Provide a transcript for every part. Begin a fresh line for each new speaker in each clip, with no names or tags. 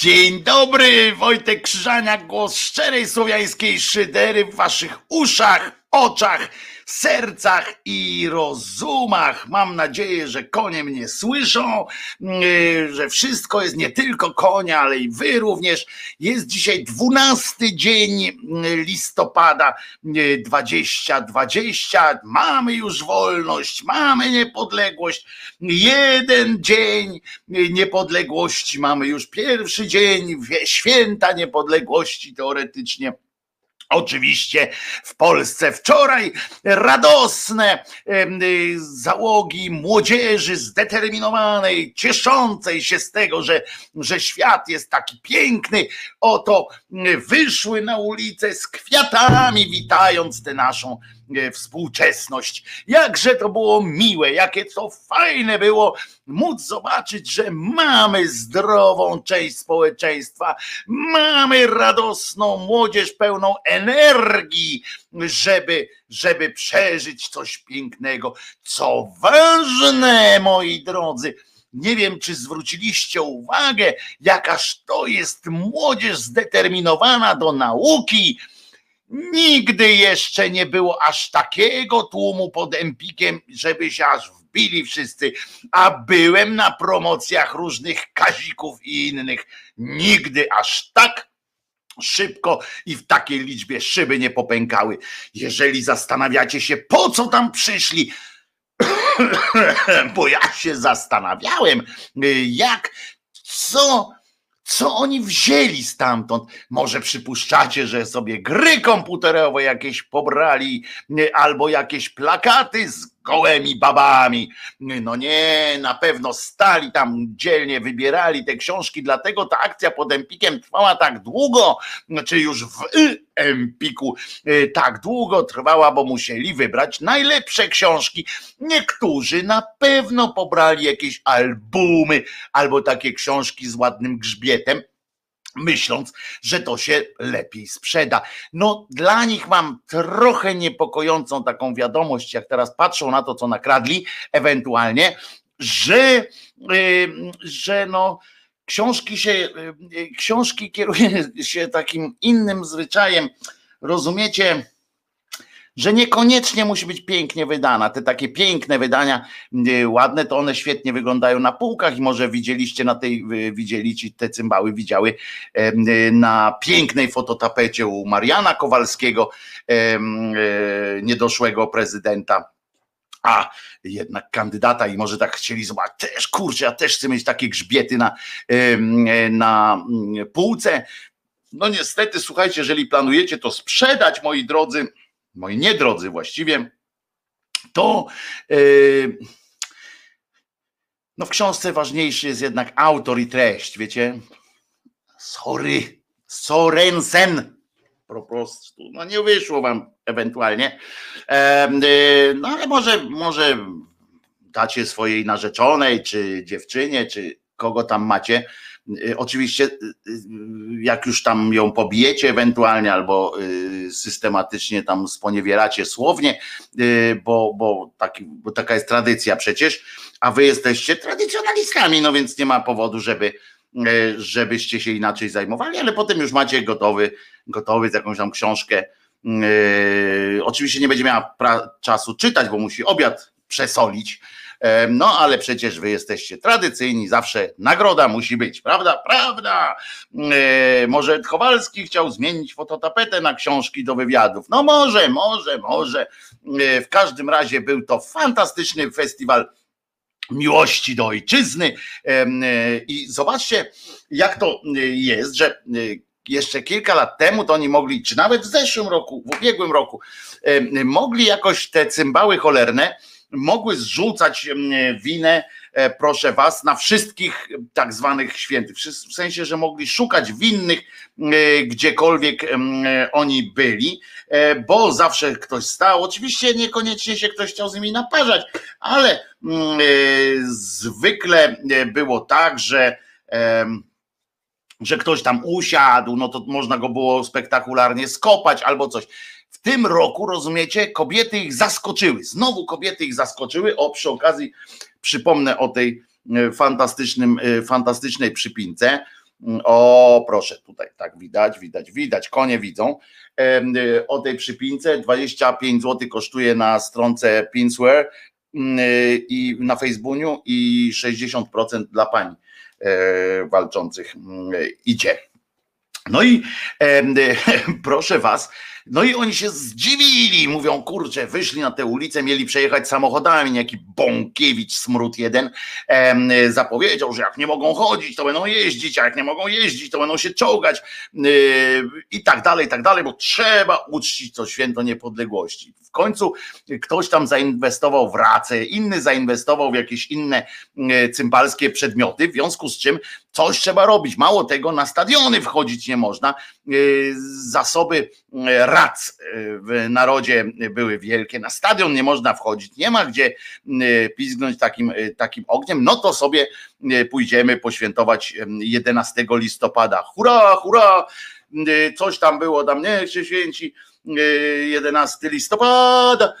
Dzień dobry, Wojtek Krzyżaniak, głos szczerej słowiańskiej szydery w waszych uszach, oczach, sercach i rozumach. Mam nadzieję, że konie mnie słyszą, yy, że wszystko jest nie tylko konia, ale i wy również. Jest dzisiaj dwunasty dzień yy, listopada yy, 2020. Mamy już wolność, mamy niepodległość. Jeden dzień niepodległości mamy już pierwszy dzień święta niepodległości teoretycznie Oczywiście w Polsce wczoraj radosne y, załogi młodzieży zdeterminowanej, cieszącej się z tego, że, że świat jest taki piękny, oto y, wyszły na ulicę z kwiatami, witając tę naszą współczesność. Jakże to było miłe, jakie to fajne było móc zobaczyć, że mamy zdrową część społeczeństwa, mamy radosną młodzież pełną energii, żeby, żeby przeżyć coś pięknego. Co ważne, moi drodzy, nie wiem, czy zwróciliście uwagę, jakaż to jest młodzież zdeterminowana do nauki, Nigdy jeszcze nie było aż takiego tłumu pod Empikiem, żeby się aż wbili wszyscy, a byłem na promocjach różnych kazików i innych. Nigdy aż tak szybko i w takiej liczbie szyby nie popękały. Jeżeli zastanawiacie się, po co tam przyszli, bo ja się zastanawiałem, jak, co co oni wzięli stamtąd? Może przypuszczacie, że sobie gry komputerowe jakieś pobrali, albo jakieś plakaty z gołymi babami. No nie, na pewno stali tam dzielnie, wybierali te książki, dlatego ta akcja pod Empikiem trwała tak długo, czy już w Empiku e, tak długo trwała, bo musieli wybrać najlepsze książki. Niektórzy na pewno pobrali jakieś albumy albo takie książki z ładnym grzbietem myśląc, że to się lepiej sprzeda. No dla nich mam trochę niepokojącą taką wiadomość, jak teraz patrzą na to, co nakradli, ewentualnie, że, że no książki się, książki kieruje się takim innym zwyczajem, rozumiecie, że niekoniecznie musi być pięknie wydana. Te takie piękne wydania, y, ładne, to one świetnie wyglądają na półkach i może widzieliście na tej, widzieliście te cymbały, widziały y, na pięknej fototapecie u Mariana Kowalskiego, y, niedoszłego prezydenta a jednak kandydata i może tak chcieli zobaczyć, też kurczę, ja też chcę mieć takie grzbiety na, na mm, półce. No niestety, słuchajcie, jeżeli planujecie to sprzedać, moi drodzy, moi niedrodzy właściwie, to yy, no w książce ważniejszy jest jednak autor i treść, wiecie? Sorry, Sorensen, po prostu, no nie wyszło wam ewentualnie, yy, no ale może, może dacie swojej narzeczonej, czy dziewczynie, czy kogo tam macie, Y, oczywiście, y, y, jak już tam ją pobijecie ewentualnie, albo systematycznie tam sponiewieracie słownie, bo, bo, taki, bo taka jest tradycja przecież, a wy jesteście tradycjonalistami, no więc nie ma powodu, żeby, żebyście się inaczej zajmowali, ale potem już macie gotowy, gotowy jakąś tam książkę. Oczywiście nie będzie miała czasu czytać, bo musi obiad przesolić no ale przecież wy jesteście tradycyjni, zawsze nagroda musi być, prawda? Prawda. Może Kowalski chciał zmienić fototapetę na książki do wywiadów. No może, może, może. W każdym razie był to fantastyczny festiwal miłości do ojczyzny. I zobaczcie, jak to jest, że jeszcze kilka lat temu to oni mogli, czy nawet w zeszłym roku, w ubiegłym roku, mogli jakoś te cymbały cholerne mogły zrzucać winę, e, proszę was, na wszystkich tak zwanych świętych. W sensie, że mogli szukać winnych e, gdziekolwiek oni byli, e, bo zawsze ktoś stał. Oczywiście niekoniecznie się ktoś chciał z nimi naparzać, ale zwykle było tak, że że ktoś tam usiadł, no to można go było spektakularnie skopać albo coś. W tym roku, rozumiecie, kobiety ich zaskoczyły. Znowu kobiety ich zaskoczyły. O, przy okazji przypomnę o tej e, fantastycznym, e, fantastycznej przypince. O, proszę, tutaj tak widać, widać, widać, konie widzą. O tej przypince 25 zł kosztuje na stronce Pinsware i na Facebooku i 60% dla pań walczących idzie. No i e, proszę was, no i oni się zdziwili, mówią, kurczę, wyszli na tę ulicę, mieli przejechać samochodami, jaki Bąkiewicz, smród jeden, zapowiedział, że jak nie mogą chodzić, to będą jeździć, a jak nie mogą jeździć, to będą się czołgać e, i tak dalej, i tak dalej, bo trzeba uczcić to święto niepodległości. W końcu ktoś tam zainwestował w racę, inny zainwestował w jakieś inne e, cympalskie przedmioty, w związku z czym coś trzeba robić. Mało tego, na stadiony wchodzić nie można. E, zasoby e, rac w narodzie były wielkie. Na stadion nie można wchodzić, nie ma gdzie pizgnąć takim, takim ogniem. No to sobie pójdziemy poświętować 11 listopada. Hurra, hurra! Coś tam było, tam niech się święci 11 listopada,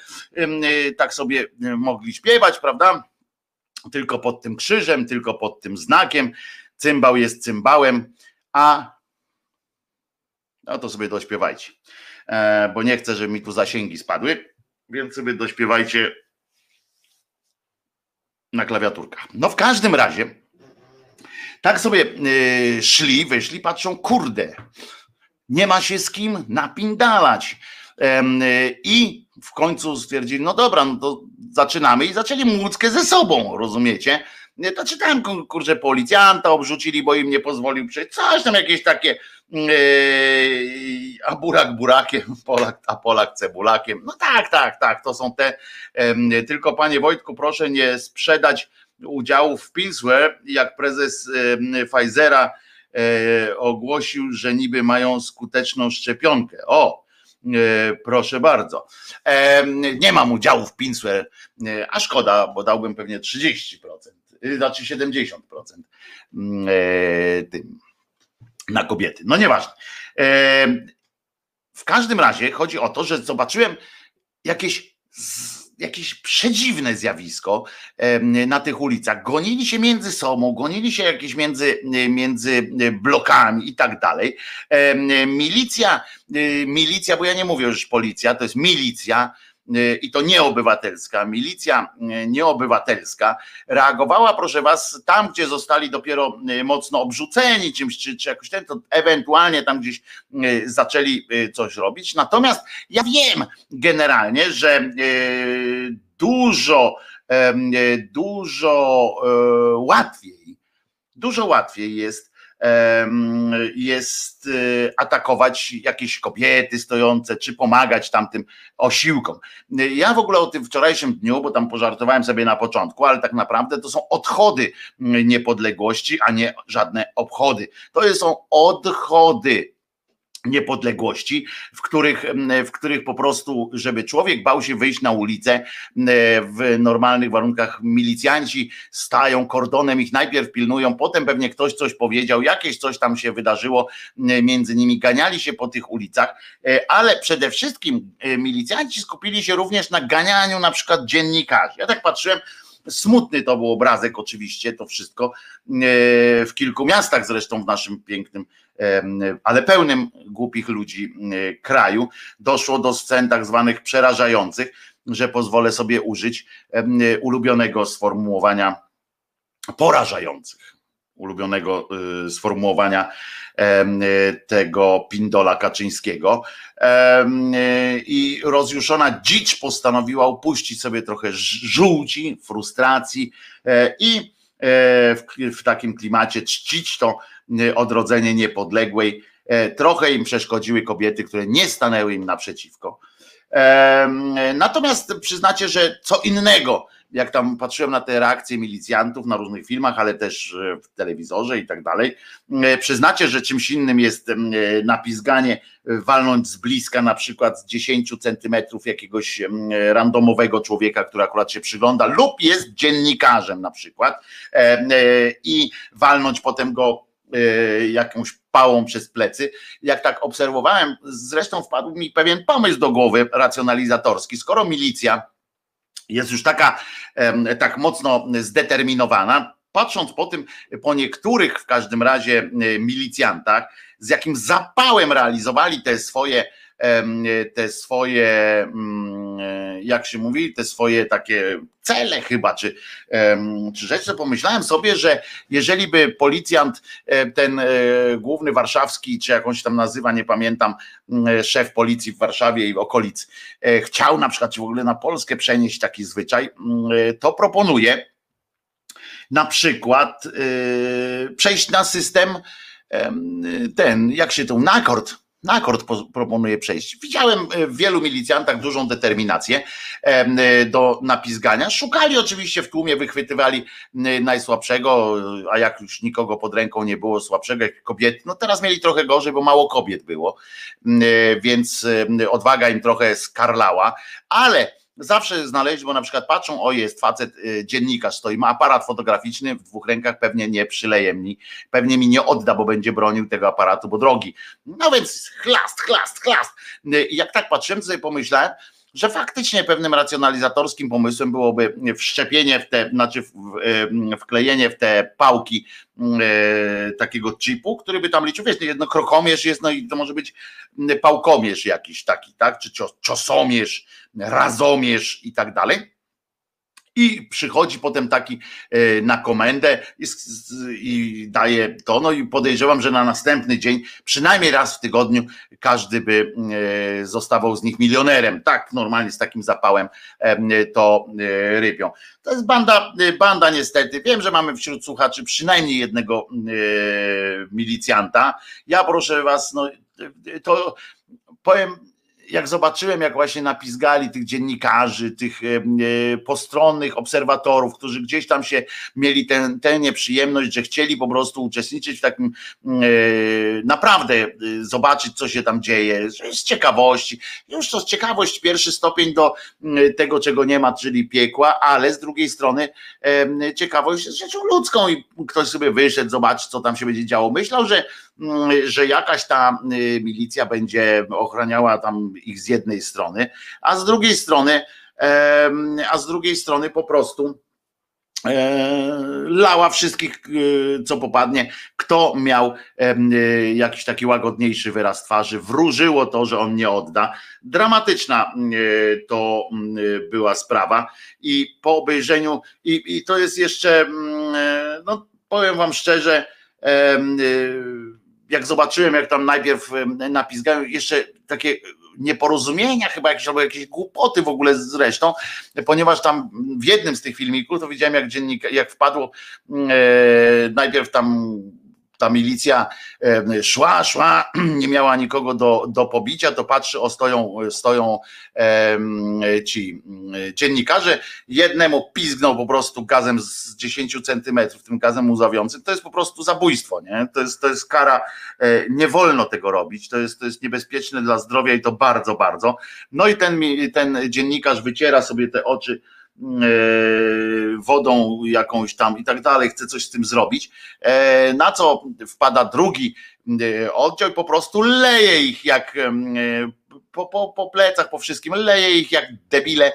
tak sobie mogli śpiewać, prawda? Tylko pod tym krzyżem, tylko pod tym znakiem. Cymbał jest cymbałem, a no to sobie dośpiewajcie, e, bo nie chcę, żeby mi tu zasięgi spadły, więc sobie dośpiewajcie na klawiaturkach. No w każdym razie, tak sobie e, szli, wyszli, patrzą, kurde, nie ma się z kim napindalać. I w końcu stwierdzili, no dobra, no to zaczynamy i zaczęli młódzkę ze sobą, rozumiecie? To czytałem, kurczę, policjanta obrzucili, bo im nie pozwolił przejść, coś tam jakieś takie, yy, a burak burakiem, Polak, a Polak cebulakiem. No tak, tak, tak, to są te, tylko panie Wojtku, proszę nie sprzedać udziałów w Pilsware, jak prezes Pfizera E, ogłosił, że niby mają skuteczną szczepionkę. O, e, proszę bardzo. E, nie mam udziału w Pinsware, a szkoda, bo dałbym pewnie 30%, znaczy 70% mm, tym na kobiety. No nieważne. W każdym razie chodzi o to, że zobaczyłem jakieś jakieś przedziwne zjawisko na tych ulicach. Gonili się między sobą, gonili się jakieś między, między blokami i tak dalej. Milicja, y, milicja, bo ja nie mówię już policja, to jest milicja, i to nieobywatelska, milicja nieobywatelska reagowała, proszę was, tam, gdzie zostali dopiero mocno obrzuceni czymś, czy, czy jakoś ten, to ewentualnie tam gdzieś zaczęli coś robić. Natomiast ja wiem generalnie, że dużo, dużo e, łatwiej, dużo łatwiej jest jest y, atakować jakieś kobiety stojące, czy pomagać tamtym osiłkom. Ja w ogóle o tym wczorajszym dniu, bo tam pożartowałem sobie na początku, ale tak naprawdę to są odchody niepodległości, a nie żadne obchody. To są odchody niepodległości, w których, w których po prostu, żeby człowiek bał się wyjść na ulicę w normalnych warunkach, milicjanci stają kordonem, ich najpierw pilnują, potem pewnie ktoś coś powiedział, jakieś coś tam się wydarzyło między nimi, ganiali się po tych ulicach, e, ale przede wszystkim e, milicjanci skupili się również na ganianiu na przykład dziennikarzy. Ja tak patrzyłem, Smutny to był obrazek, oczywiście, to wszystko e, w kilku miastach, zresztą w naszym pięknym, ale pełnym głupich ludzi kraju. Doszło do scen tak zwanych przerażających, że pozwolę sobie użyć ulubionego sformułowania porażających ulubionego y, sformułowania tego Pindola Kaczyńskiego. I rozjuszona dzicz postanowiła upuścić sobie trochę żółci, frustracji e, i w, w takim klimacie czcić to e, odrodzenie niepodległej. Trochę im przeszkodziły kobiety, które nie stanęły im naprzeciwko. Natomiast przyznacie, że co innego jak tam patrzyłem na te reakcje milicjantów na różnych filmach, ale też e, w telewizorze i tak dalej, e, przyznacie, że czymś innym jest e, napizganie, walnąć z bliska na przykład z 10 centymetrów jakiegoś randomowego człowieka, który akurat się przygląda lub jest dziennikarzem na przykład i walnąć potem go jakąś pałą przez plecy. Jak tak obserwowałem, zresztą wpadł mi pewien pomysł do głowy racjonalizatorski. Skoro milicja jest już taka tak mocno zdeterminowana, patrząc po tym, po niektórych w każdym razie milicjantach, z jakim zapałem realizowali te swoje te swoje, mm, jak się mówi, te swoje takie cele chyba, czy, czy rzeczy, pomyślałem sobie, że jeżeli by policjant, e, ten e, główny warszawski, czy jakąś tam nazywa, nie pamiętam, szef policji w Warszawie i w okolicy, chciał na przykład, czy w ogóle na Polskę przenieść taki zwyczaj, to proponuje na przykład przejść na system ten, jak się to, nakord, na akord proponuję przejść. Widziałem e, w wielu milicjantach dużą determinację e, do napizgania. Szukali oczywiście w tłumie, wychwytywali najsłabszego, a jak już nikogo pod ręką nie było słabszego jak kobiety, no teraz mieli trochę gorzej, bo mało kobiet było, e, więc odwaga im trochę skarlała, ale zawsze znaleźć, bo na przykład patrzą, o jest facet, y, dziennikarz stoi, ma aparat fotograficzny w dwóch rękach, pewnie nie przyleje mi, pewnie mi nie odda, bo będzie bronił tego aparatu, bo drogi. No więc chlast, chlast, chlast. Y, I jak tak patrzyłem, to sobie pomyślałem, że faktycznie pewnym racjonalizatorskim pomysłem byłoby wszczepienie w te, znaczy wklejenie w te pałki e, takiego chipu, który by tam liczył, wiesz, jedno krokomierz jest, no i to może być pałkomierz jakiś taki, tak, czy ciosomierz, razomierz i tak dalej i przychodzi potem taki e, na komendę i, daje to. No i podejrzewam, że na następny dzień, przynajmniej raz w tygodniu, każdy by e, zostawał z nich milionerem. Tak, normalnie z takim zapałem e, to rybią. To jest banda, banda niestety. Wiem, że mamy wśród słuchaczy przynajmniej jednego milicjanta. Ja proszę was, no to powiem jak zobaczyłem, jak właśnie napizgali tych dziennikarzy, tych e, postronnych obserwatorów, którzy gdzieś tam się mieli tę nieprzyjemność, że chcieli po prostu uczestniczyć w takim e, naprawdę e, zobaczyć, co się tam dzieje, z ciekawości. Już to z ciekawość pierwszy stopień do tego, czego nie ma, czyli piekła, ale z drugiej strony ciekawość jest rzeczą ludzką i ktoś sobie wyszedł, zobaczyć, co tam się będzie działo. Myślał, że że jakaś ta y, milicja będzie ochraniała tam ich z jednej strony, a z drugiej strony, a z drugiej strony po prostu e, lała wszystkich, y, co popadnie. Kto miał y, jakiś taki łagodniejszy wyraz twarzy, wróżyło to, że on nie odda. Dramatyczna to była sprawa i po obejrzeniu, i, i to jest jeszcze, no powiem wam szczerze, jak zobaczyłem, jak tam najpierw napisgają jeszcze takie nieporozumienia chyba jakieś, albo jakieś głupoty w ogóle zresztą, ponieważ tam w jednym z tych filmików to widziałem jak dziennik, jak wpadło e, najpierw tam ta milicja szła, szła, nie miała nikogo do, do pobicia, to patrzy, o stoją, stoją ci dziennikarze, jednemu pizgnął po prostu gazem z 10 centymetrów, tym gazem łzawiącym, to jest po prostu zabójstwo, nie? To jest, to jest kara, e, nie wolno tego robić, to jest, to jest niebezpieczne dla zdrowia i to bardzo, bardzo. No i ten, ten dziennikarz wyciera sobie te oczy, wodą jakąś tam i tak dalej, chce coś z tym zrobić. E, na co wpada drugi e, oddział i po prostu leje ich jak po, po, po plecach, po wszystkim, leje ich jak debile.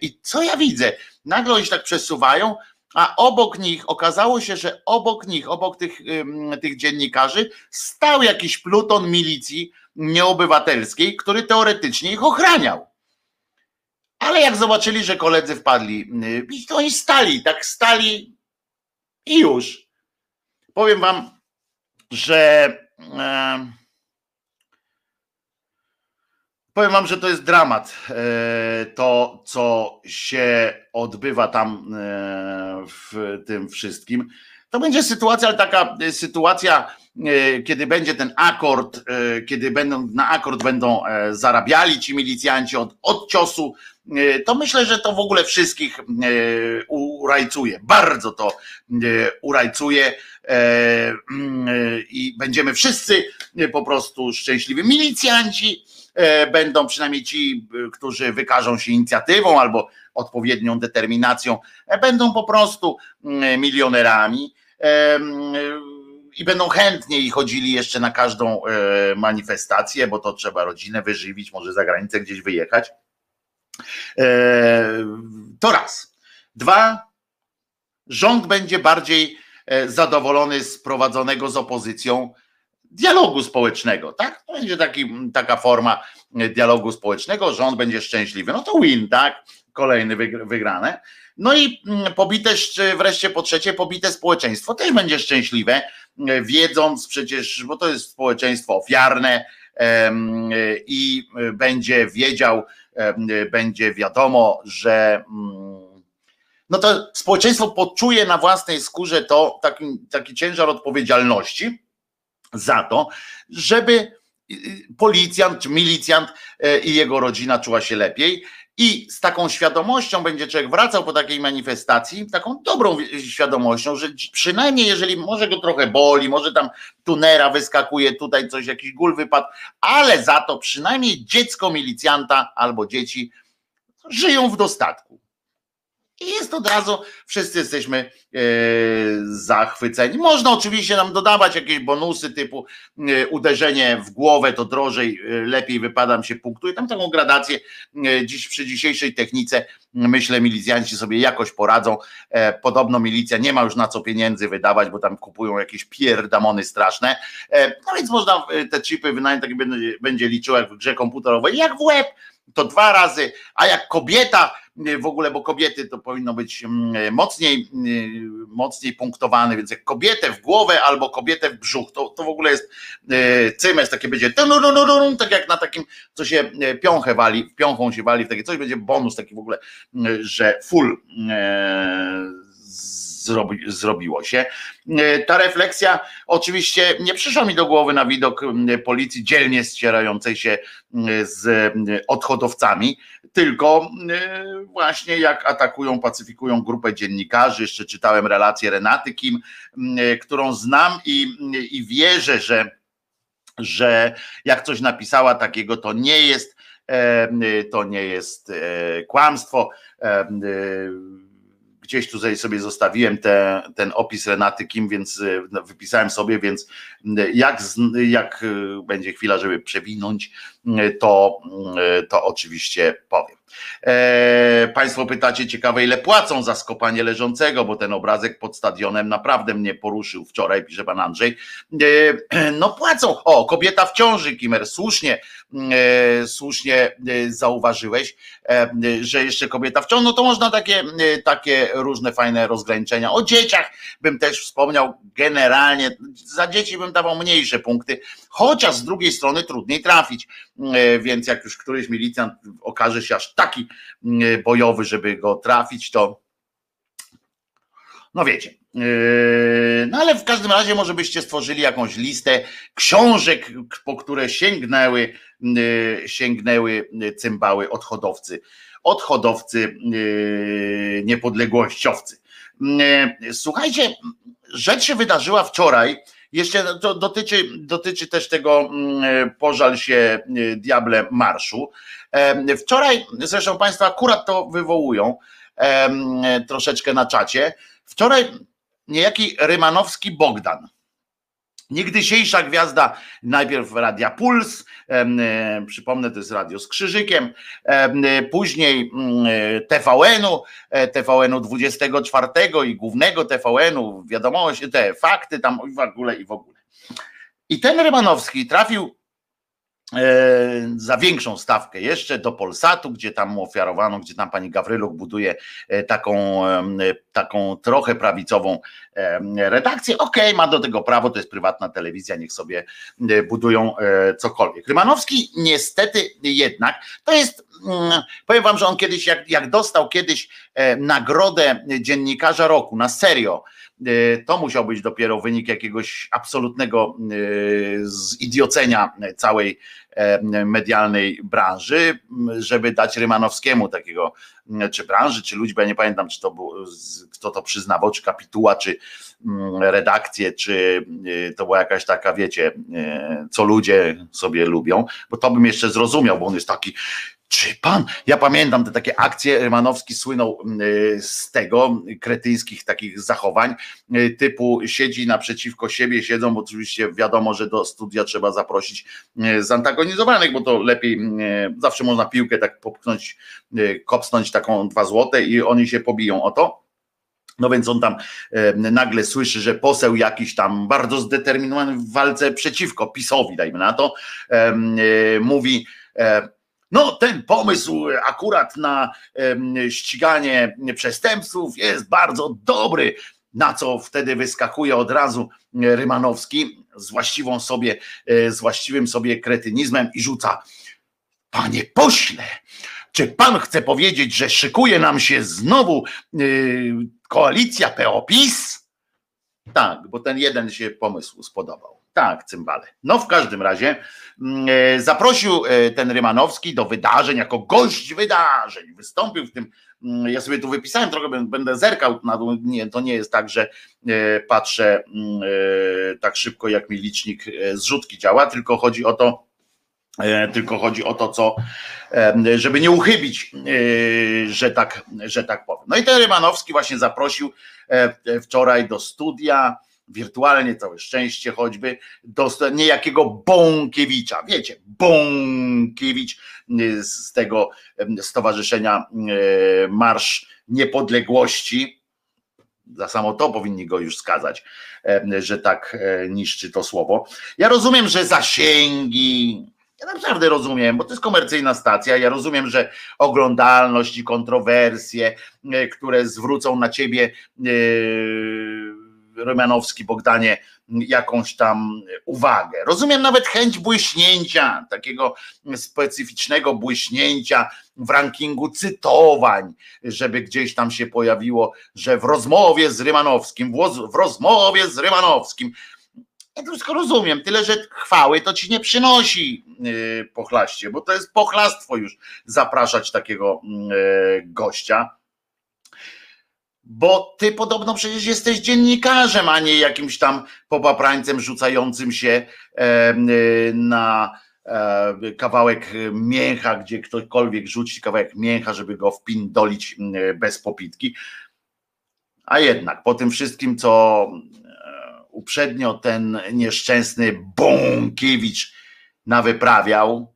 I co ja widzę? Nagle oni się tak przesuwają, a obok nich okazało się, że obok nich, obok tych, tych dziennikarzy, stał jakiś pluton milicji nieobywatelskiej, który teoretycznie ich ochraniał. Ale jak zobaczyli, że koledzy wpadli, y, to oni stali, tak stali i już. Powiem wam, że e, powiem wam, że to jest dramat. E, to, co się odbywa tam e, w tym wszystkim. To będzie sytuacja, ale taka sytuacja, kiedy będzie ten akord, kiedy będą na akord będą zarabiali ci milicjanci od, od ciosu E, to myślę, że to w ogóle wszystkich e, urajcuje. Bardzo to e, urajcuje i będziemy wszyscy po prostu szczęśliwi. Milicjanci będą przynajmniej ci, którzy wykażą się inicjatywą albo odpowiednią determinacją, będą po prostu milionerami i będą chętniej chodzili jeszcze na każdą manifestację, bo to trzeba rodzinę wyżywić, może za granicę gdzieś wyjechać. E, to raz. Dwa, rząd będzie bardziej e, zadowolony z prowadzonego z opozycją dialogu społecznego, tak? To będzie taki, taka forma e, dialogu społecznego, rząd będzie szczęśliwy. No to win, tak? Kolejny wygrane. No i mm, pobite, wreszcie po trzecie, pobite społeczeństwo też będzie szczęśliwe, e, wiedząc przecież, bo to jest społeczeństwo ofiarne i będzie wiedział, będzie wiadomo, że mm, no to społeczeństwo poczuje na własnej skórze to taki, taki ciężar odpowiedzialności za to, żeby policjant czy milicjant e, i jego rodzina czuła się lepiej. I z taką świadomością będzie człowiek wracał po takiej manifestacji, taką dobrą świadomością, że przynajmniej jeżeli może go trochę boli, może tam tunera wyskakuje, tutaj coś, jakiś gól wypadł, ale za to przynajmniej dziecko milicjanta albo dzieci żyją w dostatku. I jest od razu, wszyscy jesteśmy e, zachwyceni. Można oczywiście nam dodawać jakieś bonusy typu e, uderzenie w głowę to drożej, e, lepiej wypadam się punktuje. Tam taką gradację dziś przy dzisiejszej technice myślę milicjanci sobie jakoś poradzą. Podobno milicja nie ma już na co pieniędzy wydawać, bo tam kupują jakieś pierdamony straszne. No więc można te chipy wynająć, tak będzie liczył jak w grze komputerowej, jak w łeb to dwa razy, a jak kobieta w ogóle, bo kobiety to powinno być mm, mocniej, mm, mocniej punktowane, więc jak kobietę w głowę albo kobietę w brzuch, to, to w ogóle jest cymes, takie będzie tak jak na takim, co się piąchę wali, piąchą się wali, w takie coś będzie bonus taki w ogóle, że full e, zrobi, zrobiło się. E, ta refleksja oczywiście nie przyszła mi do głowy na widok policji dzielnie ścierającej się z odchodowcami, tylko właśnie jak atakują, pacyfikują grupę dziennikarzy. Jeszcze czytałem relację Renaty Kim, którą znam i, i wierzę, że, że jak coś napisała takiego, to nie jest to nie jest e, kłamstwo gdzieś tutaj sobie zostawiłem te, ten opis Renaty Kim, więc e, wypisałem sobie, więc jak, jak e, będzie chwila, żeby przewinąć, to, to oczywiście powiem. E, państwo pytacie ciekawe, ile płacą za skopanie leżącego, bo ten obrazek pod stadionem naprawdę mnie poruszył wczoraj, pisze pan Andrzej. E, no płacą. O, kobieta w ciąży, Kimer, słusznie, e, słusznie zauważyłeś, że jeszcze kobieta w ciąży, no to można takie, takie różne fajne rozgraniczenia. O dzieciach bym też wspomniał generalnie, za dzieci bym dawał mniejsze punkty, chociaż z drugiej strony trudniej trafić, więc jak już któryś milicjant okaże się aż taki mm, bojowy, żeby go trafić, to no wiecie. Yy, no ale w każdym razie może byście stworzyli jakąś listę książek, po które sięgnęły, sięgnęły cymbały odchodowcy, odchodowcy niepodległościowcy. Słuchajcie, rzecz się wydarzyła wczoraj, jeszcze to dotyczy, dotyczy też tego mm, pożal się y, diable marszu. Wczoraj, zresztą Państwo akurat to wywołują troszeczkę na czacie. Wczoraj niejaki Rymanowski Bogdan Niegdysiejsza gwiazda, najpierw Radia Puls, e, przypomnę, to jest radio z krzyżykiem, e, później mm, e, TVN-u, TVN-u 24 i głównego TVN-u, wiadomo, te fakty tam w ogóle i w ogóle. I ten Rymanowski trafił za większą stawkę jeszcze do Polsatu, gdzie tam ofiarowano, gdzie tam pani Gawryluk buduje e, taką, taką trochę prawicową redakcję. Okej, okay, ma do tego prawo, to jest prywatna telewizja, niech sobie e, budują cokolwiek. Rymanowski niestety jednak, to jest, mm, powiem wam, że on kiedyś, jak, jak dostał kiedyś nagrodę dziennikarza roku, na serio, to musiał być dopiero wynik jakiegoś absolutnego zidiocenia całej E, medialnej branży, żeby dać Rymanowskiemu takiego, czy branży, czy ludzi, bo ja nie pamiętam, czy to był, kto to przyznawał, czy kapituła, czy redakcję, czy e, to była jakaś taka, wiecie, e, co ludzie sobie lubią, bo to bym jeszcze zrozumiał, bo on jest taki czy pan? Ja pamiętam te takie akcje. Rymanowski słynął y, z tego, kretyńskich takich zachowań, y, typu siedzi naprzeciwko siebie, siedzą, bo oczywiście wiadomo, że do studia trzeba zaprosić y, zantagonizowanych, bo to lepiej, zawsze można piłkę tak popchnąć, kopsnąć taką dwa złote i oni się pobiją o to No więc on tam e, nagle słyszy, że poseł jakiś tam bardzo zdeterminowany w walce przeciwko PiSowi, dajmy na to, e, mówi, e, no ten pomysł akurat na ściganie przestępców jest bardzo dobry, na co wtedy wyskakuje od razu Rymanowski z właściwą sobie, e, z właściwym sobie kretynizmem i rzuca, panie pośle, czy pan chce powiedzieć, że szykuje nam się znowu yy, koalicja PO-PiS? Tak, bo ten jeden się pomysł spodobał. Tak, cymbale. No w każdym razie yy, zaprosił yy, ten Rymanowski do wydarzeń, jako gość wydarzeń. Wystąpił w tym, yy, ja sobie tu wypisałem, trochę będę zerkał na dół. Nie, to nie jest tak, że yy, patrzę yy, tak szybko, jak mi licznik zrzutki działa, tylko chodzi o to, E, tylko chodzi o to, co, e, żeby nie uchybić, e, że tak, że tak powiem. No i ten Rymanowski właśnie zaprosił wczoraj do studia, wirtualnie całe szczęście choćby, do niejakiego Bąkiewicza. Wiecie, Bąkiewicz z tego stowarzyszenia Marsz Niepodległości. Za samo to powinni go już skazać, że tak niszczy to słowo. Ja rozumiem, że zasięgi, ja naprawdę rozumiem, bo to jest komercyjna stacja. Ja rozumiem, że oglądalność i kontrowersje, e, które zwrócą na ciebie yy, Romanowski, Bogdanie, jakąś tam uwagę. Rozumiem nawet chęć błyśnięcia, takiego specyficznego błyśnięcia w rankingu cytowań, żeby gdzieś tam się pojawiło, że w rozmowie z Rymanowskim, w rozmowie z Rymanowskim, ja to wszystko rozumiem, tyle że chwały to ci nie przynosi yy, pochlaście, bo to jest pochlastwo już zapraszać takiego yy, gościa. Bo ty podobno przecież jesteś dziennikarzem, a nie jakimś tam popaprańcem rzucającym się yy, na kawałek mięcha, gdzie ktokolwiek rzuci kawałek mięcha, żeby go wpindolić bez popitki. A jednak po tym wszystkim, co uprzednio ten nieszczęsny Bąkiewicz nawyprawiał.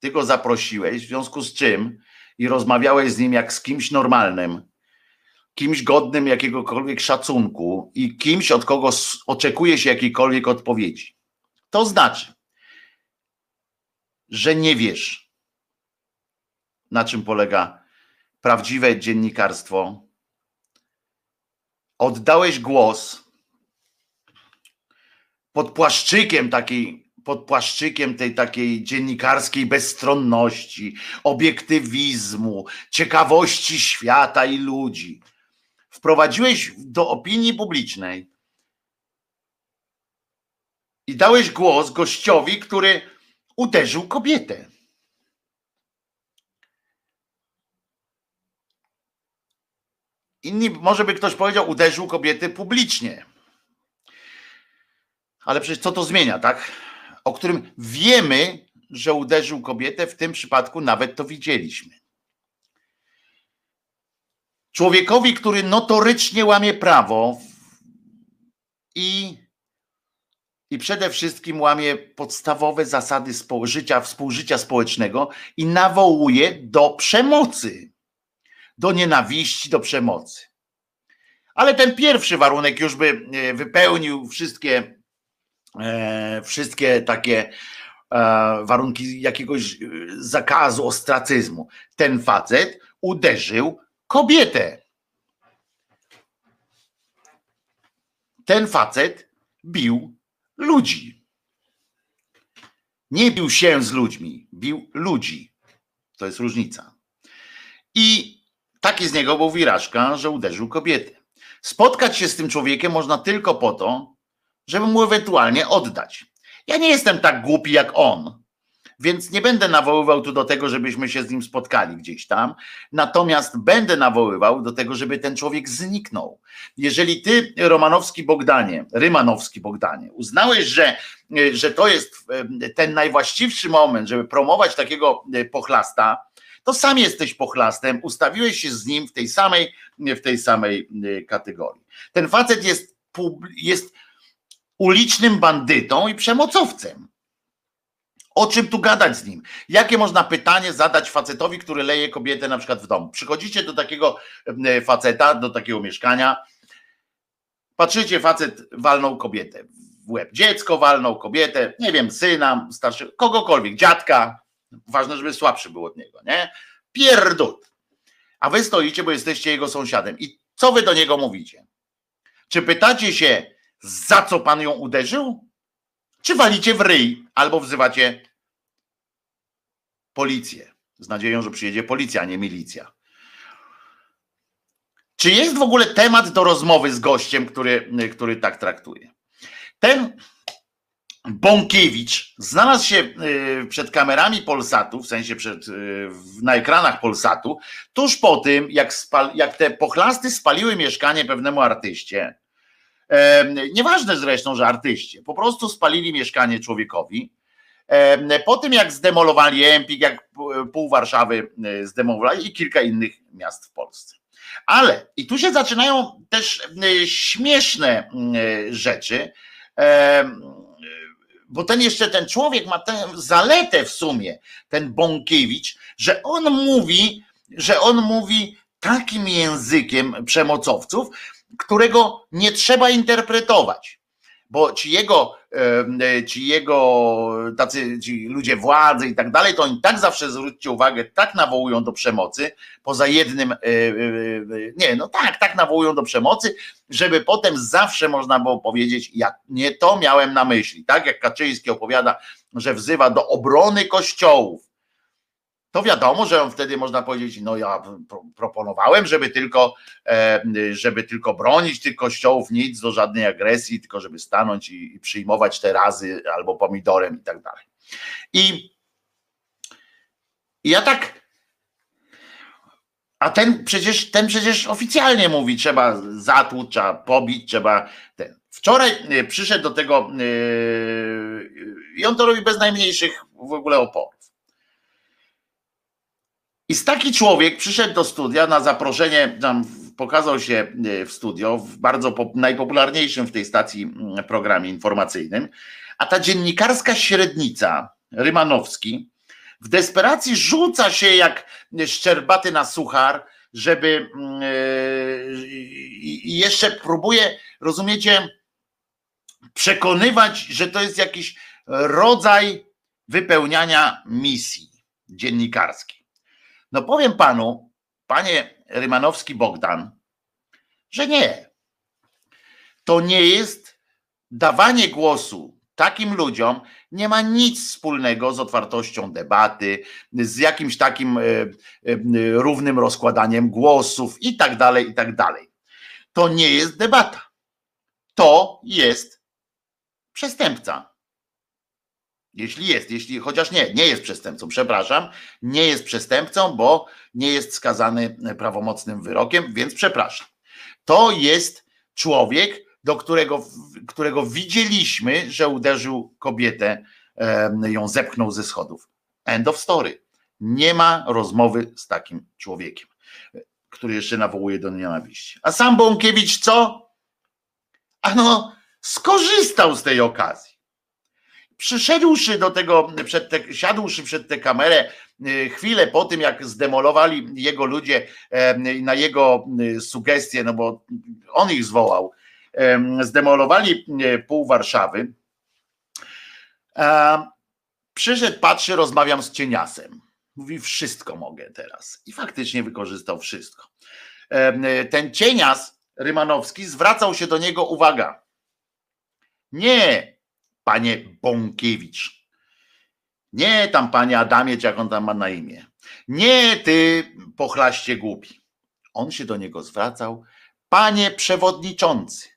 Ty go zaprosiłeś, w związku z czym i rozmawiałeś z nim jak z kimś normalnym, kimś godnym jakiegokolwiek szacunku i kimś, od kogo oczekuje się jakiejkolwiek odpowiedzi. To znaczy, że nie wiesz, na czym polega prawdziwe dziennikarstwo. Oddałeś głos pod płaszczykiem takiej, pod płaszczykiem tej takiej dziennikarskiej bezstronności, obiektywizmu, ciekawości świata i ludzi. Wprowadziłeś do opinii publicznej i dałeś głos gościowi, który uderzył kobietę. Inni, może by ktoś powiedział, uderzył kobiety publicznie. Ale przecież co to zmienia, tak? O którym wiemy, że uderzył kobietę, w tym przypadku nawet to widzieliśmy. Człowiekowi, który notorycznie łamie prawo i, i przede wszystkim łamie podstawowe zasady życia, współżycia społecznego i nawołuje do przemocy, do nienawiści, do przemocy. Ale ten pierwszy warunek już by e, wypełnił wszystkie E, wszystkie takie e, warunki jakiegoś zakazu, ostracyzmu. Ten facet uderzył kobietę. Ten facet bił ludzi. Nie bił się z ludźmi, bił ludzi. To jest różnica. I taki z niego był wirażka, że uderzył kobietę. Spotkać się z tym człowiekiem można tylko po to, żeby mu ewentualnie oddać. Ja nie jestem tak głupi jak on, więc nie będę nawoływał tu do tego, żebyśmy się z nim spotkali gdzieś tam. Natomiast będę nawoływał do tego, żeby ten człowiek zniknął. Jeżeli ty, Romanowski Bogdanie, Rymanowski Bogdanie, uznałeś, że, że to jest ten najwłaściwszy moment, żeby promować takiego e, pochlasta, to sam jesteś pochlastem, ustawiłeś się z nim w tej samej, w tej samej e, kategorii. Ten facet jest, jest ulicznym bandytą i przemocowcem. O czym tu gadać z nim? Jakie można pytanie zadać facetowi, który leje kobietę na przykład w domu? Przychodzicie do takiego e, faceta, do takiego mieszkania, patrzycie, facet walnął kobietę w łeb. Dziecko walnął kobietę, nie wiem, syna, starszego, kogokolwiek, dziadka. Ważne, żeby słabszy był od niego, nie? Pierdut. A wy stoicie, bo jesteście jego sąsiadem. I co wy do niego mówicie? Czy pytacie się, za co pan ją uderzył? Czy walicie w ryj albo wzywacie policję z nadzieją, że przyjedzie policja, a nie milicja? Czy jest w ogóle temat do rozmowy z gościem, który, który tak traktuje? Ten Bąkiewicz znalazł się y, przed kamerami Polsatu, w sensie przed, y, na ekranach Polsatu, tuż po tym, jak, spal, jak te pochlasty spaliły mieszkanie pewnemu artyście. Nieważne zresztą, że artyście, po prostu spalili mieszkanie człowiekowi. Po tym, jak zdemolowali Empik, jak pół Warszawy y, zdemolowali i kilka innych miast w Polsce. Ale i tu się zaczynają też śmieszne rzeczy bo ten jeszcze ten człowiek ma tę zaletę w sumie, ten Bąkiewicz, że on mówi, że on mówi takim językiem przemocowców, którego nie trzeba interpretować. Bo ci jego, ci jego tacy ci ludzie władzy i tak dalej, to oni tak zawsze zwróćcie uwagę, tak nawołują do przemocy, poza jednym, e, e, e, nie, no tak, tak nawołują do przemocy, żeby potem zawsze można było powiedzieć, ja nie to miałem na myśli, tak jak Kaczyński opowiada, że wzywa do obrony kościołów. To wiadomo, że wtedy można powiedzieć, no ja proponowałem, żeby tylko, żeby tylko bronić tych kościołów, nic do żadnej agresji, tylko żeby stanąć i, przyjmować te razy albo pomidorem i tak dalej. I ja tak a ten przecież, ten przecież oficjalnie mówi, trzeba zatłuc, trzeba pobić, trzeba. Ten. Wczoraj e, przyszedł do tego yy, i on to robi bez najmniejszych w ogóle oporów. I taki człowiek przyszedł do studia na zaproszenie, tam pokazał się w studio, w bardzo najpopularniejszym w tej stacji programie informacyjnym, a ta dziennikarska średnica, Rymanowski, w desperacji rzuca się jak szczerbaty na suchar, żeby mm, e, i jeszcze próbuje, rozumiecie, przekonywać, że to jest jakiś rodzaj wypełniania misji dziennikarskiej. No powiem panu, panie Rymanowski Bogdan, że nie. To nie jest dawanie głosu takim ludziom nie ma nic wspólnego z otwartością debaty, z jakimś takim e, e, równym rozkładaniem głosów i tak dalej, i tak dalej. To nie jest debata. To jest przestępca. Jeśli jest, jeśli chociaż nie, nie jest przestępcą, przepraszam, nie jest przestępcą, bo nie jest skazany prawomocnym wyrokiem, więc przepraszam. To jest człowiek, do którego, którego widzieliśmy, że uderzył kobietę, ją zepchnął ze schodów. End of story. Nie ma rozmowy z takim człowiekiem, który jeszcze nawołuje do nienawiści. A sam Bąkiewicz co? Ano, skorzystał z tej okazji. Przyszedłszy do tego, przed te, siadłszy przed tę kamerę, y, chwilę po tym, jak zdemolowali jego ludzie na jego y, sugestie, no bo on ich zwołał, zdemolowali pół Warszawy. Przyszedł, patrzy, rozmawiam z cieniasem. Mówi, wszystko mogę teraz. I faktycznie wykorzystał wszystko. Ten cienias Rymanowski zwracał się do niego, uwaga, nie, panie Bąkiewicz, nie tam panie Adamie, jak on tam ma na imię, nie ty pochlaście głupi. On się do niego zwracał, panie przewodniczący.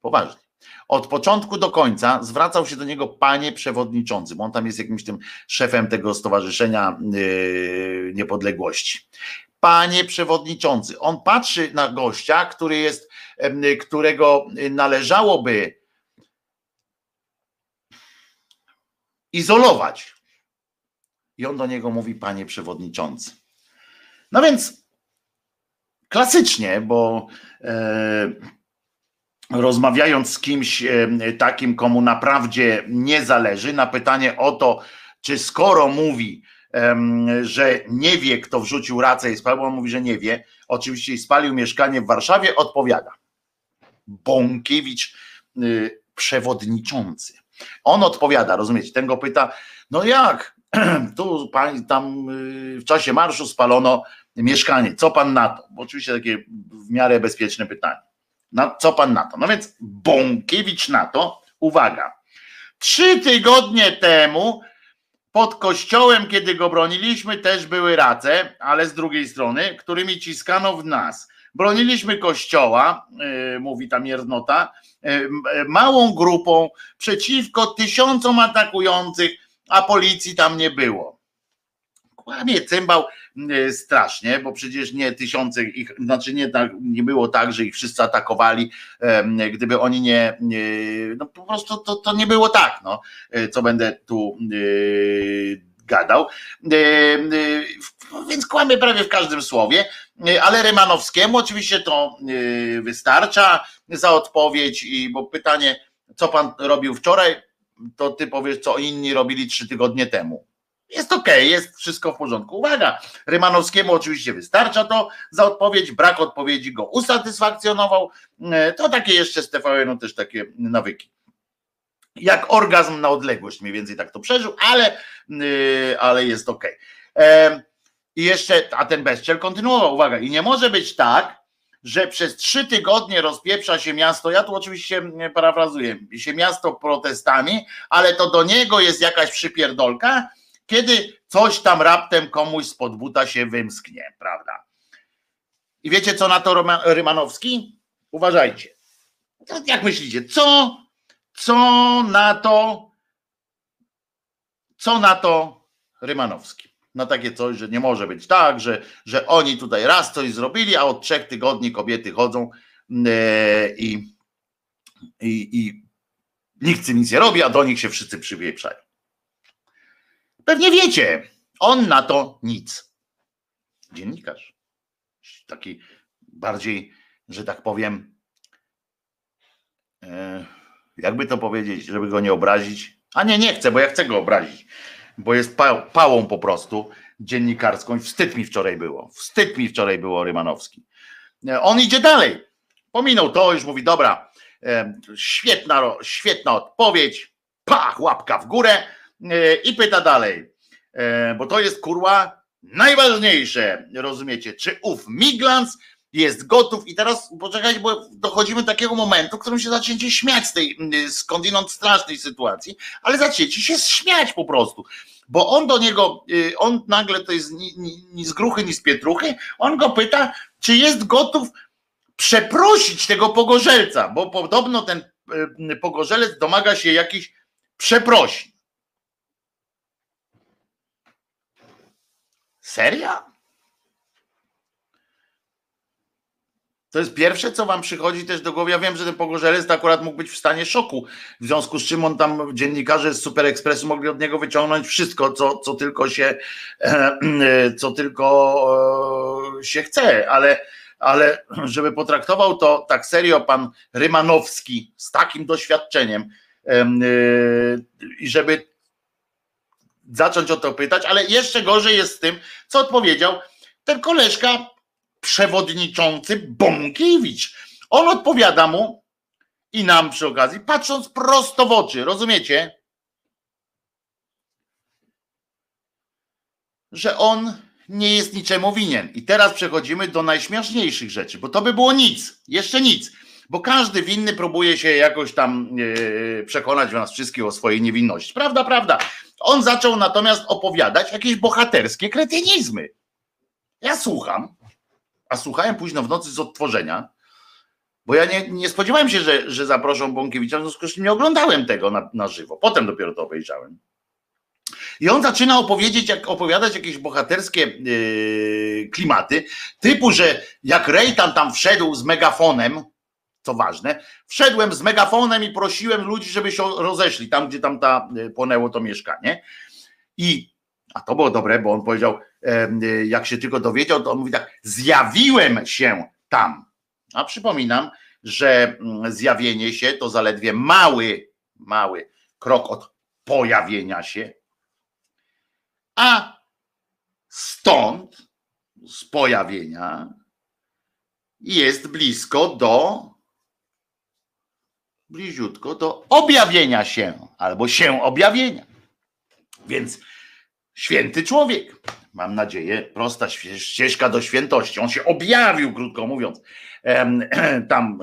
Poważnie. Od początku do końca zwracał się do niego panie przewodniczący, bo on tam jest jakimś tym szefem tego Stowarzyszenia yy, Niepodległości. Panie przewodniczący, on patrzy na gościa, który jest, którego należałoby izolować. I on do niego mówi, panie przewodniczący. No więc klasycznie, bo e, rozmawiając z kimś takim, komu naprawdę nie zależy, na pytanie o to, czy skoro mówi, że nie wie, kto wrzucił racę i spalił, on mówi, że nie wie, oczywiście spalił mieszkanie w Warszawie, odpowiada. Bąkiewicz y, przewodniczący. On odpowiada, rozumiecie? Ten go pyta, no jak? Tu pani tam y, w czasie marszu spalono mieszkanie. Co pan na to? Bo oczywiście takie w miarę bezpieczne pytanie. Co pan na to? No więc Bąkiewicz na to, uwaga. Trzy tygodnie temu pod kościołem, kiedy go broniliśmy, też były race, ale z drugiej strony, którymi ciskano w nas. Broniliśmy kościoła, yy, mówi ta miernota, małą grupą przeciwko tysiącom atakujących, a policji tam nie było. Kłamie cymbał yy, strasznie, bo przecież nie tysiące ich, znaczy nie, tak, nie było tak, że ich wszyscy atakowali, gdyby oni nie no po prostu to, to nie było tak, no, co będę tu gadał, więc kłamie prawie w każdym słowie, ale Rymanowskiemu oczywiście to wystarcza za odpowiedź, bo pytanie, co pan robił wczoraj, to ty powiesz, co inni robili trzy tygodnie temu. Jest okay, jest wszystko w porządku. Uwaga, Rymanowskiemu oczywiście wystarcza to za odpowiedź, brak odpowiedzi go usatysfakcjonował. To takie jeszcze z TVN, też takie nawyki jak orgazm na odległość, mniej więcej tak to przeżył, ale, yy, ale jest ok. I jeszcze, a ten bezczel kontynuował, uwaga, i nie może być tak, że przez trzy tygodnie rozpieprza się miasto, ja tu oczywiście parafrazuję, się miasto protestami, ale to do niego jest jakaś przypierdolka, kiedy coś tam raptem komuś spod buta się wymsknie, prawda? I wiecie co na to Rymanowski? Uważajcie. Jak myślicie, co co na to, co na to Rymanowski? Na takie coś, że nie może być tak, że, że oni tutaj raz coś zrobili, a od trzech tygodni kobiety chodzą e, i, i, i nikt nic nie robi, a do nich się wszyscy przywieprzają. Pewnie wiecie, on na to nic. Dziennikarz. Taki bardziej, że tak powiem, e, jakby to powiedzieć, żeby go nie obrazić. A nie, nie chcę, bo ja chcę go obrazić, bo jest pałą po prostu dziennikarską. Wstyd mi wczoraj było. Wstyd mi wczoraj było Rymanowski. E, on idzie dalej. Pominął to, już mówi, dobra, e, świetna, świetna odpowiedź, pach, łapka w górę e, i pyta dalej, bo to jest kurwa najważniejsze, rozumiecie, czy ów Miglans jest gotów i teraz poczekajcie, bo dochodzimy do takiego momentu, w którym się zaczniecie śmiać z tej y, skądinąd strasznej sytuacji, ale zaczniecie się śmiać po prostu. Bo on do niego, y, on nagle to jest ni, ni, ni z gruchy, ni z pietruchy, on go pyta, czy jest gotów przeprosić tego pogorzelca, bo podobno ten y, pogorzelec domaga się jakichś przeprosin. Seria? To jest pierwsze, co wam przychodzi też do głowy. Ja wiem, że ten Pogorzelec akurat mógł być w stanie szoku, w związku z czym on tam, dziennikarze z Super Expressu mogli od niego wyciągnąć wszystko, co, co tylko się e, co tylko e, się chce, ale, ale żeby potraktował to tak serio pan Rymanowski z takim doświadczeniem e, i żeby zacząć o to pytać, ale jeszcze gorzej jest z tym, co odpowiedział ten koleżka przewodniczący Bąkiewicz. On odpowiada mu i nam przy okazji, patrząc prosto w oczy, rozumiecie? Że on nie jest niczemu winien. I teraz przechodzimy do najśmieszniejszych rzeczy, bo to by było nic, jeszcze nic, bo każdy winny próbuje się jakoś tam yy, przekonać nas wszystkich o swojej niewinności. Prawda, prawda. On zaczął natomiast opowiadać jakieś bohaterskie kretynizmy. Ja słucham a słuchałem późno w nocy z odtworzenia, bo ja nie, nie spodziewałem się, że, że zaproszą Bąkiewicza, w związku z czym nie oglądałem tego na, na żywo. Potem dopiero to obejrzałem. I on zaczyna opowiedzieć, jak, opowiadać jakieś bohaterskie yy, klimaty, typu, że jak Rejtan tam wszedł z megafonem, co ważne, wszedłem z megafonem i prosiłem ludzi, żeby się rozeszli tam, gdzie tam ta yy, płonęło to mieszkanie. I, a to było dobre, bo on powiedział, jak się tylko dowiedział, to on mówi tak, zjawiłem się tam. A przypominam, że zjawienie się to zaledwie mały, mały krok od pojawienia się, a stąd z pojawienia jest blisko do bliziutko do objawienia się albo się objawienia. Więc święty człowiek, mam nadzieję, prosta ścieżka do świętości. On się objawił, krótko mówiąc, tam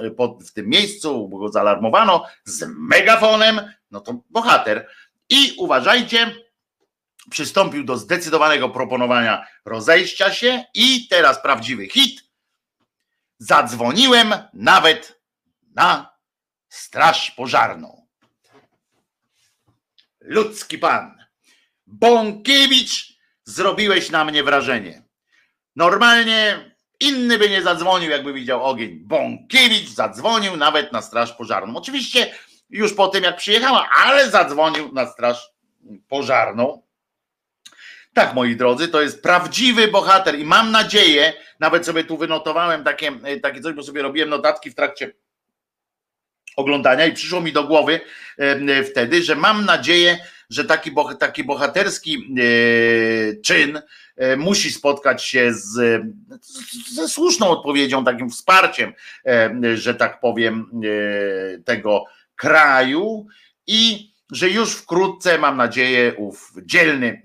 w tym miejscu, bo go zaalarmowano z megafonem, no to bohater. I uważajcie, przystąpił do zdecydowanego proponowania rozejścia się i teraz prawdziwy hit. Zadzwoniłem nawet na straż pożarną. Ludzki pan. Bąkiewicz, zrobiłeś na mnie wrażenie. Normalnie inny by nie zadzwonił, jakby widział ogień. Bąkiewicz zadzwonił nawet na straż pożarną. Oczywiście już po tym, jak przyjechała, ale zadzwonił na straż pożarną. Tak, moi drodzy, to jest prawdziwy bohater i mam nadzieję, nawet sobie tu wynotowałem takie, takie coś, bo sobie robiłem notatki w trakcie oglądania i przyszło mi do głowy wtedy, że mam nadzieję, że taki, taki bohaterski e, czyn e, musi spotkać się z, ze słuszną odpowiedzią, takim wsparciem, że tak powiem, tego kraju. I że już wkrótce, mam nadzieję, ów dzielny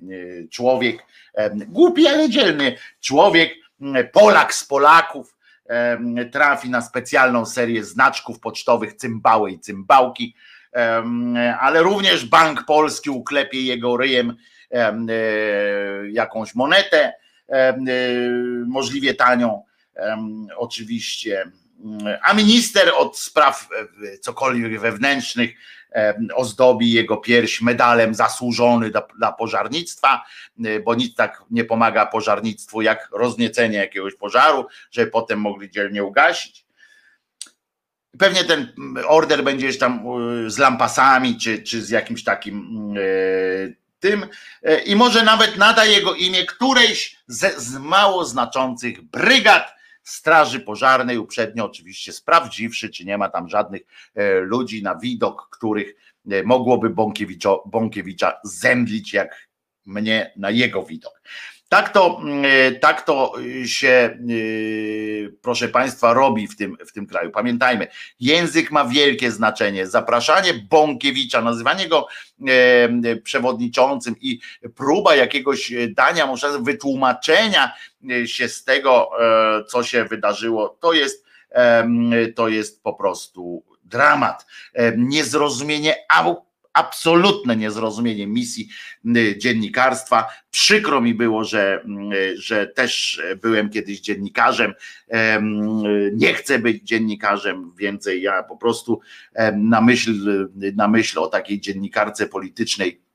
człowiek, głupi, ale dzielny człowiek, Polak z Polaków, trafi na specjalną serię znaczków pocztowych cymbały i cymbałki, ale również Bank Polski uklepie jego ryjem e, jakąś monetę, e, możliwie tanią, oczywiście. A minister od spraw e, cokolwiek wewnętrznych ozdobi jego pierś medalem zasłużony dla, pożarnictwa, bo nic tak nie pomaga pożarnictwu jak rozniecenie jakiegoś pożaru, żeby potem mogli dzielnie ugasić. Pewnie ten order będzie tam e, z lampasami, czy, czy z jakimś takim e, tym i może nawet nada jego imię którejś z, z mało znaczących brygad Straży Pożarnej, uprzednio oczywiście sprawdziwszy, czy nie ma tam żadnych ludzi na widok, których mogłoby Bąkiewicza zemdlić jak mnie na jego widok. Tak to, e, tak to się, proszę Państwa, robi w tym, w tym kraju. Pamiętajmy, język ma wielkie znaczenie. Zapraszanie Bąkiewicza, nazywanie go przewodniczącym i próba jakiegoś dania, może wytłumaczenia się z tego, e, co się wydarzyło, to jest, to jest po prostu dramat. Niezrozumienie absolutne niezrozumienie misji dziennikarstwa. Przykro mi było, że, że też byłem kiedyś dziennikarzem. Nie chcę być dziennikarzem więcej. Ja po prostu na myśl, na myśl o takiej dziennikarce politycznej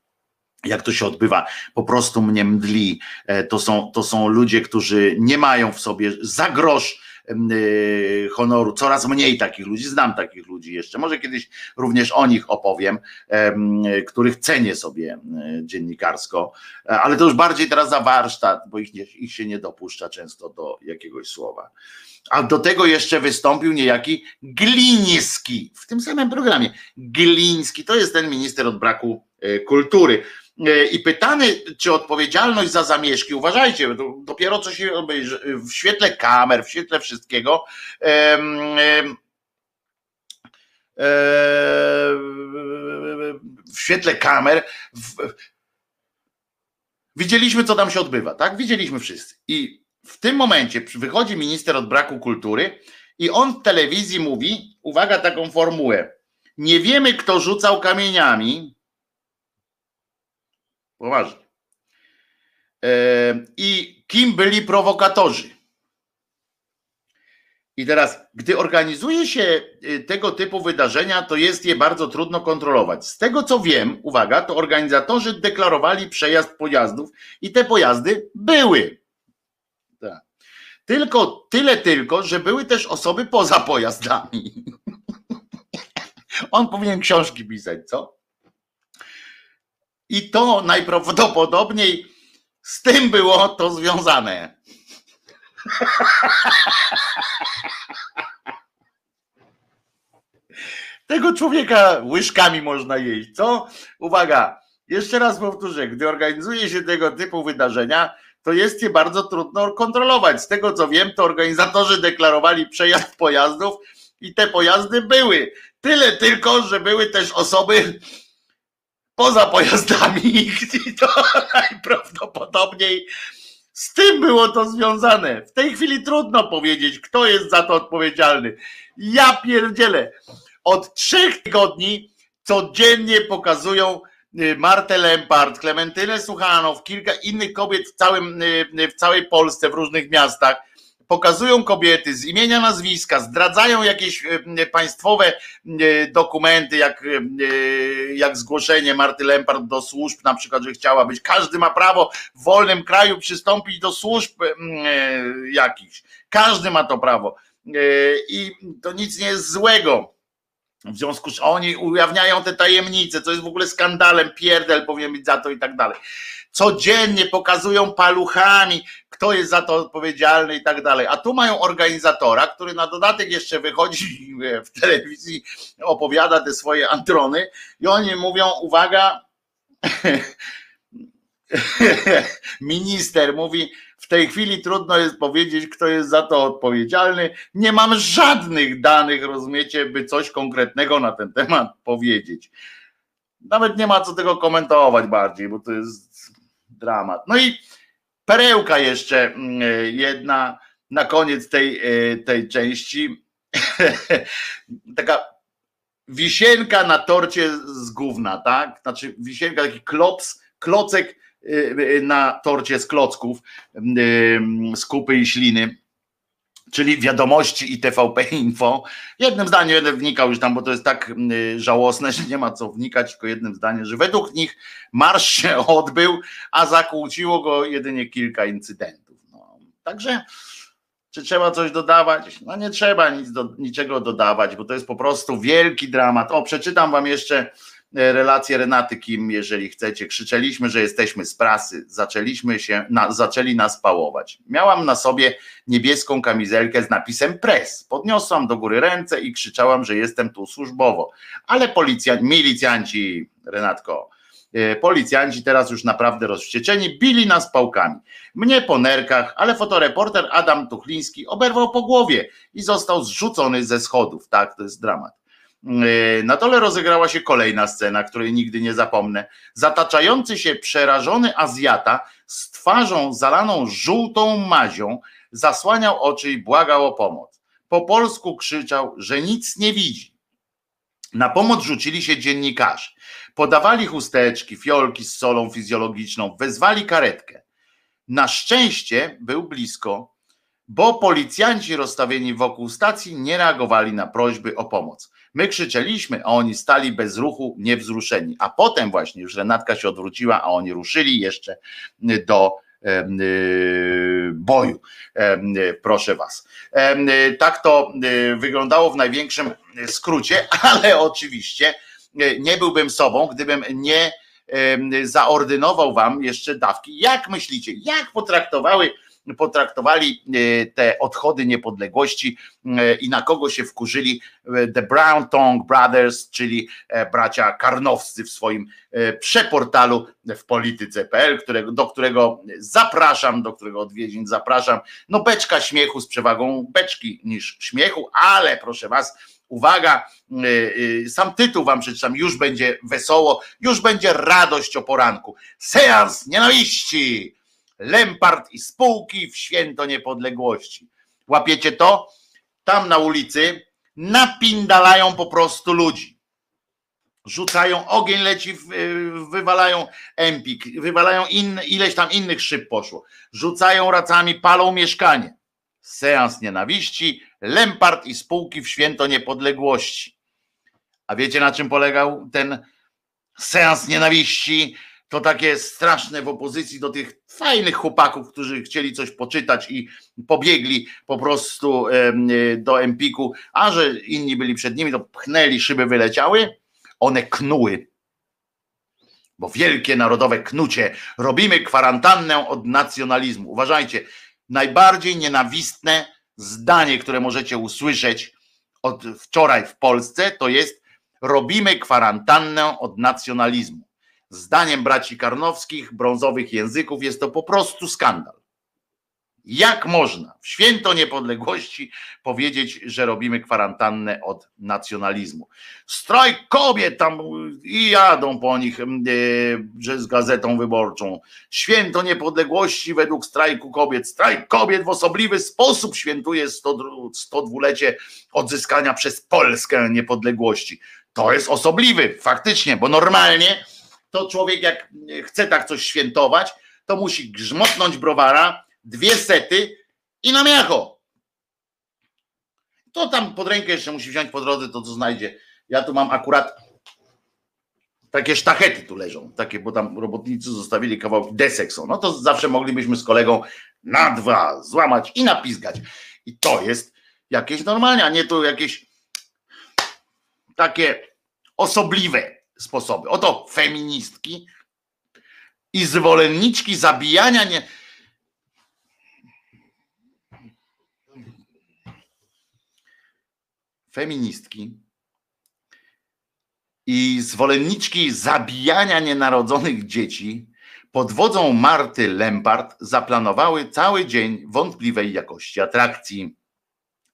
jak to się odbywa, po prostu mnie mdli. E, to są, to są ludzie, którzy nie mają w sobie za grosz honoru, coraz mniej takich ludzi, znam takich ludzi jeszcze, może kiedyś również o nich opowiem, których cenię sobie dziennikarsko, e, ale to już bardziej teraz za warsztat, bo ich, nie, ich się nie dopuszcza często do jakiegoś słowa. A do tego jeszcze wystąpił niejaki Gliński w tym samym programie. Gliński to jest ten minister od braku kultury. E, i pytany, czy odpowiedzialność za zamieszki, uważajcie, dopiero co się w świetle kamer, w świetle wszystkiego, w świetle kamer, w, widzieliśmy, co tam się odbywa, tak? Widzieliśmy wszyscy. I w tym momencie wychodzi minister od braku kultury i on w telewizji mówi, uwaga, taką formułę. Nie wiemy, kto rzucał kamieniami, Poważnie. I kim byli prowokatorzy? I teraz, gdy organizuje się y, tego typu wydarzenia, to jest je bardzo trudno kontrolować. Z tego co wiem, uwaga, to organizatorzy deklarowali przejazd pojazdów i te pojazdy były. Tak. Tylko tyle tylko, że były też osoby poza pojazdami. On powinien książki pisać, co? I to najprawdopodobniej z tym było to związane. Tego człowieka łyżkami można jeść, co? Uwaga, jeszcze raz powtórzę, gdy organizuje się tego typu wydarzenia, to jest je bardzo trudno kontrolować. Z tego co wiem, to organizatorzy deklarowali przejazd pojazdów i te pojazdy były. Tyle tylko, że były też osoby poza pojazdami i to najprawdopodobniej z tym było to związane. W tej chwili trudno powiedzieć, kto jest za to odpowiedzialny. Ja pierdzielę. Od trzech tygodni codziennie pokazują y, Martę Lempart, Klementynę Suchanow, kilka innych kobiet w, całym, y, w całej Polsce, w różnych miastach pokazują kobiety z imienia, nazwiska, zdradzają jakieś e, państwowe e, dokumenty, jak, e, jak zgłoszenie Marty Lempart do służb, na przykład, że chciała być. Każdy ma prawo w wolnym kraju przystąpić do służb jakichś. Każdy ma to prawo. I to nic nie jest złego. W związku z oni ujawniają te tajemnice, co jest w ogóle skandalem, pierdel powinien być za to i tak dalej. Codziennie pokazują paluchami, kto jest za to odpowiedzialny i tak dalej. A tu mają organizatora, który na dodatek jeszcze wychodzi w telewizji, opowiada te swoje antrony i oni mówią, uwaga, minister mówi, tej chwili trudno jest powiedzieć, kto jest za to odpowiedzialny. Nie mam żadnych danych, rozumiecie, by coś konkretnego na ten temat powiedzieć. Nawet nie ma co tego komentować bardziej, bo to jest dramat. No i perełka jeszcze mm, jedna na koniec tej, e, tej części. Taka wisienka na torcie z gówna, tak? Znaczy wisienka, taki klops, klocek na torcie z klocków, z kupy i śliny czyli wiadomości i TVP Info. Jednym zdaniem będę wnikał już tam, bo to jest tak y, żałosne, że nie ma co wnikać, tylko jednym zdaniem, że według nich marsz się odbył, a zakłóciło go jedynie kilka incydentów. No, także czy trzeba coś dodawać? No nie trzeba nic do, niczego dodawać, bo to jest po prostu wielki dramat. O, przeczytam wam jeszcze E, relację Renaty Kim, jeżeli chcecie. Krzyczeliśmy, że jesteśmy z prasy, zaczęliśmy się, na, zaczęli nas pałować. Miałam na sobie niebieską kamizelkę z napisem press. Podniosłam do góry ręce i krzyczałam, że jestem tu służbowo. Ale policjanci, milicjanci, Renatko, e, policjanci teraz już naprawdę rozwścieczeni, bili nas pałkami. Mnie po nerkach, ale fotoreporter Adam Tuchliński oberwał po głowie i został zrzucony ze schodów. Tak, to jest dramat. Yy, na dole rozegrała się kolejna scena, której nigdy nie zapomnę. Zataczający się przerażony Azjata z twarzą zalaną żółtą mazią zasłaniał oczy i błagał o pomoc. Po polsku krzyczał, że nic nie widzi. Na pomoc rzucili się dziennikarze. Podawali chusteczki, fiolki z solą fizjologiczną, wezwali karetkę. Na szczęście był blisko, bo policjanci rozstawieni wokół stacji nie reagowali na prośby o pomoc. My krzyczeliśmy, a oni stali bez ruchu, niewzruszeni. A potem właśnie już Renatka się odwróciła, a oni ruszyli jeszcze do y, boju. Proszę was. Tak to y, wyglądało w największym skrócie, ale oczywiście y, nie byłbym sobą, gdybym nie zaordynował wam jeszcze dawki. Jak myślicie, jak potraktowały potraktowali e, te odchody niepodległości e, i na kogo się wkurzyli e, The Brown Tongue Brothers, czyli bracia karnowscy w swoim przeportalu w polityce.pl, do którego zapraszam, do którego odwiedzin zapraszam. No beczka śmiechu z przewagą beczki niż śmiechu, ale proszę was, uwaga, sam tytuł wam przeczytam, już będzie wesoło, już będzie radość o poranku. Seans nienawiści! Lempart i spółki w święto niepodległości. Łapiecie to? Tam na ulicy napindalają po prostu ludzi. Rzucają, ogień leci, wywalają empik, wywalają ileś tam innych szyb poszło. Rzucają racami, palą mieszkanie. Seans nienawiści, Lempart i spółki w święto niepodległości. A wiecie na czym polegał ten seans nienawiści? To takie straszne w opozycji do tych fajnych chłopaków, którzy chcieli coś poczytać i pobiegli po prostu do Empiku, a że inni byli przed nimi, to pchnęli, szyby wyleciały, one knuły. Bo wielkie narodowe knucie. Robimy kwarantannę od nacjonalizmu. Uważajcie, najbardziej nienawistne zdanie, które możecie usłyszeć od wczoraj w Polsce, to jest robimy kwarantannę od nacjonalizmu. Zdaniem braci Karnowskich, brązowych języków, jest to po prostu skandal. Jak można w święto niepodległości powiedzieć, że robimy kwarantannę od nacjonalizmu? Strajk kobiet tam i jadą po nich że z gazetą wyborczą. Święto niepodległości według strajku kobiet. Strajk kobiet w osobliwy sposób świętuje 102-lecie odzyskania przez Polskę niepodległości. To jest osobliwy, faktycznie, bo normalnie to człowiek jak chce tak coś świętować, to musi grzmotnąć browara, dwie sety i na miacho. To tam pod rękę jeszcze musi wziąć po drodze to, co znajdzie. Ja tu mam akurat takie sztachety tu leżą, takie, bo tam robotnicy zostawili kawałki desek są. No to zawsze moglibyśmy z kolegą na dwa złamać i napizgać. I to jest jakieś normalnie, a nie to jakieś takie osobliwe sposoby. Oto feministki i zwolenniczki zabijania nie feministki i zwolenniczki zabijania nienarodzonych dzieci pod wodzą Marty Lempart zaplanowały cały dzień wątpliwej jakości atrakcji.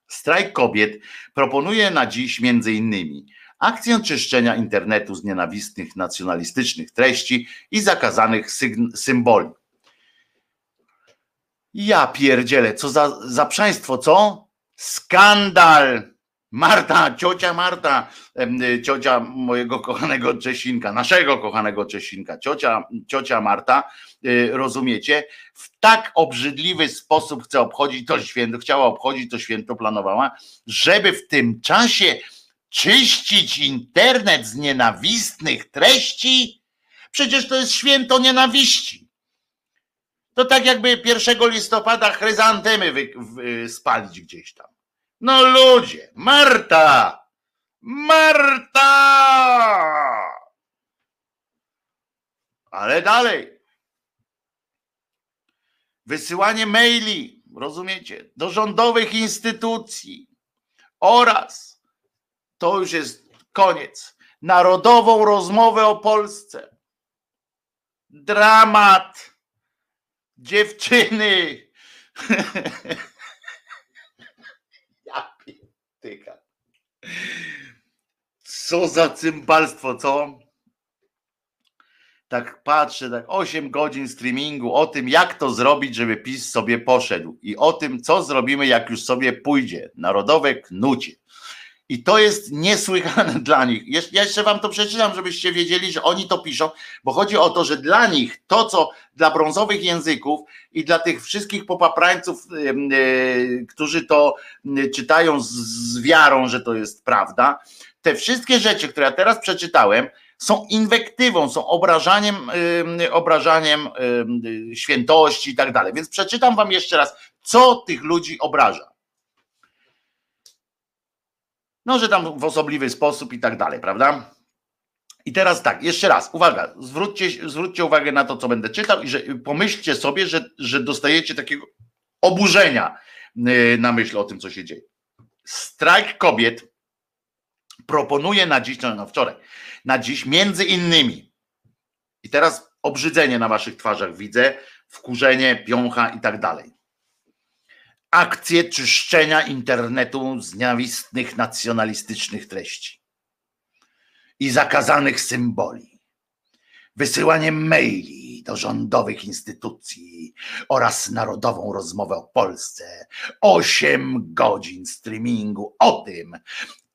Strajk kobiet proponuje na dziś między innymi akcję czyszczenia internetu z nienawistnych nacjonalistycznych treści i zakazanych symboli. Ja pierdzielę, co za, za państwo, co? Skandal! Marta, ciocia Marta, ciocia mojego kochanego Czesinka, naszego kochanego Czesinka, ciocia, ciocia Marta, y, rozumiecie, w tak obrzydliwy sposób chce obchodzić to święto, chciała obchodzić to święto, planowała, żeby w tym czasie czyścić internet z nienawistnych treści? Przecież to jest święto nienawiści. To tak jakby 1 listopada chryzantemy wy, spalić gdzieś tam. No ludzie, Marta! Marta! Ale dalej. Wysyłanie maili, rozumiecie, do rządowych instytucji oraz to już jest koniec. Narodową rozmowę o Polsce. Dramat. Dziewczyny. ja tyka. Co za cymbalstwo, co? Tak patrzę, tak 8 godzin streamingu o tym, jak to zrobić, żeby PiS sobie poszedł i o tym, co zrobimy, jak już sobie pójdzie. Narodowe knucie. I to jest niesłychane dla nich. Ja jeszcze wam to przeczytam, żebyście wiedzieli, że oni to piszą, bo chodzi o to, że dla nich to, co dla brązowych języków i dla tych wszystkich popaprańców, yy, którzy to czytają z, wiarą, że to jest prawda, te wszystkie rzeczy, które ja teraz przeczytałem, są inwektywą, są obrażaniem, obrażaniem yy, świętości i tak dalej. Więc przeczytam wam jeszcze raz, co tych ludzi obraża. No, że tam w osobliwy sposób i tak dalej, prawda? I teraz tak, jeszcze raz, uwaga, zwróćcie, zwróćcie uwagę na to, co będę czytał i że pomyślcie sobie, że, że dostajecie takiego oburzenia y, na myśl o tym, co się dzieje. Strajk kobiet proponuje na dziś, no, no wczoraj, na dziś między innymi, i teraz obrzydzenie na waszych twarzach widzę, wkurzenie, piącha i tak dalej akcję czyszczenia internetu z nienawistnych nacjonalistycznych treści i zakazanych symboli, wysyłanie maili do rządowych instytucji oraz narodową rozmowę o Polsce, osiem godzin streamingu o tym,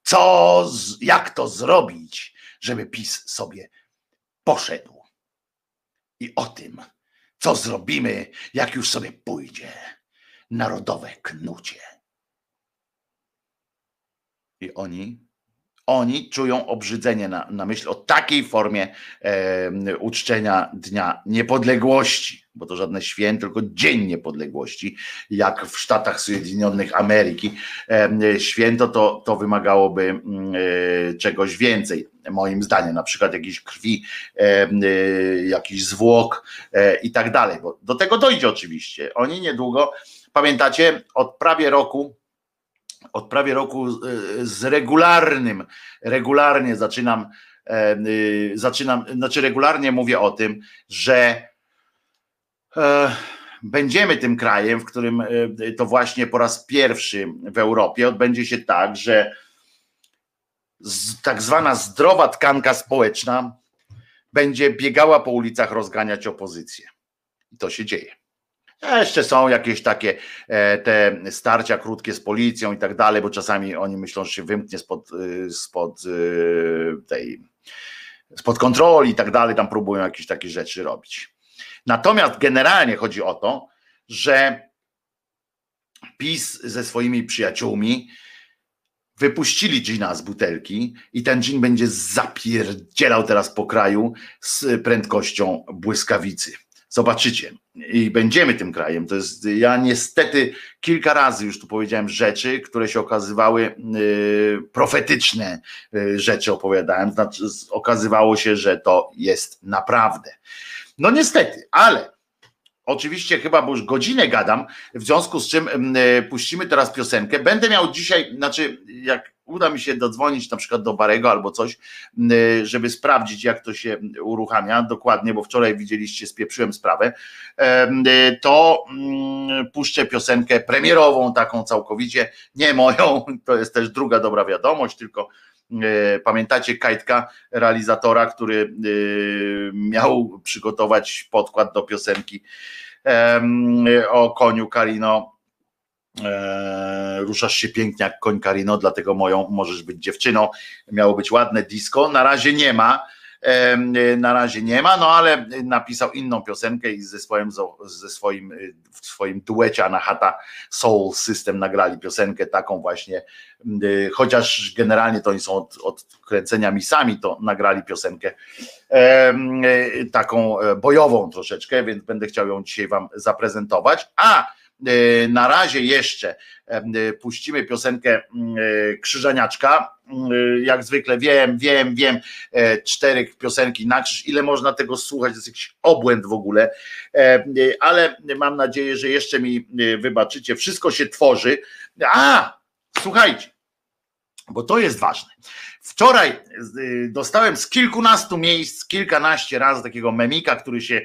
co, jak to zrobić, żeby PiS sobie poszedł. I o tym, co zrobimy, jak już sobie pójdzie narodowe knucie. I oni, oni czują obrzydzenie na, na myśl o takiej formie e, uczczenia Dnia Niepodległości, bo to żadne święto, tylko Dzień Niepodległości, jak w Stanach Zjednoczonych Ameryki. E, święto to, to wymagałoby mm, e, czegoś więcej, moim zdaniem, na przykład jakiejś krwi, e, jakiś zwłok e, i tak dalej, bo do tego dojdzie oczywiście. Oni niedługo Pamiętacie, od prawie roku od prawie roku z regularnym, regularnie zaczynam, zaczynam, znaczy regularnie mówię o tym, że będziemy tym krajem, w którym to właśnie po raz pierwszy w Europie odbędzie się tak, że tak zwana zdrowa tkanka społeczna będzie biegała po ulicach rozganiać opozycję. I to się dzieje. Jeszcze są jakieś takie e, te starcia krótkie z policją i tak dalej, bo czasami oni myślą, że się wymknie spod, e, spod e, tej spod kontroli i tak dalej, tam próbują jakieś takie rzeczy robić. Natomiast generalnie chodzi o to, że PiS ze swoimi przyjaciółmi wypuścili gina z butelki i ten gin będzie zapierdzielał teraz po kraju z prędkością błyskawicy. Zobaczycie. I będziemy tym krajem. To jest, ja niestety kilka razy już tu powiedziałem rzeczy, które się okazywały yy, profetyczne yy, rzeczy opowiadałem. Znaczy, okazywało się, że to jest naprawdę. No niestety, ale Oczywiście chyba, bo już godzinę gadam, w związku z czym y, puścimy teraz piosenkę. Będę miał dzisiaj, znaczy jak uda mi się dodzwonić na przykład do Barego albo coś, y, żeby sprawdzić jak to się uruchamia. Dokładnie, bo wczoraj widzieliście, spieprzyłem sprawę, to mm, puszczę piosenkę premierową, taką całkowicie, nie moją, to jest też druga dobra wiadomość, tylko Pamiętacie Kajtka, realizatora, który miał przygotować podkład do piosenki o koniu Karino. E, ruszasz się pięknie jak koń Karino, dlatego moją możesz być dziewczyną. Miało być ładne disco. Na razie nie ma. Na razie nie ma, no ale napisał inną piosenkę i ze swoim, ze swoim w swoim duecie Anahata Soul System nagrali piosenkę taką właśnie, chociaż generalnie to oni są od, od kręcenia misami, to nagrali piosenkę taką e, bojową troszeczkę, więc będę chciał ją dzisiaj wam zaprezentować. A na razie jeszcze puścimy piosenkę mm, e, Krzyżaniaczka. Mm, jak zwykle wiem, wiem, wiem, cztery piosenki na krzyż. Ile można tego słuchać? To jest jakiś obłęd w ogóle, ale mam nadzieję, że jeszcze mi wybaczycie. Wszystko się tworzy. A, słuchajcie, bo to jest ważne. Wczoraj dostałem z kilkunastu miejsc, kilkanaście razy takiego memika, który się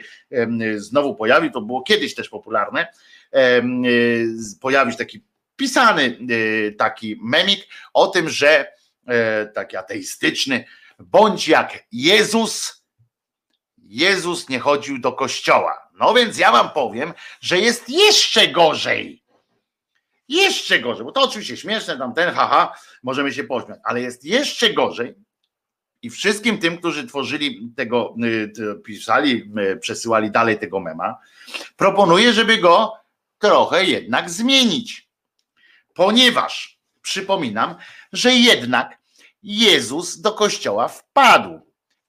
znowu pojawił. To było kiedyś też popularne Y, pojawić taki pisany y, taki memik o tym, że e, taki ateistyczny, bądź jak Jezus, Jezus nie chodził do kościoła. No więc ja wam powiem, że jest jeszcze gorzej. Jeszcze gorzej, bo to oczywiście śmieszne, tam ten haha, możemy się pośmiać, ale jest jeszcze gorzej. I wszystkim tym, którzy tworzyli tego, y, pisali, przesyłali dalej tego mema, proponuję, żeby go trochę jednak zmienić. Ponieważ przypominam, że jednak Jezus do kościoła wpadł.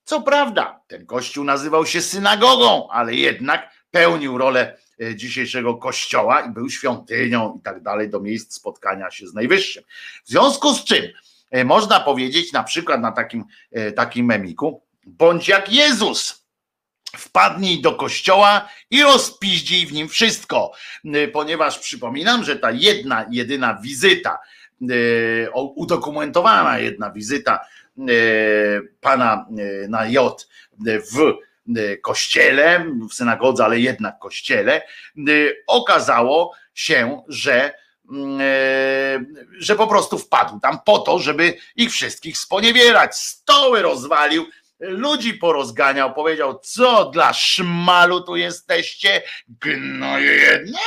Co prawda, ten kościół nazywał się synagogą, ale jednak pełnił rolę e, dzisiejszego kościoła i był świątynią i tak dalej do miejsc spotkania się z najwyższym. W związku z czym e, można powiedzieć na przykład na takim, e, takim memiku, bądź jak Jezus, wpadnij do kościoła i rozpiździj w nim wszystko, y, ponieważ przypominam, że ta jedna, jedyna wizyta, y, udokumentowana jedna wizyta y, pana na J w kościele, w synagodze, ale jednak kościele, okazało się, że że po prostu wpadł tam po to, żeby ich wszystkich sponiewierać. Stoły rozwalił, ludzi porozganiał, powiedział, co dla szmalu tu jesteście, gnoje jedne.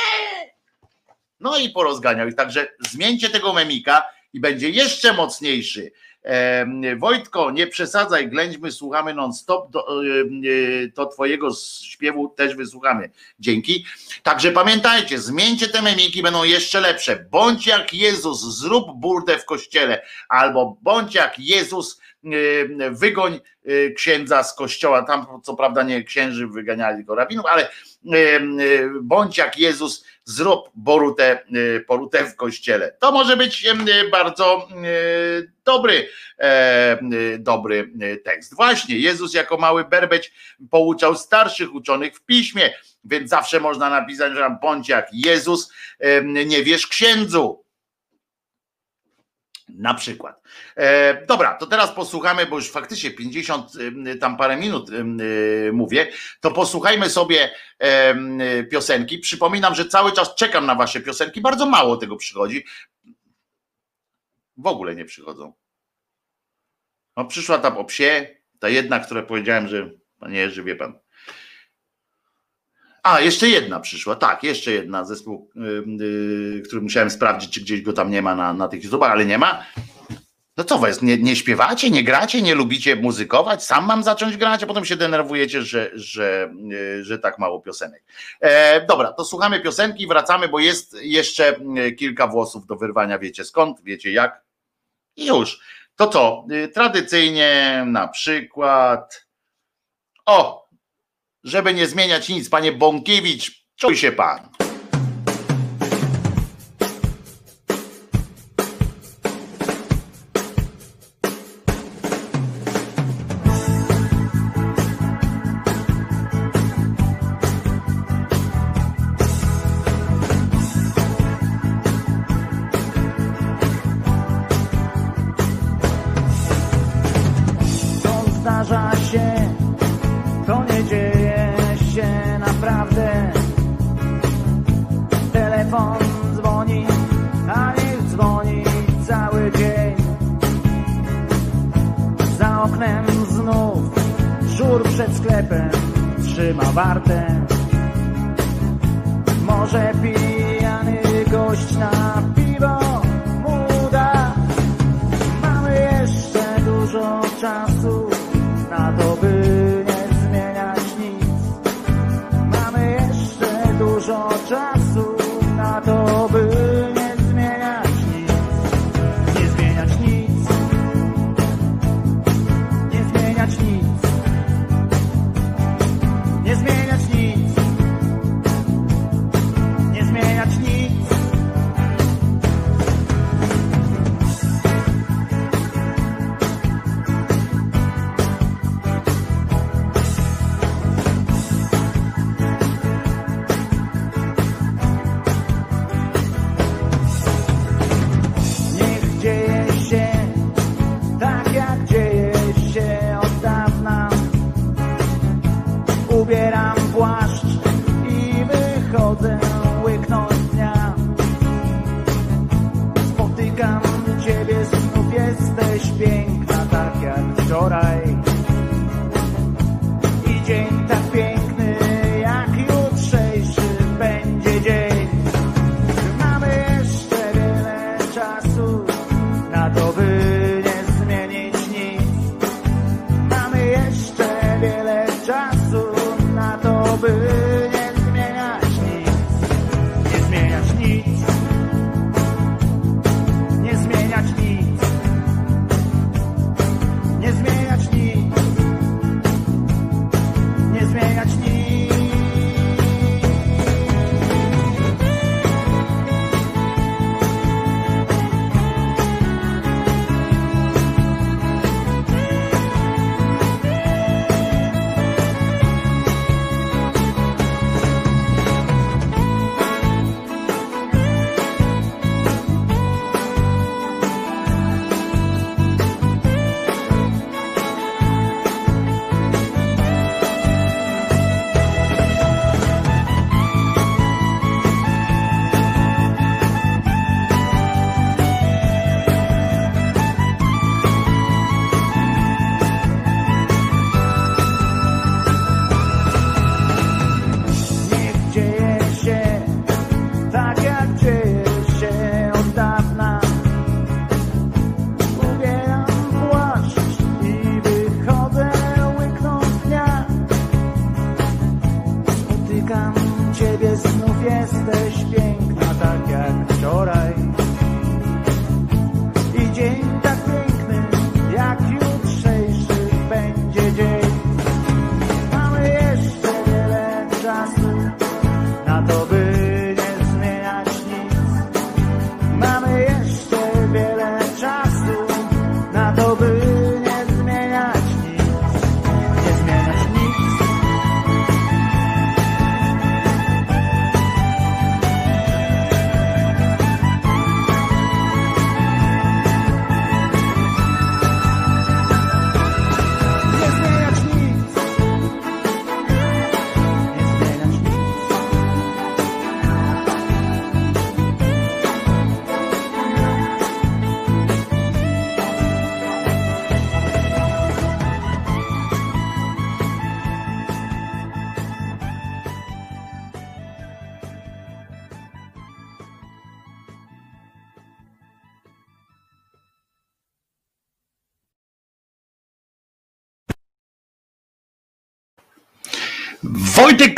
No i porozganiał. I także zmieńcie tego memika i będzie jeszcze mocniejszy. Wojtko, nie przesadzaj, ględźmy, słuchamy non-stop, to, to twojego śpiewu też wysłuchamy. Dzięki. Także pamiętajcie, zmieńcie te memiki, będą jeszcze lepsze. Bądź jak Jezus, zrób burdę w kościele, albo bądź jak Jezus, wygoń y, księdza z kościoła. Tam co prawda nie księży wyganiali tylko rabinów, ale y, bądź jak Jezus, zrób borutę, porutę w kościele. To może być bardzo dobry, e, dobry tekst. Właśnie, Jezus jako mały berbeć pouczał starszych uczonych w piśmie, więc zawsze można napisać, że bądź jak Jezus, nie wiesz księdzu Na przykład. E, dobra, to teraz posłuchamy, bo już faktycznie 50 tam parę minut e, mówię, to posłuchajmy sobie e, piosenki. Przypominam, że cały czas czekam na wasze piosenki, bardzo mało tego przychodzi. W ogóle nie przychodzą. No przyszła ta o psie, ta jedna, która powiedziałem, że panie Jerzy, wie pan. A, jeszcze jedna przyszła, tak, jeszcze jedna zespół, yy, który musiałem sprawdzić, czy gdzieś go tam nie ma na, na tych YouTubach, ale nie ma. No co was, nie, nie śpiewacie, nie gracie, nie lubicie muzykować? Sam mam zacząć grać, a potem się denerwujecie, że, że, yy, że tak mało piosenek. E, dobra, to słuchamy piosenki, wracamy, bo jest jeszcze yy, kilka włosów do wyrwania, wiecie skąd, wiecie jak. I już. To co? Tradycyjnie na przykład. O, żeby nie zmieniać nic, panie Bąkiewicz, czuj się pan.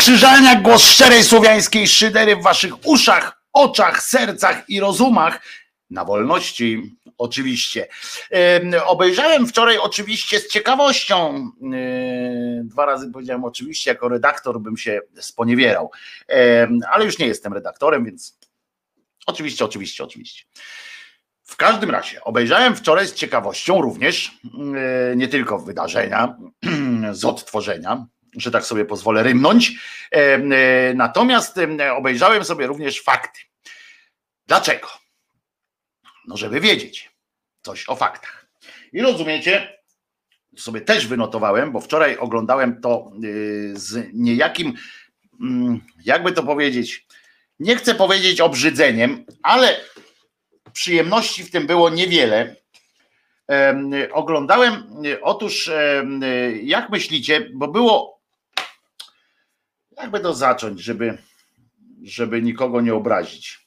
Wojtek Krzyżania, głos szczerej słowiańskiej szydery w waszych uszach, oczach, sercach i rozumach. Na wolności, oczywiście. obejrzałem wczoraj oczywiście z ciekawością. dwa razy powiedziałem oczywiście, jako redaktor bym się sponiewierał, ale już nie jestem redaktorem, więc oczywiście, oczywiście, oczywiście. W każdym razie obejrzałem wczoraj z ciekawością również nie tylko wydarzenia z odtworzenia, że tak sobie pozwolę rymnąć. E, natomiast obejrzałem sobie również fakty. Dlaczego? No, żeby wiedzieć coś o faktach. I rozumiecie, sobie też wynotowałem, bo wczoraj oglądałem to y, z niejakim, mm, jakby to powiedzieć, nie chcę powiedzieć obrzydzeniem, ale przyjemności w tym było niewiele. Oglądałem, y, otóż, y, jak myślicie, bo było jakby to zacząć, żeby, żeby nikogo nie obrazić?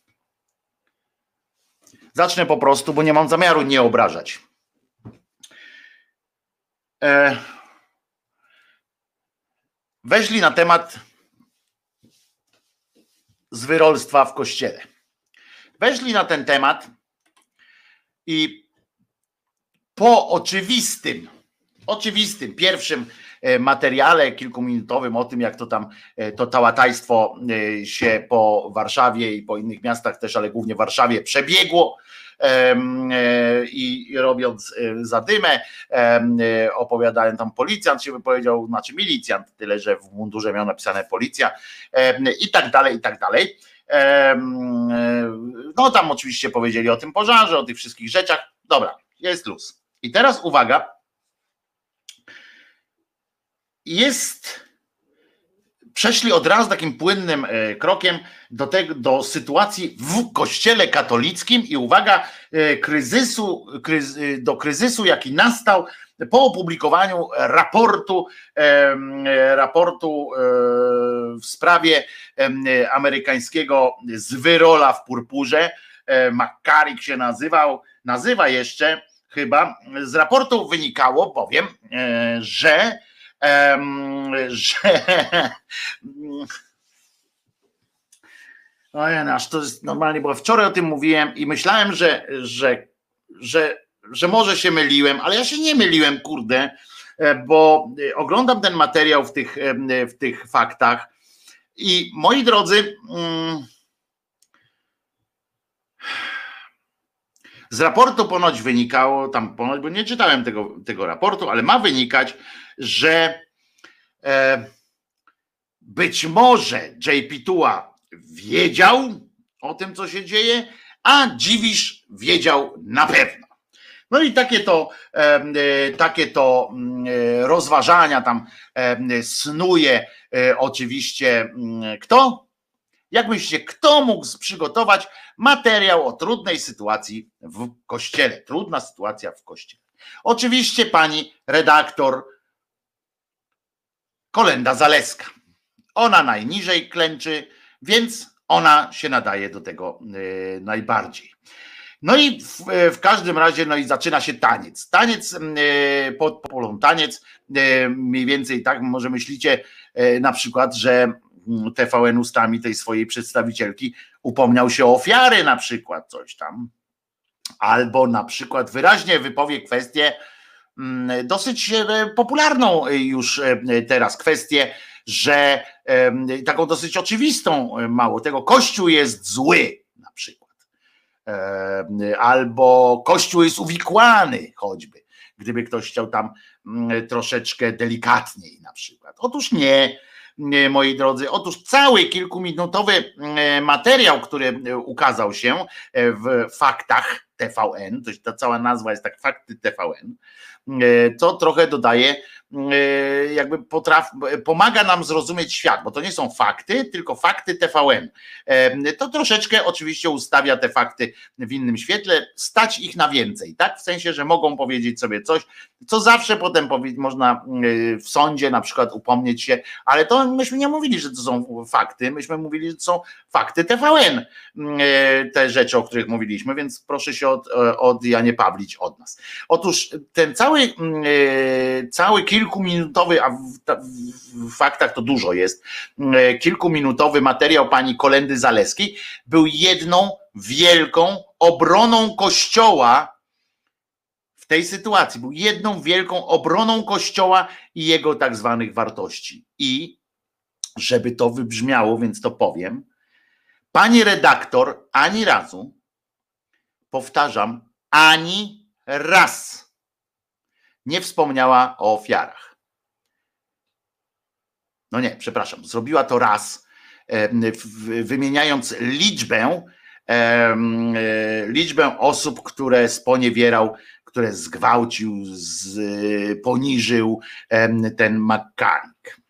Zacznę po prostu, bo nie mam zamiaru nie obrażać. E, na temat zwyrolstwa w kościele. Weźli na ten temat i po oczywistym, oczywistym pierwszym materiale kilkuminutowym o tym, jak to tam e, to tałatajstwo e, się po Warszawie i po innych miastach też, ale głównie Warszawie przebiegło i robiąc zadymę, opowiadałem tam policjant się wypowiedział, znaczy milicjant, tyle że w mundurze miał napisane policja i tak dalej, i tak dalej. No tam oczywiście powiedzieli o tym pożarze, o tych wszystkich rzeczach. Dobra, jest luz. I teraz uwaga, jest przeszli od razu takim płynnym e, krokiem do, tego, do sytuacji w kościele katolickim i uwaga, e, kryzysu, kryz, e, do kryzysu, jaki nastał po opublikowaniu raportu, raportu w sprawie amerykańskiego zwyrola w purpurze. McCarrick się nazywał, nazywa jeszcze chyba. Z raportu wynikało bowiem, że że Ojej, aż to jest normalnie, bo wczoraj o tym mówiłem i myślałem, że, że, że, że może się myliłem, ale ja się nie myliłem, kurde, e, bo oglądam ten materiał w tych, w tych faktach i moi drodzy, mm, z raportu ponoć wynikało, tam ponoć, bo nie czytałem tego, tego raportu, ale ma wynikać, że e, być może JP Tua wiedział o tym, co się dzieje, a Dziwisz wiedział na pewno. No i takie to, e, takie to mm, e, rozważania tam e, snuje oczywiście mm, kto? Jak myślicie, kto mógł przygotować materiał o trudnej sytuacji w kościele? Trudna sytuacja w kościele. Oczywiście pani redaktor Kolenda Zaleska. Ona najniżej klęczy, więc ona się nadaje do tego y, najbardziej. No i w, w, każdym razie, no i zaczyna się taniec. Taniec, y, pod polą taniec, y, mniej więcej tak, może myślicie na przykład, że mm, TVN ustami tej swojej przedstawicielki upomniał się o ofiary na przykład, coś tam. Albo na przykład wyraźnie wypowie kwestię, Mm, dosyć e, popularną już e, teraz kwestię, że taką dosyć oczywistą, e, mało tego, Kościół jest zły na przykład. Albo Kościół jest uwikłany choćby, gdyby ktoś chciał tam mm, troszeczkę delikatniej na przykład. Otóż nie, moi drodzy. Otóż cały kilkuminutowy materiał, który ukazał się w faktach TVN, to ta cała nazwa jest tak fakty TVN, E, to trochę dodaje, e, jakby potraf, pomaga nam zrozumieć świat, bo to nie są fakty, tylko fakty TVN. E, to troszeczkę oczywiście ustawia te fakty w innym świetle, stać ich na więcej, tak? W sensie, że mogą powiedzieć sobie coś, co zawsze potem można w sądzie na przykład upomnieć się, ale to myśmy nie mówili, że to są fakty, myśmy mówili, że to są fakty TVN, te rzeczy, o których mówiliśmy, więc proszę się od, od Janie Pawlić od nas. Otóż ten cały, mm, cały kilkuminutowy, a w, faktach to dużo jest, kilkuminutowy materiał pani Kolendy Zaleskiej był jedną wielką obroną Kościoła w tej sytuacji. Był jedną wielką obroną Kościoła i jego tak zwanych wartości. I żeby to wybrzmiało, więc to powiem, pani redaktor ani razu, powtarzam, ani raz nie wspomniała o ofiarach. No nie, przepraszam, zrobiła to raz, wymieniając liczbę E, liczbę osób, które sponiewierał, które zgwałcił, z, poniżył ten McCarrick,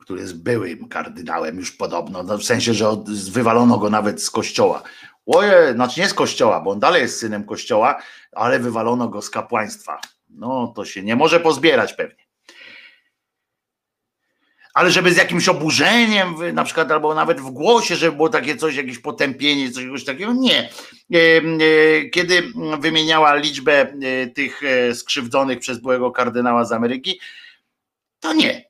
który jest byłym kardynałem już podobno, no w sensie, że wywalono go nawet z kościoła. Oje, znaczy nie z kościoła, bo on dalej jest synem kościoła, ale wywalono go z kapłaństwa. No to się nie może pozbierać pewnie ale żeby z jakimś oburzeniem, na przykład, albo nawet w głosie, żeby było takie coś, jakieś potępienie, coś takiego, nie. E, e, kiedy wymieniała liczbę e, tych skrzywdzonych przez byłego kardynała z Ameryki, to nie.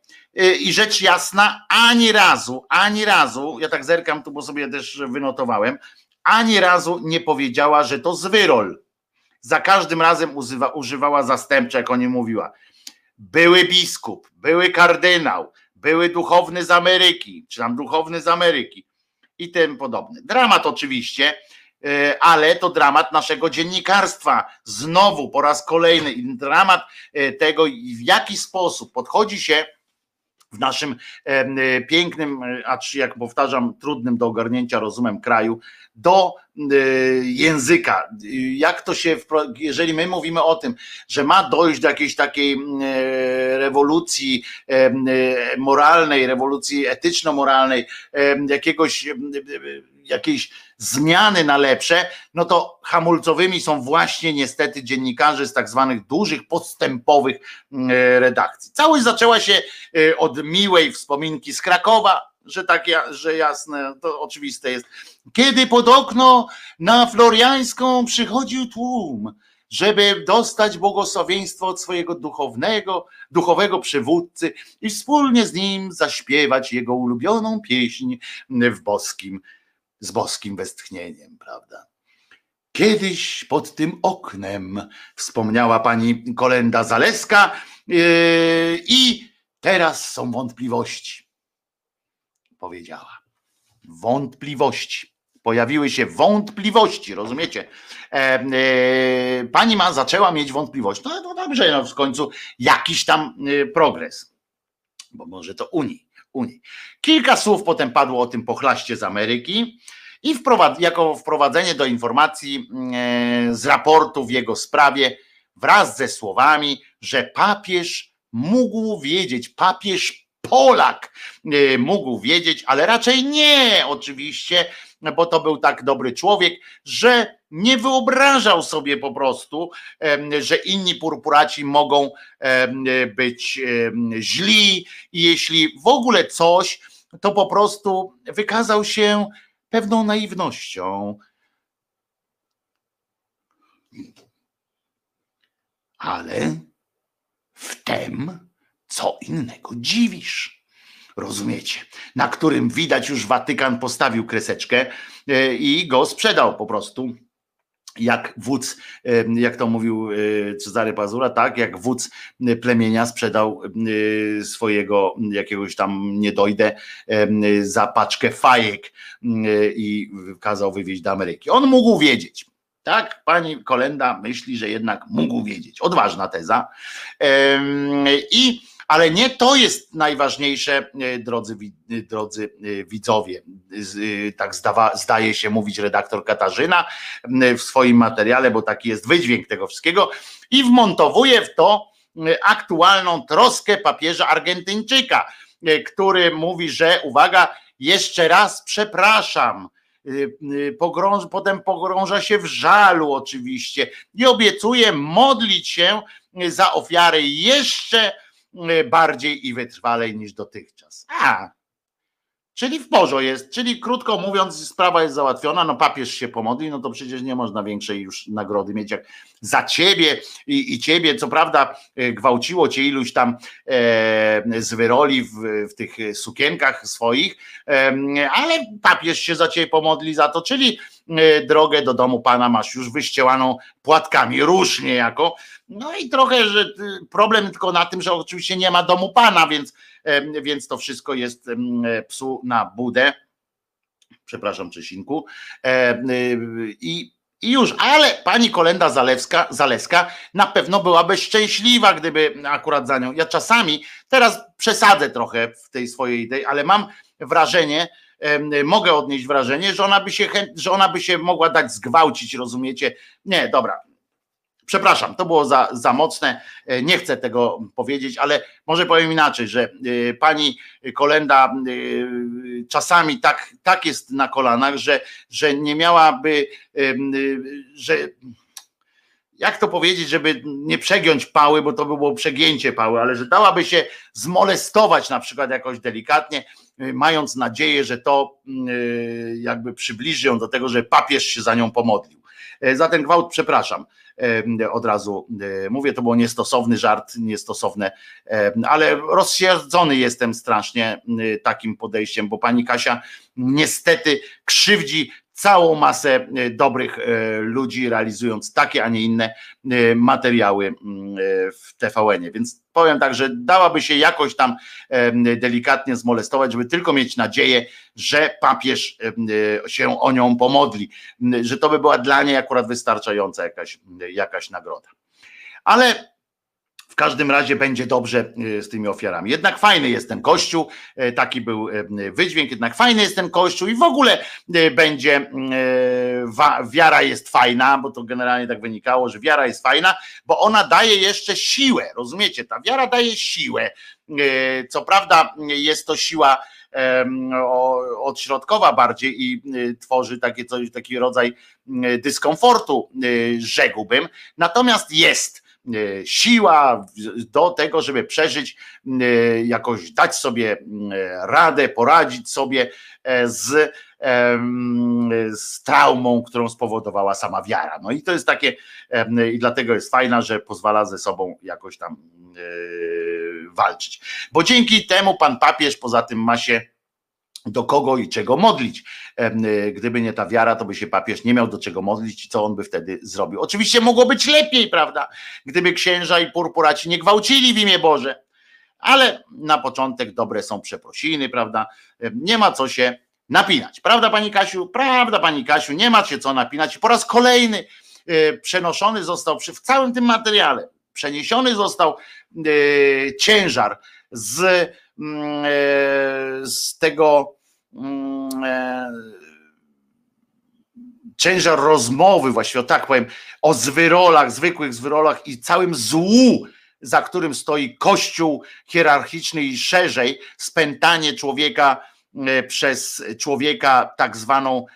I rzecz jasna, ani razu, ani razu, ja tak zerkam tu, bo sobie też wynotowałem, ani razu nie powiedziała, że to zwyrol. Za każdym razem używa, używała zastępcza, jak o nim mówiła. Były biskup, były kardynał, były duchowny z Ameryki, czy tam duchowny z Ameryki i tym podobny. Dramat oczywiście, e, ale to dramat naszego dziennikarstwa. Znowu po raz kolejny dramat e, tego, w jaki sposób podchodzi się w naszym e, pięknym, a czy jak powtarzam, trudnym do ogarnięcia rozumem kraju, do języka. Jak to się, jeżeli my mówimy o tym, że ma dojść do jakiejś takiej rewolucji moralnej, rewolucji etyczno-moralnej, jakiegoś jakiejś zmiany na lepsze, no to hamulcowymi są właśnie niestety dziennikarze z tak zwanych dużych, postępowych mm, redakcji. Całość zaczęła się e, od miłej wspominki z Krakowa, że tak, że jasne, to oczywiste jest. Kiedy pod okno na Floriańską przychodził tłum, żeby dostać błogosławieństwo od swojego duchownego, duchowego przywódcy i wspólnie z nim zaśpiewać jego ulubioną pieśń w boskim z boskim westchnieniem, prawda? Kiedyś pod tym oknem wspomniała pani Kolenda Zaleska yy, i teraz są wątpliwości. Powiedziała. Wątpliwości. Pojawiły się wątpliwości, rozumiecie? E, e, pani ma zaczęła mieć wątpliwości. No to dobrze, no w końcu jakiś tam e, progres. Bo może to Unii. Unii. Kilka słów potem padło o tym pochlaście z Ameryki i wprowad jako wprowadzenie do informacji e, z raportu w jego sprawie wraz ze słowami, że papież mógł wiedzieć, papież Polak e, mógł wiedzieć, ale raczej nie oczywiście, bo to był tak dobry człowiek, że nie wyobrażał sobie po prostu, że inni purpuraci mogą być źli i jeśli w ogóle coś, to po prostu wykazał się pewną naiwnością. Ale wtem co innego dziwisz. Rozumiecie? Na którym widać już Watykan postawił kreseczkę e, i go sprzedał po prostu jak wódz, jak to mówił e, Cezary Pazura, tak, jak wódz plemienia sprzedał e, swojego jakiegoś tam niedojdę za paczkę fajek i kazał wywieźć do Ameryki. On mógł wiedzieć. Tak, pani Kolenda myśli, że jednak mógł wiedzieć. Odważna teza. I ale nie to jest najważniejsze, e, drodzy, e, drodzy e, widzowie. Tak zdawa, zdaje się mówić redaktor Katarzyna w swoim materiale, bo taki jest wydźwięk tego wszystkiego i wmontowuje w to aktualną troskę papieża Argentyńczyka, który mówi, że uwaga, jeszcze raz przepraszam. Pogrąż, potem pogrąża się w żalu oczywiście i obiecuje modlić się za ofiary jeszcze bardziej i wytrwalej niż dotychczas. A, Czyli w porządku jest, czyli krótko mówiąc, sprawa jest załatwiona, no papież się pomodli, no to przecież nie można większej już nagrody mieć jak za ciebie i, i ciebie, co prawda e, gwałciło cię iluś tam e, z wyroli w, w tych sukienkach swoich, e, ale papież się za ciebie pomodli za to, czyli drogę do domu Pana masz już wyściełaną płatkami, różnie jako, no i trochę, że problem tylko na tym, że oczywiście nie ma domu Pana, więc więc to wszystko jest psu na budę. Przepraszam, Czesinku. I i już, ale pani Kolenda Zalewska, Zaleska na pewno byłaby szczęśliwa, gdyby akurat za nią. Ja czasami, teraz przesadzę trochę w tej swojej idei, ale mam wrażenie, mogę odnieść wrażenie, że ona by się, że ona by się mogła dać zgwałcić, rozumiecie? Nie, dobra, Przepraszam, to było za, za mocne, e, nie chcę tego powiedzieć, ale może powiem inaczej, że e, pani Kolenda e, czasami tak, tak jest na kolanach, że, że nie miałaby, że jak to powiedzieć, żeby nie przegiąć pały, bo to by było przegięcie pały, ale że dałaby się zmolestować na przykład jakoś delikatnie, mając nadzieję, że to jakby przybliży ją do tego, że papież się za nią pomodlił. Za ten gwałt przepraszam od razu e, mówię, to był niestosowny żart, niestosowne, ale rozsierdzony jestem strasznie takim podejściem, bo pani Kasia niestety krzywdzi całą masę e, dobrych e, ludzi, realizując takie, a nie inne e, materiały mm, w TVN-ie. Więc powiem tak, że dałaby się jakoś tam delikatnie zmolestować, żeby tylko mieć nadzieję, że papież się o nią pomodli, że to by była dla niej akurat wystarczająca jakaś, jakaś nagroda. Ale w każdym razie będzie dobrze e, z tymi ofiarami. Jednak fajny jest ten kościół, e, taki był e, wydźwięk, jednak fajny jest ten kościół i w ogóle będzie, wiara jest fajna, bo to generalnie tak wynikało, że wiara jest fajna, bo ona daje jeszcze siłę, rozumiecie? Ta wiara daje siłę. Co prawda jest to siła odśrodkowa bardziej i tworzy takie coś, taki rodzaj dyskomfortu, rzekłbym. Natomiast jest siła do tego, żeby przeżyć, e, jakoś dać sobie e, radę, poradzić sobie z, z traumą, którą spowodowała sama wiara. No i to jest takie, i dlatego jest fajna, że pozwala ze sobą jakoś tam walczyć. Bo dzięki temu pan papież poza tym ma się do kogo i czego modlić. Y, gdyby nie ta wiara, to by się papież nie miał do czego modlić i co on by wtedy zrobił. Oczywiście mogło być lepiej, prawda? Gdyby księża i purpuraci nie gwałcili w imię Boże. Ale na początek dobre są przeprosiny, prawda? Nie ma co się napinać. Prawda, pani Kasiu? Prawda, pani Kasiu, nie ma się co napinać. Po raz kolejny y, przenoszony został przy, w całym tym materiale, przeniesiony został y, ciężar z e, z tego mm, e, ciężar rozmowy, właściwie tak powiem, o zwyrolach, zwykłych zwyrolach i całym złu, za którym stoi kościół hierarchiczny i szerzej spętanie człowieka e, przez człowieka tak zwaną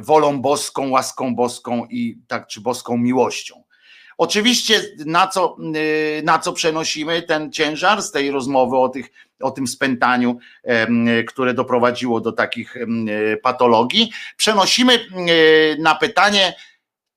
wolą boską, łaską boską i tak czy boską miłością. Oczywiście na co, na co przenosimy ten ciężar z tej rozmowy o, tych, o tym spętaniu, które doprowadziło do takich patologii, przenosimy y, na pytanie,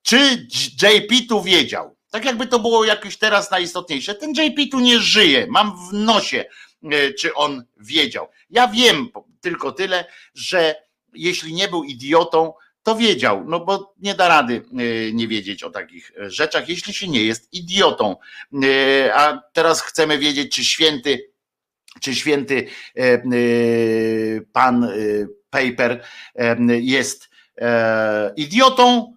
czy JP tu wiedział. Tak jakby to było jakoś teraz najistotniejsze. Ten JP tu nie żyje, mam w nosie, y, czy on wiedział. Ja wiem tylko tyle, że jeśli nie był idiotą, to wiedział, no bo nie da rady e, nie wiedzieć o takich rzeczach, jeśli się nie jest idiotą. E, a teraz chcemy wiedzieć, czy święty, czy święty e, pan Paper jest idiotą,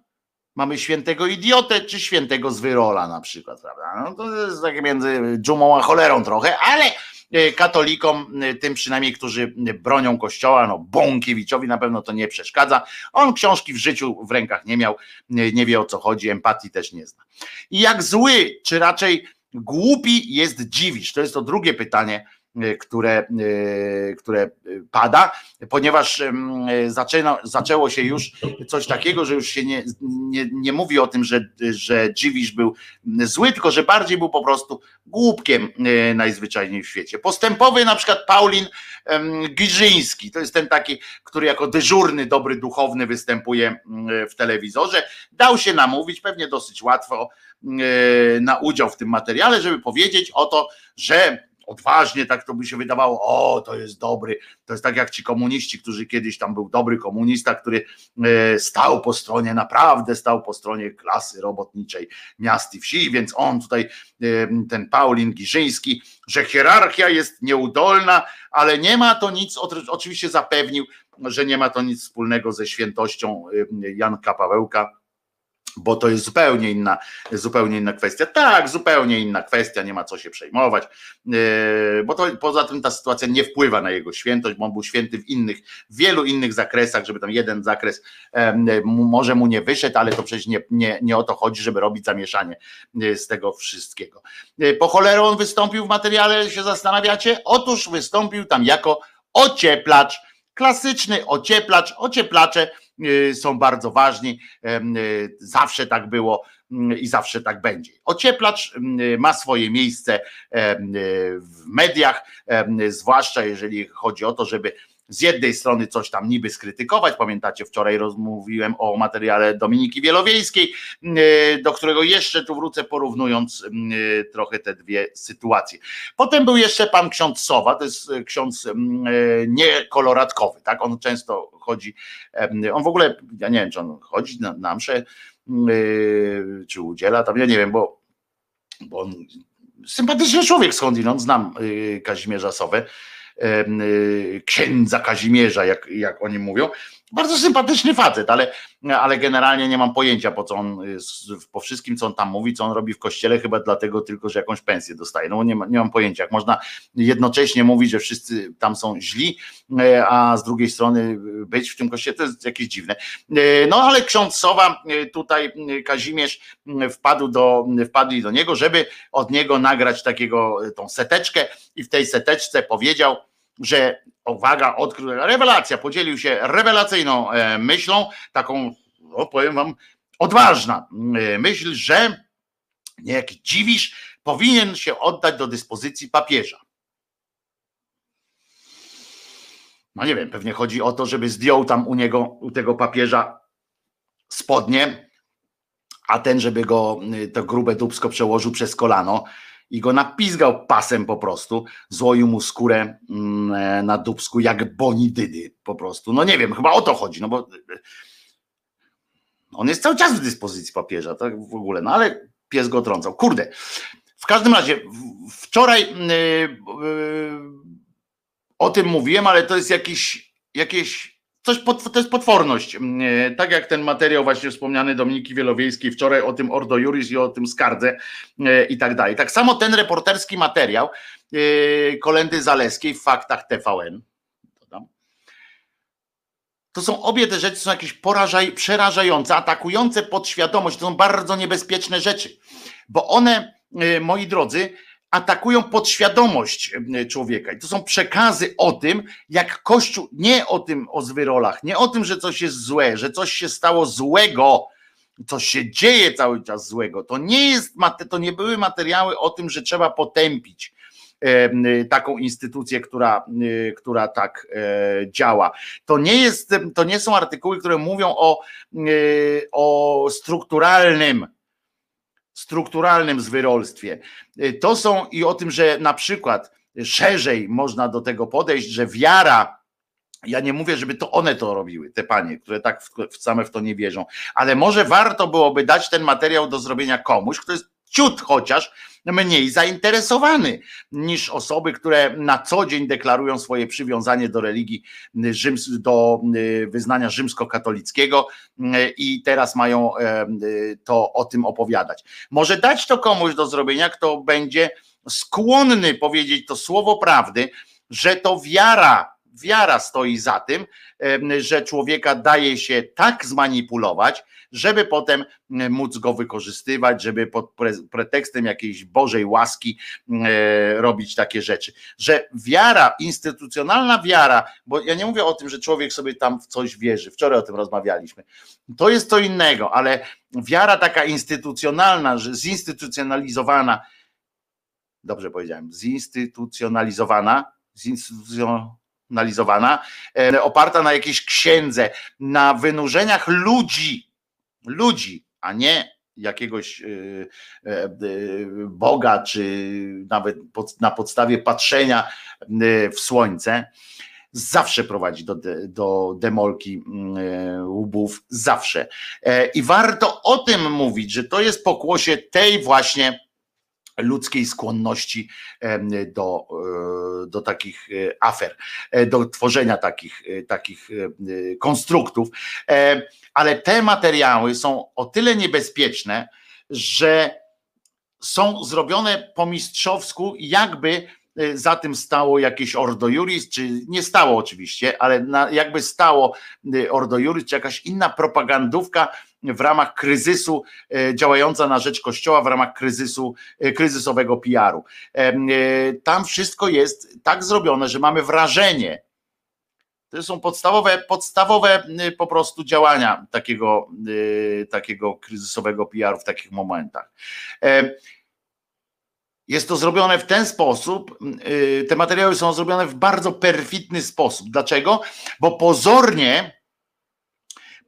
mamy świętego idiotę, czy świętego zwyrola na przykład, prawda? No to jest takie między dżumą a cholerą trochę, ale E, katolikom, e, tym przynajmniej, którzy bronią kościoła, no Bąkiewiczowi na pewno to nie przeszkadza. On książki w życiu w rękach nie miał, nie wie o co chodzi, empatii też nie zna. I jak zły, czy raczej głupi jest dziwisz? To jest to drugie pytanie, które, które pada, ponieważ zaczęło, zaczęło się już coś takiego, że już się nie, nie, nie mówi o tym, że, że Dziwisz był zły, tylko że bardziej był po prostu głupkiem najzwyczajniej w świecie. Postępowy na przykład Paulin Giżyński, to jest ten taki, który jako dyżurny, dobry duchowny występuje w telewizorze, dał się namówić, pewnie dosyć łatwo, na udział w tym materiale, żeby powiedzieć o to, że odważnie, tak to by się wydawało, o, to jest dobry, to jest tak jak ci komuniści, którzy kiedyś tam był dobry komunista, który e, stał po stronie, naprawdę stał po stronie klasy robotniczej miast i wsi, więc on tutaj, e, ten Paulin Giżyński, że hierarchia jest nieudolna, ale nie ma to nic, oczywiście zapewnił, że nie ma to nic wspólnego ze świętością e, Janka Pawełka, bo to jest zupełnie inna, zupełnie inna kwestia. Tak, zupełnie inna kwestia, nie ma co się przejmować, e, bo to poza tym ta sytuacja nie wpływa na jego świętość, bo on był święty w innych, w wielu innych zakresach, żeby tam jeden zakres może mu nie wyszedł, ale to przecież nie, nie, nie o to chodzi, żeby robić zamieszanie e, z tego wszystkiego. E, po cholerę on wystąpił w materiale, się zastanawiacie? Otóż wystąpił tam jako ocieplacz, klasyczny ocieplacz, ocieplacze są bardzo ważni. Y, zawsze tak było mm, i zawsze tak będzie. Ocieplacz y, ma swoje miejsce w mediach, zwłaszcza jeżeli chodzi o to, żeby z jednej strony coś tam niby skrytykować. Pamiętacie, wczoraj rozmówiłem o materiale Dominiki Wielowiejskiej, do którego jeszcze tu wrócę, porównując trochę te dwie sytuacje. Potem był jeszcze pan ksiądz Sowa, to jest ksiądz niekoloratkowy, tak? On często chodzi, on w ogóle, ja nie wiem, czy on chodzi na, na mszę, yy, czy udziela tam, ja nie wiem, bo, bo on sympatyczny człowiek skądinąd, znam yy, Kazimierza Sowę, yy, księdza Kazimierza, jak, jak oni mówią, bardzo sympatyczny facet, ale, ale generalnie nie mam pojęcia po co on, po wszystkim co on tam mówi, co on robi w kościele, chyba dlatego tylko, że jakąś pensję dostaje. No nie, ma, nie mam pojęcia, jak można jednocześnie mówić, że wszyscy tam są źli, e, a z drugiej strony być w tym kościele, to jest jakieś dziwne. E, no ale ksiądz Sowa, e, tutaj Kazimierz wpadł do, wpadli do niego, żeby od niego nagrać takiego, tą seteczkę i w tej seteczce powiedział, że uwaga, odkrył, rewelacja, podzielił się rewelacyjną e, myślą, taką, no powiem wam, odważna e, myśl, że niejaki dziwisz powinien się oddać do dyspozycji papieża. No nie wiem, pewnie chodzi o to, żeby zdjął tam u niego, u tego papieża spodnie, a ten, żeby go to grube dubsko przełożył przez kolano i go napizgał pasem po prostu, złoił mu skórę mm, e, na dubsku jak bonidydy po prostu. No nie wiem, chyba o to chodzi, no bo e, on jest cały czas w dyspozycji papieża, tak w ogóle, no ale pies go trącał. Kurde. W każdym razie, wczoraj yy, yy, o tym mówiłem, ale to jest jakiś, jakieś coś pod, to jest potworność. Mm, e, tak jak ten materiał właśnie wspomniany Dominiki Wielowiejskiej wczoraj o tym Ordo Juris i o tym skardze e, i tak dalej. Tak samo ten reporterski materiał e, Kolendy Zaleskiej w faktach TVN. To są obie te rzeczy są jakieś porażaj, przerażające, atakujące podświadomość. To są bardzo niebezpieczne rzeczy, bo one, moi drodzy, atakują podświadomość e, człowieka. I to są przekazy o tym, jak Kościół, nie o tym, o zwyrolach, nie o tym, że coś jest złe, że coś się stało złego, coś się dzieje cały czas złego. To nie jest, to nie były materiały o tym, że trzeba potępić e, taką instytucję, która, e, która tak działa. To nie jest, to nie są artykuły, które mówią o, o strukturalnym strukturalnym zwyrolstwie. Y, to są i o tym, że na przykład szerzej można do tego podejść, że wiara ja nie mówię, żeby to one to robiły, te panie, które tak w, same w to nie wierzą, ale może warto byłoby dać ten materiał do zrobienia komuś, kto jest ciut chociaż mniej zainteresowany niż osoby, które na co dzień deklarują swoje przywiązanie do religii, do y, wyznania rzymskokatolickiego y, i teraz mają y, to o tym opowiadać. Może dać to komuś do zrobienia, kto będzie skłonny powiedzieć to słowo prawdy, że to wiara wiara stoi za tym, że człowieka daje się tak zmanipulować, żeby potem móc go wykorzystywać, żeby pod pretekstem jakiejś Bożej łaski robić takie rzeczy. Że wiara, instytucjonalna wiara, bo ja nie mówię o tym, że człowiek sobie tam w coś wierzy, wczoraj o tym rozmawialiśmy, to jest co innego, ale wiara taka instytucjonalna, że zinstytucjonalizowana, dobrze powiedziałem, zinstytucjonalizowana, zinstytucjonalizowana, e, oparta na jakiejś księdze, na wynurzeniach ludzi, ludzi, a nie jakiegoś e, e, Boga, czy nawet na podstawie patrzenia w słońce, zawsze prowadzi do, do demolki łbów, zawsze. I warto o tym mówić, że to jest pokłosie tej właśnie ludzkiej skłonności do, e, do takich e, afer, e, do tworzenia takich, takich konstruktów. Ale te materiały są o tyle niebezpieczne, że są zrobione po mistrzowsku, jakby za tym stało jakieś Ordo Juris, czy nie stało oczywiście, ale jakby stało Ordo Juris, czy jakaś inna propagandówka w ramach kryzysu, e, działająca na rzecz Kościoła w ramach kryzysu, e, kryzysowego PR-u. E, tam wszystko jest tak zrobione, że mamy wrażenie, to są podstawowe, podstawowe po prostu działania takiego, takiego kryzysowego PR-u w takich momentach. Jest to zrobione w ten sposób, te materiały są zrobione w bardzo perfidny sposób. Dlaczego? Bo pozornie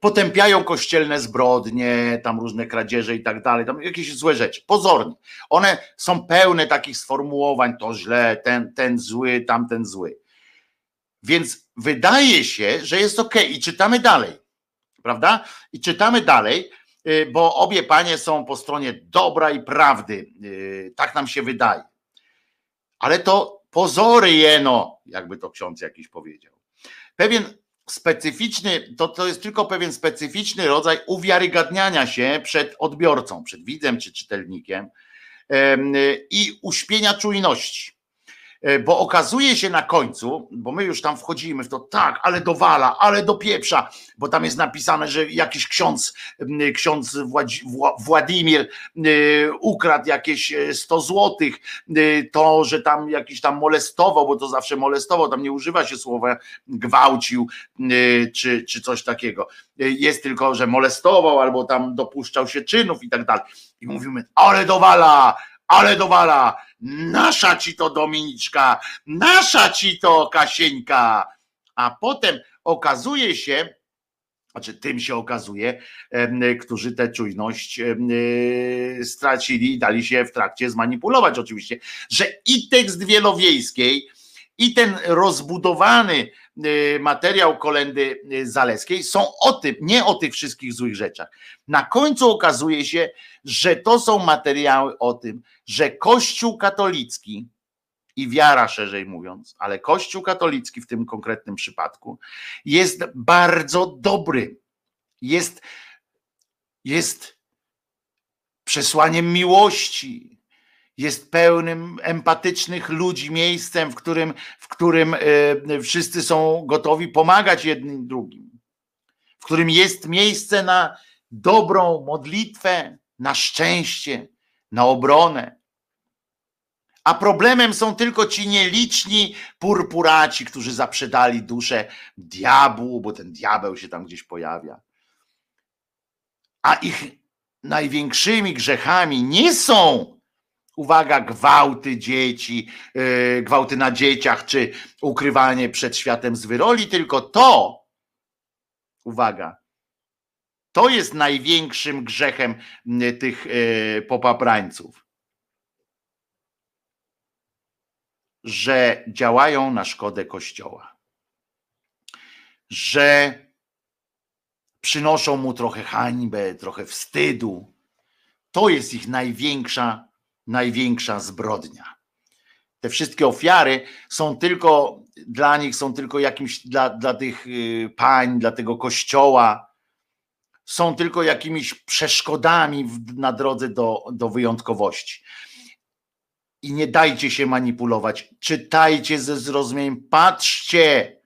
potępiają kościelne zbrodnie, tam różne kradzieże i tak dalej, tam jakieś złe rzeczy, pozornie. One są pełne takich sformułowań, to źle, ten, ten zły, tamten zły. Więc wydaje się, że jest ok i czytamy dalej, prawda? I czytamy dalej, y, bo obie panie są po stronie dobra i prawdy, y, tak nam się wydaje. Ale to pozory jeno, jakby to ksiądz jakiś powiedział. Pewien specyficzny, to, to jest tylko pewien specyficzny rodzaj uwiarygadniania się przed odbiorcą, przed widzem czy czytelnikiem i uśpienia czujności. E, bo okazuje się na końcu, bo my już tam wchodzimy w to, tak, ale dowala, ale do pieprza, bo tam jest napisane, że jakiś ksiądz, ksiądz Władimir ukradł jakieś 100 e, złotych, to, że tam jakiś tam molestował, bo to zawsze molestował, tam nie używa się słowa gwałcił, czy, czy coś takiego. E, jest tylko, że molestował, albo tam dopuszczał się czynów i tak dalej. I mówimy, ale dowala, ale dowala, nasza ci to Dominiczka, nasza ci to Kasieńka. A potem okazuje się, znaczy tym się okazuje, którzy tę czujność e, stracili i dali się w trakcie zmanipulować oczywiście, że i tekst wielowiejskiej, i ten rozbudowany y, materiał kolendy y, zaleskiej są o tym, nie o tych wszystkich złych rzeczach. Na końcu okazuje się, że to są materiały o tym, że Kościół katolicki i wiara szerzej mówiąc, ale Kościół katolicki w tym konkretnym przypadku jest bardzo dobry. Jest, jest przesłaniem miłości, jest pełnym empatycznych ludzi, miejscem, w którym, w którym e, wszyscy są gotowi pomagać jednym drugim, w którym jest miejsce na dobrą modlitwę, na szczęście, na obronę. A problemem są tylko ci nieliczni purpuraci, którzy zaprzedali duszę diabłu, bo ten diabeł się tam gdzieś pojawia. A ich największymi grzechami nie są Uwaga, gwałty dzieci, yy, gwałty na dzieciach, czy ukrywanie przed światem z wyroli, tylko to, uwaga, to jest największym grzechem tych yy, popaprańców. Że działają na szkodę Kościoła. Że przynoszą mu trochę hańbę, trochę wstydu. To jest ich największa największa zbrodnia. Te wszystkie ofiary są tylko dla nich, są tylko jakimś, dla, dla tych y, pań, dla tego kościoła, są tylko jakimiś przeszkodami na drodze do, do wyjątkowości. I nie dajcie się manipulować. Czytajcie ze zrozumieniem, patrzcie,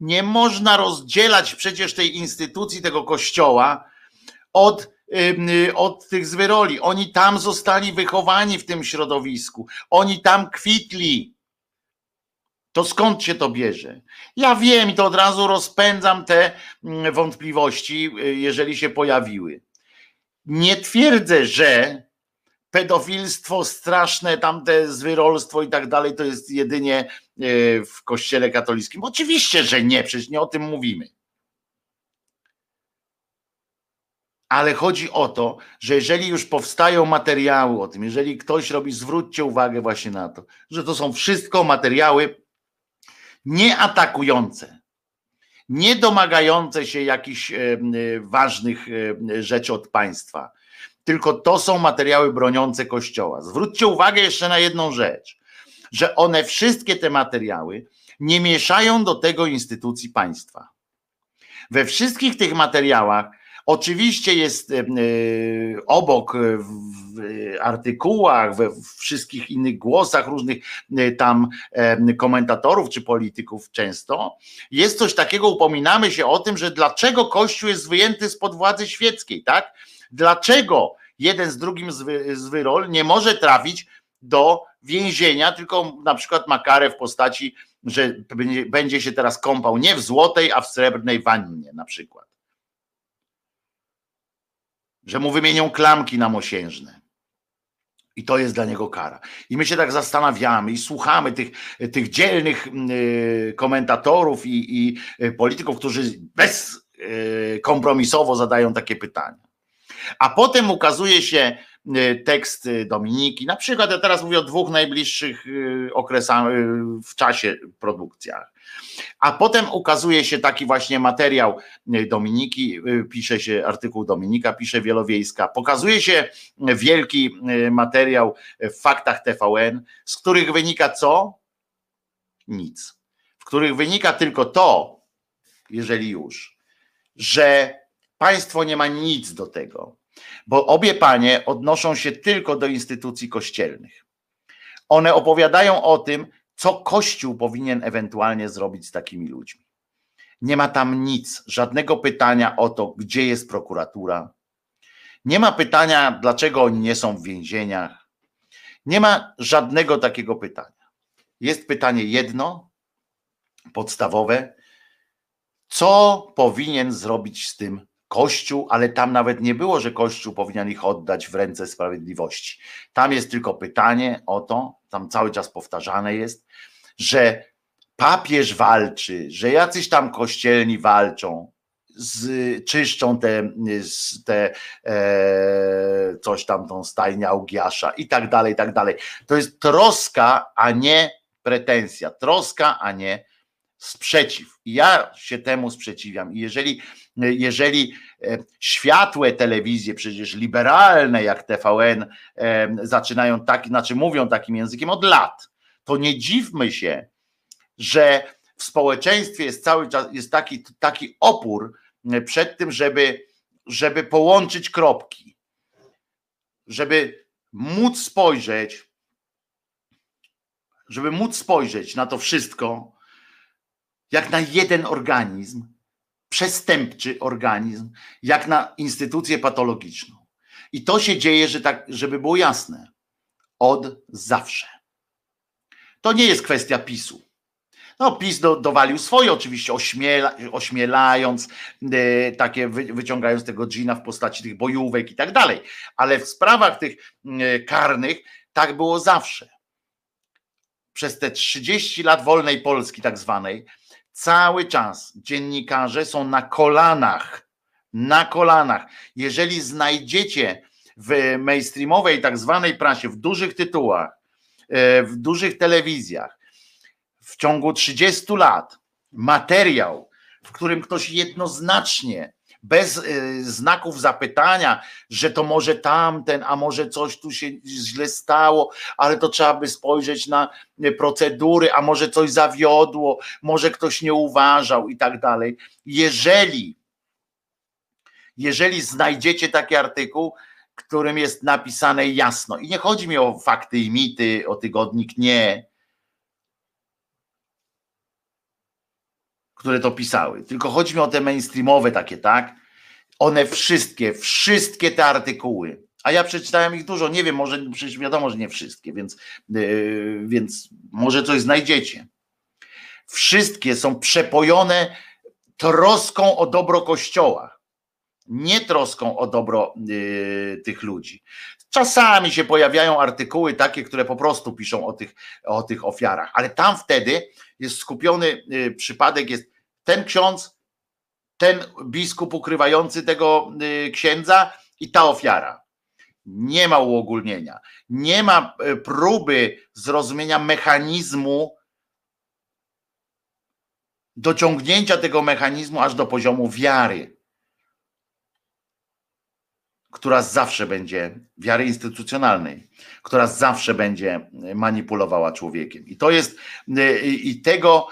Nie można rozdzielać przecież tej instytucji, tego kościoła od, od tych zwyroli. Oni tam zostali wychowani w tym środowisku. Oni tam kwitli. To skąd się to bierze? Ja wiem i to od razu rozpędzam te mm, wątpliwości, y, jeżeli się pojawiły. Nie twierdzę, że pedofilstwo straszne, tamte zwyrolstwo i tak dalej, to jest jedynie y, w kościele katolickim. Oczywiście, że nie, przecież nie o tym mówimy. Ale chodzi o to, że jeżeli już powstają materiały o tym, jeżeli ktoś robi, zwróćcie uwagę właśnie na to, że to są wszystko materiały nie atakujące, nie domagające się jakichś e, e, ważnych e, rzeczy od państwa, tylko to są materiały broniące Kościoła. Zwróćcie uwagę jeszcze na jedną rzecz, że one wszystkie te materiały nie mieszają do tego instytucji państwa. We wszystkich tych materiałach Oczywiście jest e, e, obok w artykułach, we wszystkich innych głosach różnych e, tam komentatorów czy polityków często, jest coś takiego, upominamy się o tym, że dlaczego Kościół jest wyjęty spod władzy świeckiej, tak? Dlaczego jeden z drugim z wyrol nie może trafić do więzienia, tylko na przykład ma karę w postaci, że będzie się teraz kąpał nie w złotej, a w srebrnej wannie na przykład że mu wymienią klamki na mosiężne. I to jest dla niego kara. I my się tak zastanawiamy i słuchamy tych, tych dzielnych y, komentatorów i, i y, polityków, którzy bezkompromisowo y, zadają takie pytania. A potem ukazuje się tekst Dominiki, na przykład ja teraz mówię o dwóch najbliższych okresach w czasie produkcjach. A potem ukazuje się taki właśnie materiał y, Dominiki, y, pisze się artykuł Dominika, pisze Wielowiejska. Pokazuje się wielki y, materiał w faktach TVN, z których wynika co? Nic. W których wynika tylko to, jeżeli już, że państwo nie ma nic do tego, bo obie panie odnoszą się tylko do instytucji kościelnych. One opowiadają o tym, co Kościół powinien ewentualnie zrobić z takimi ludźmi? Nie ma tam nic, żadnego pytania o to, gdzie jest prokuratura. Nie ma pytania, dlaczego oni nie są w więzieniach. Nie ma żadnego takiego pytania. Jest pytanie jedno, podstawowe: co powinien zrobić z tym Kościół, ale tam nawet nie było, że Kościół powinien ich oddać w ręce sprawiedliwości. Tam jest tylko pytanie o to, tam cały czas powtarzane jest, że papież walczy, że jacyś tam kościelni walczą, z, czyszczą te, te e, coś tam, tą stajnię Augiasza i tak dalej, i tak dalej. To jest troska, a nie pretensja, troska, a nie sprzeciw. Ja się temu sprzeciwiam. I jeżeli, jeżeli e, światłe telewizje, przecież liberalne jak TVN, e, zaczynają tak, znaczy mówią takim językiem od lat, to nie dziwmy się, że w społeczeństwie jest cały czas jest taki, taki opór przed tym, żeby, żeby połączyć kropki, żeby móc spojrzeć, żeby móc spojrzeć na to wszystko jak na jeden organizm, przestępczy organizm, jak na instytucję patologiczną. I to się dzieje, że tak, żeby było jasne, od zawsze. To nie jest kwestia PiSu. No, PiS do, dowalił swoje, oczywiście ośmiela, ośmielając, e, takie wy, wyciągając tego dżina w postaci tych bojówek i tak dalej. Ale w sprawach tych e, karnych tak było zawsze. Przez te 30 lat wolnej Polski, tak zwanej, cały czas dziennikarze są na kolanach, na kolanach. Jeżeli znajdziecie w mainstreamowej, tak zwanej prasie, w dużych tytułach, e, w dużych telewizjach, w ciągu 30 lat materiał, w którym ktoś jednoznacznie bez y, znaków zapytania, że to może tamten, a może coś tu się źle stało, ale to trzeba by spojrzeć na y, procedury, a może coś zawiodło, może ktoś nie uważał i tak dalej. Jeżeli, jeżeli znajdziecie taki artykuł, którym jest napisane jasno, i nie chodzi mi o fakty i mity, o tygodnik, nie, które to pisały. Tylko chodzi mi o te mainstreamowe takie, tak? One wszystkie, wszystkie te artykuły, a ja przeczytałem ich dużo, nie wiem, może przecież wiadomo, że nie wszystkie, więc, yy, więc może coś znajdziecie. Wszystkie są przepojone troską o dobro Kościoła, nie troską o dobro yy, tych ludzi. Czasami się pojawiają artykuły takie, które po prostu piszą o tych, o tych ofiarach, ale tam wtedy jest skupiony yy, przypadek, jest ten ksiądz, ten biskup ukrywający tego yy, księdza i ta ofiara. Nie ma uogólnienia, nie ma yy, próby zrozumienia mechanizmu dociągnięcia tego mechanizmu aż do poziomu wiary, która zawsze będzie, wiary instytucjonalnej, która zawsze będzie manipulowała człowiekiem. I to jest, i tego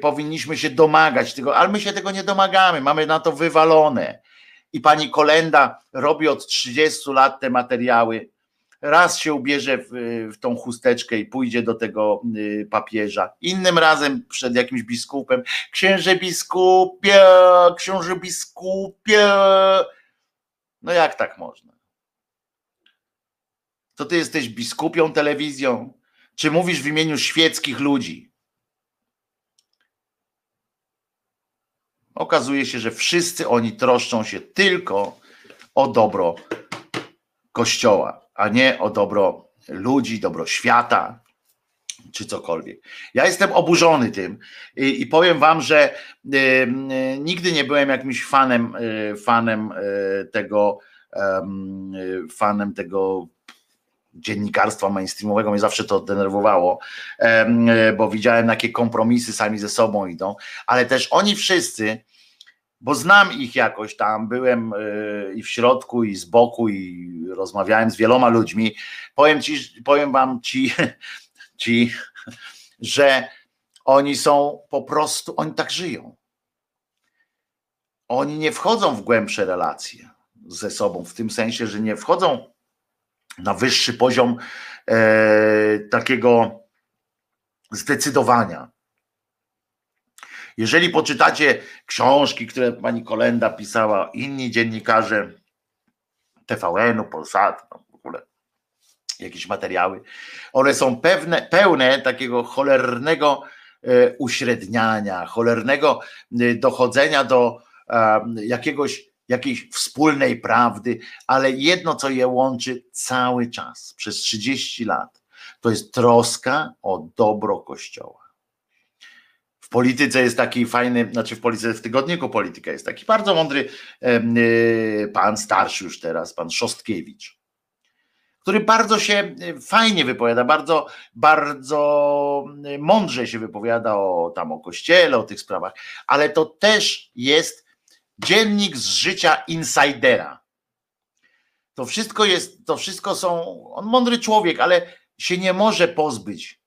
powinniśmy się domagać, tego, ale my się tego nie domagamy, mamy na to wywalone. I pani Kolenda robi od 30 lat te materiały raz się ubierze w, w, tą chusteczkę i pójdzie do tego y, papieża, innym razem przed jakimś biskupem, księże biskupie, książę biskupie. No jak tak można? To ty jesteś biskupią telewizją? Czy mówisz w imieniu świeckich ludzi? Okazuje się, że wszyscy oni troszczą się tylko o dobro Kościoła a nie o dobro ludzi, dobro świata czy cokolwiek. Ja jestem oburzony tym i, i powiem wam, że y, y, nigdy nie byłem jakimś fanem, y, fanem tego, fanem tego dziennikarstwa mainstreamowego mnie zawsze to denerwowało, bo widziałem jakie kompromisy sami ze sobą idą, ale też oni wszyscy bo znam ich jakoś tam, byłem i w środku, i z boku, i rozmawiałem z wieloma ludźmi. Powiem ci, powiem wam ci, ci, że oni są po prostu, oni tak żyją. Oni nie wchodzą w głębsze relacje ze sobą, w tym sensie, że nie wchodzą na wyższy poziom e, takiego zdecydowania. Jeżeli poczytacie książki, które pani Kolenda pisała, inni dziennikarze TVN-u, Polsat, w ogóle jakieś materiały, one są pewne, pełne takiego cholernego e, uśredniania, cholernego e, dochodzenia do jakiegoś jakiejś wspólnej prawdy, ale jedno, co je łączy cały czas, przez 30 lat, to jest troska o dobro Kościoła. W polityce jest taki fajny, znaczy w polityce, w tygodniku polityka jest taki bardzo mądry pan, starszy już teraz, pan Szostkiewicz, który bardzo się y, fajnie wypowiada, bardzo, bardzo y, mądrze się wypowiada o tam o kościele, o tych sprawach, ale to też jest dziennik z życia insidera. To wszystko jest, to wszystko są, on mądry człowiek, ale się nie może pozbyć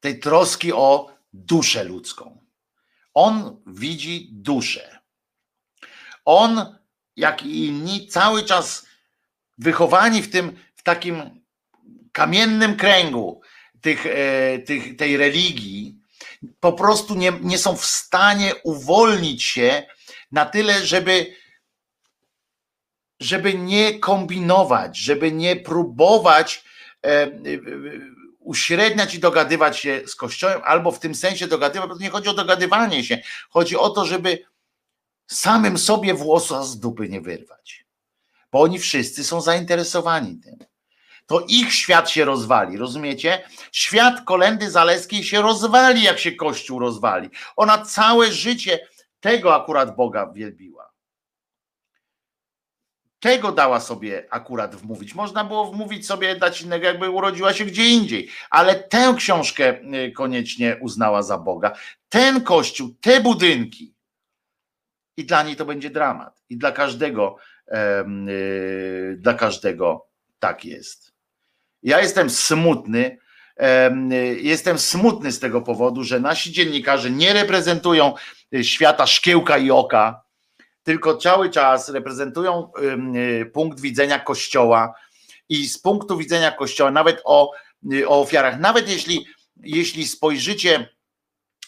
tej troski o duszę ludzką. On widzi duszę. On, jak i inni, cały czas wychowani w tym, w takim kamiennym kręgu tych, e, tych, tej religii, po prostu nie, nie są w stanie uwolnić się na tyle, żeby, żeby nie kombinować, żeby nie próbować e, uśredniać i dogadywać się z Kościołem, albo w tym sensie dogadywać, bo to nie chodzi o dogadywanie się, chodzi o to, żeby samym sobie włosa z dupy nie wyrwać. Bo oni wszyscy są zainteresowani tym. To ich świat się rozwali, rozumiecie? Świat kolendy zaleskiej się rozwali, jak się Kościół rozwali. Ona całe życie tego akurat Boga wielbiła. Tego dała sobie akurat wmówić. Można było wmówić sobie, dać innego, jakby urodziła się gdzie indziej, ale tę książkę y, koniecznie uznała za Boga. Ten kościół, te budynki. I dla niej to będzie dramat. I dla każdego, dla każdego tak jest. Ja jestem smutny, yy, jestem smutny z tego powodu, że nasi dziennikarze nie reprezentują y, świata szkiełka i oka, tylko cały czas reprezentują y, punkt widzenia Kościoła i z punktu widzenia Kościoła, nawet o, y, o ofiarach, nawet jeśli, jeśli spojrzycie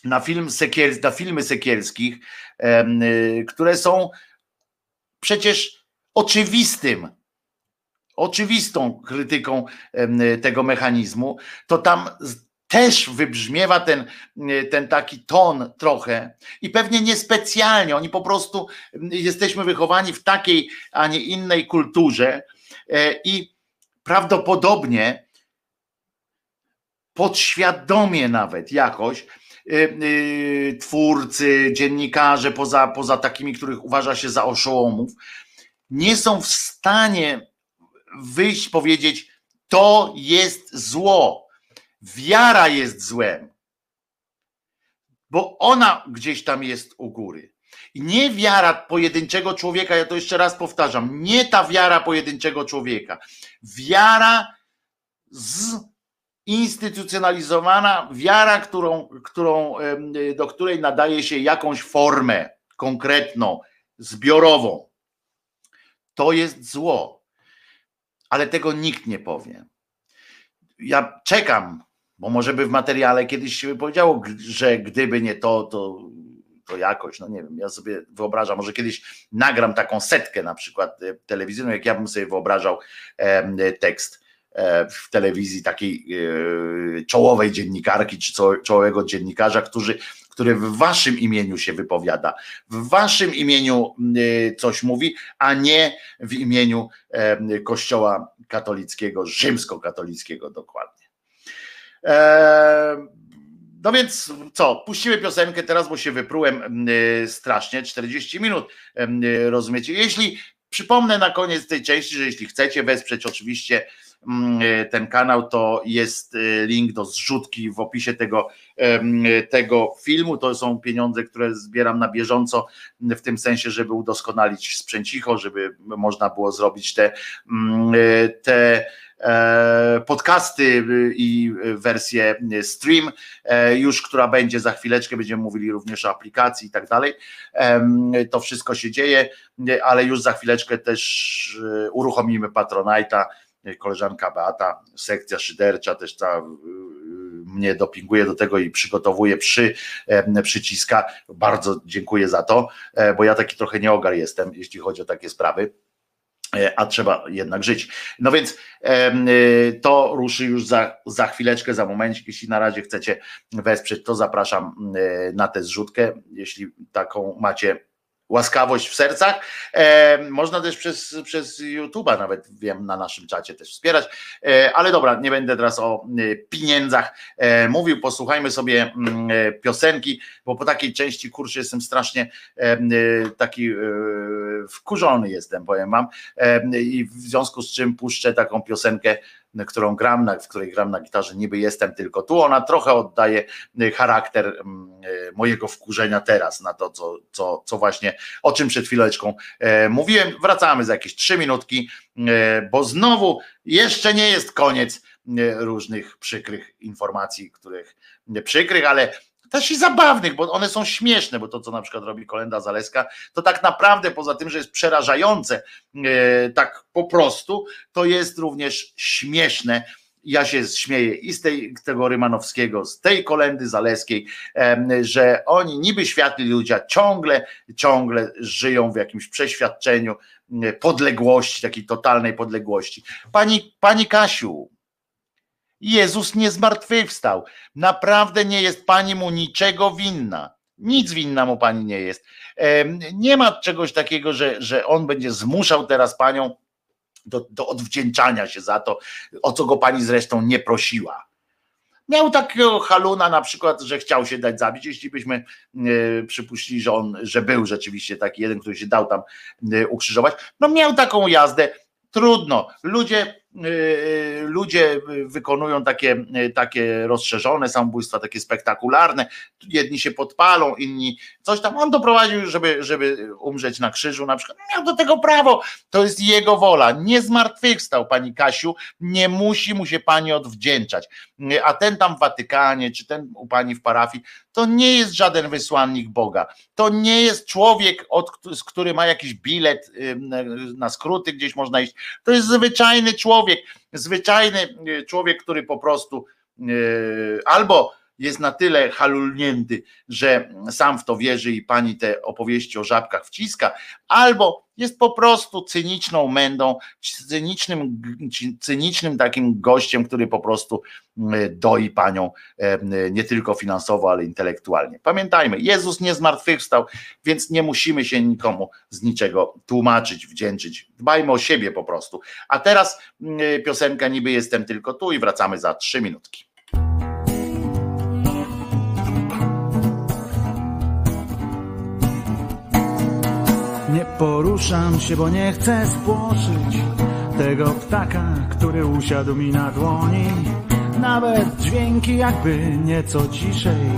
na, film Sekiel, na filmy Sekielskich, które są przecież oczywistym, oczywistą krytyką tego mechanizmu, to tam też wybrzmiewa ten, ten taki ton trochę i pewnie niespecjalnie, oni po prostu jesteśmy wychowani w takiej, a nie innej kulturze e, i prawdopodobnie podświadomie nawet jakoś y, twórcy, dziennikarze, poza, poza takimi, których uważa się za oszołomów, nie są w stanie wyjść, powiedzieć, to jest zło. Wiara jest złem, bo ona gdzieś tam jest u góry. Nie wiara pojedynczego człowieka, ja to jeszcze raz powtarzam, nie ta wiara pojedynczego człowieka. Wiara z instytucjonalizowana wiara, którą, którą, do której nadaje się jakąś formę konkretną, zbiorową. To jest zło, ale tego nikt nie powie. Ja czekam, bo może by w materiale kiedyś się powiedziało, że gdyby nie to, to, to jakoś, no nie wiem, ja sobie wyobrażam, może kiedyś nagram taką setkę na przykład e, telewizyjną, jak ja bym sobie wyobrażał tekst E, w telewizji takiej e, czołowej dziennikarki czy czołowego dziennikarza, który, który w waszym imieniu się wypowiada, w waszym imieniu e, coś mówi, a nie w imieniu Kościoła katolickiego, rzymskokatolickiego dokładnie. No więc co, puścimy piosenkę teraz, bo się wyprułem strasznie, 40 minut, rozumiecie? Jeśli, przypomnę na koniec tej części, że jeśli chcecie wesprzeć oczywiście ten kanał, to jest e, link do zrzutki w opisie tego, tego filmu. To są pieniądze, które zbieram na bieżąco, w tym sensie, żeby udoskonalić sprzęcicho, żeby można było zrobić te, mm, e, te podcasty i wersję stream, już która będzie za chwileczkę, będziemy mówili również o aplikacji i tak dalej. To wszystko się dzieje, ale już za chwileczkę też uruchomimy Patronite'a koleżanka Beata, sekcja szydercza też ta y, mnie dopinguje do tego i przygotowuje przy, przyciska. Bardzo dziękuję za to, e, bo ja taki trochę nieogar jestem, jeśli chodzi o takie sprawy e, a trzeba jednak żyć. No więc y, to ruszy już za, za chwileczkę, za momencik. Jeśli na razie chcecie wesprzeć, to zapraszam y, na tę zrzutkę. Jeśli taką macie łaskawość w sercach. E, można też przez, przez YouTube'a nawet wiem na naszym czacie też wspierać, e, ale dobra, nie będę teraz o e, pieniądzach e, mówił, posłuchajmy sobie mm, piosenki, bo po takiej części kurczę jestem strasznie taki wkurzony jestem, powiem wam. I w związku z czym puszczę taką piosenkę którą gram, na, w której gram na gitarze, niby jestem tylko tu, ona trochę oddaje y, charakter mm, y, mojego wkurzenia teraz na to, co, co, co właśnie, o czym przed chwileczką e, mówiłem. Wracamy za jakieś trzy minutki, e, bo znowu jeszcze nie jest koniec e, różnych przykrych informacji, których przykrych, ale i zabawnych, bo one są śmieszne, bo to, co na przykład robi Kolenda Zaleska, to tak naprawdę poza tym, że jest przerażające, e, tak po prostu, to jest również śmieszne. Ja się śmieję i z tej, tego Rymanowskiego, z tej kolendy zaleskiej, że oni niby światli ludzie ciągle, ciągle żyją w jakimś przeświadczeniu podległości, takiej totalnej podległości. Pani, pani Kasiu, Jezus nie zmartwychwstał. Naprawdę nie jest pani mu niczego winna. Nic winna mu pani nie jest. Nie ma czegoś takiego, że, że on będzie zmuszał teraz panią do, do odwdzięczania się za to, o co go pani zresztą nie prosiła. Miał takiego haluna na przykład, że chciał się dać zabić, jeśli byśmy e, przypuścili, że on, że był rzeczywiście taki jeden, który się dał tam e, ukrzyżować. No miał taką jazdę, trudno. Ludzie ludzie wykonują takie, y, takie rozszerzone samobójstwa, takie spektakularne. Jedni się podpalą, inni coś tam. On doprowadził, żeby, żeby umrzeć na krzyżu na przykład. Miał do tego prawo. To jest jego wola. Nie zmartwychwstał pani Kasiu. Nie musi mu się pani odwdzięczać. A ten tam w Watykanie, czy ten u pani w parafii, to nie jest żaden wysłannik Boga. To nie jest człowiek, od, który ma jakiś bilet na skróty, gdzieś można iść. To jest zwyczajny człowiek, zwyczajny człowiek, który po prostu albo jest na tyle halulnięty, że sam w to wierzy i pani te opowieści o żabkach wciska, albo jest po prostu cyniczną mędą, cynicznym, cynicznym takim gościem, który po prostu mm, doi panią nie tylko finansowo, ale intelektualnie. Pamiętajmy, Jezus nie zmartwychwstał, więc nie musimy się nikomu z niczego tłumaczyć, wdzięczyć. Dbajmy o siebie po prostu. A teraz mm, piosenka niby jestem tylko tu i wracamy za trzy minutki.
Poruszam się, bo nie chcę spłoszyć tego ptaka, który usiadł mi na dłoni. Nawet dźwięki jakby nieco ciszej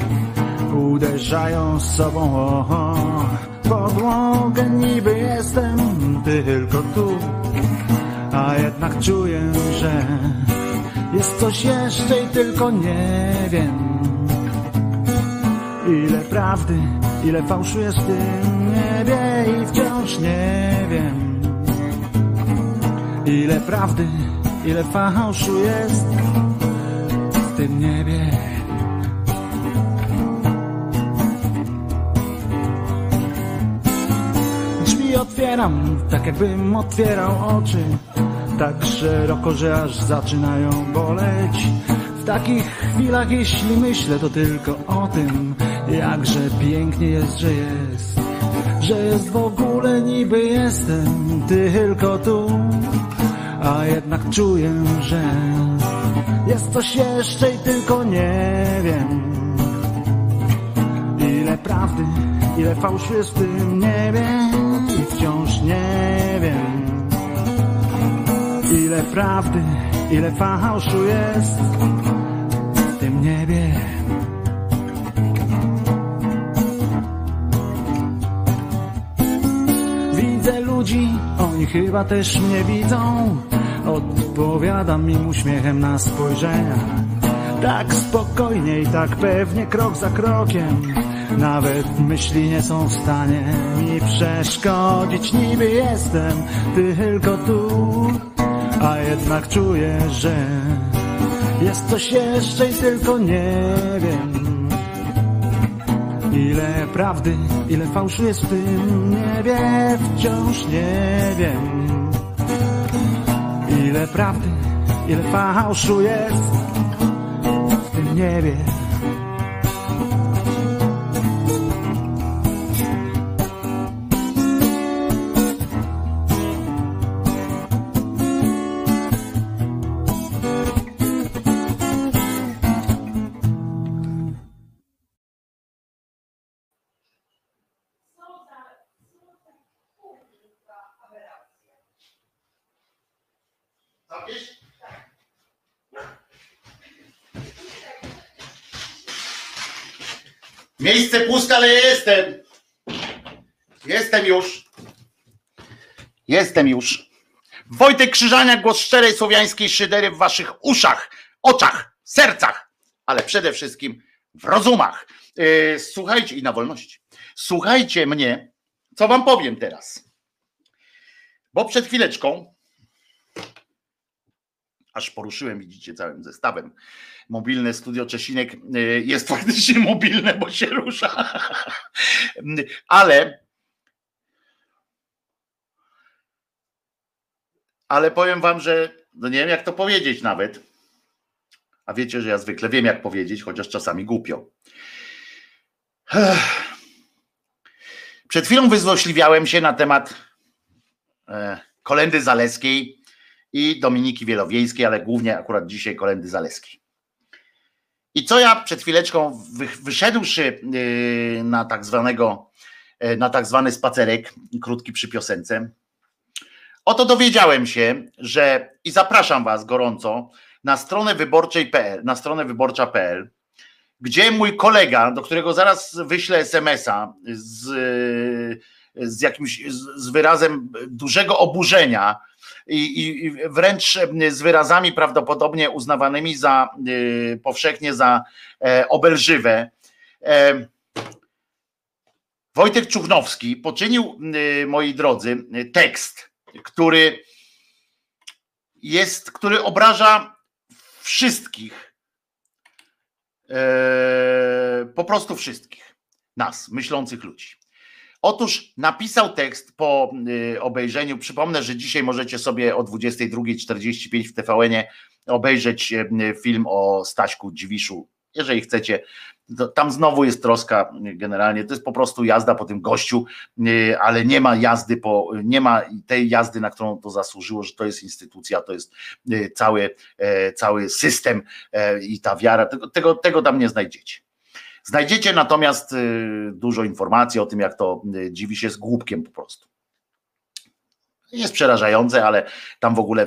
uderzają z sobą o, podłogę. Niby jestem tylko tu, a jednak czuję, że jest coś jeszcze i tylko nie wiem. Ile prawdy, ile fałszu jest w tym niebie i wciąż nie wiem. Ile prawdy, ile fałszu jest w tym niebie. Drzwi otwieram, tak jakbym otwierał oczy, tak szeroko, że aż zaczynają boleć. W takich chwilach, jeśli myślę, to tylko o tym, jakże pięknie jest, że jest, że jest w ogóle niby jestem tylko tu, a jednak czuję, że jest coś jeszcze i tylko nie wiem. Ile prawdy, ile fałszu jest w tym niebie i wciąż nie wiem. Ile prawdy, ile fałszu jest w tym niebie. Oni chyba też mnie widzą. Odpowiadam im uśmiechem na spojrzenia. Tak spokojnie i tak pewnie, krok za krokiem. Nawet myśli nie są w stanie mi przeszkodzić. Niby jestem tylko tu, a jednak czuję, że jest coś jeszcze i tylko nie wiem. Ile prawdy, ile fałszu jest w tym niebie, wciąż nie wiem. Ile prawdy, ile fałszu jest w tym niebie.
Miejsce puste, ale jestem. Jestem już. Jestem już. Wojtek Krzyżania, głos szczerej słowiańskiej szydery w waszych uszach, oczach, sercach, ale przede wszystkim w rozumach. Yy, Słuchajcie i na wolności. Słuchajcie mnie, co wam powiem teraz. Bo przed chwileczką aż poruszyłem, widzicie, całym zestawem. Mobilne studio Czesinek y, jest faktycznie mobilne, bo się rusza. Ale ale powiem wam, że no nie wiem jak to powiedzieć nawet. A wiecie, że ja zwykle wiem jak powiedzieć, chociaż czasami głupio. Przed chwilą wyzłośliwiałem się na temat e, kolendy zaleskiej i Dominiki Wielowiejskiej, ale głównie akurat dzisiaj Kolendy Zaleskiej. I co ja przed chwileczką wyszedłszy yy, na tak zwanego, yy, na tak zwany spacerek, krótki przy piosence, oto dowiedziałem się, że i zapraszam was gorąco na stronę wyborczej.pl, na stronę wyborcza.pl, gdzie mój kolega, do którego zaraz wyślę SMS-a z, z jakimś z wyrazem dużego oburzenia, i, i wręcz z wyrazami prawdopodobnie uznawanymi za y, powszechnie za e, obelżywe. E, Wojtek Czuchnowski poczynił, y, moi drodzy, tekst, który jest, który obraża wszystkich po prostu wszystkich nas, myślących ludzi. Otóż napisał tekst po y, obejrzeniu. Przypomnę, że dzisiaj możecie sobie o 22.45 w tvn obejrzeć y, film o Staśku Dziwiszu. Jeżeli chcecie, tam znowu jest troska generalnie. To jest po prostu jazda po tym gościu, y, ale nie ma jazdy po, nie ma tej jazdy, na którą to zasłużyło, że to jest instytucja, to jest cały, cały system i ta wiara. Tego, tego, tego tam nie znajdziecie. Znajdziecie natomiast y, dużo informacji o tym, jak to y, dziwi się z głupkiem po prostu. Jest przerażające, ale tam w ogóle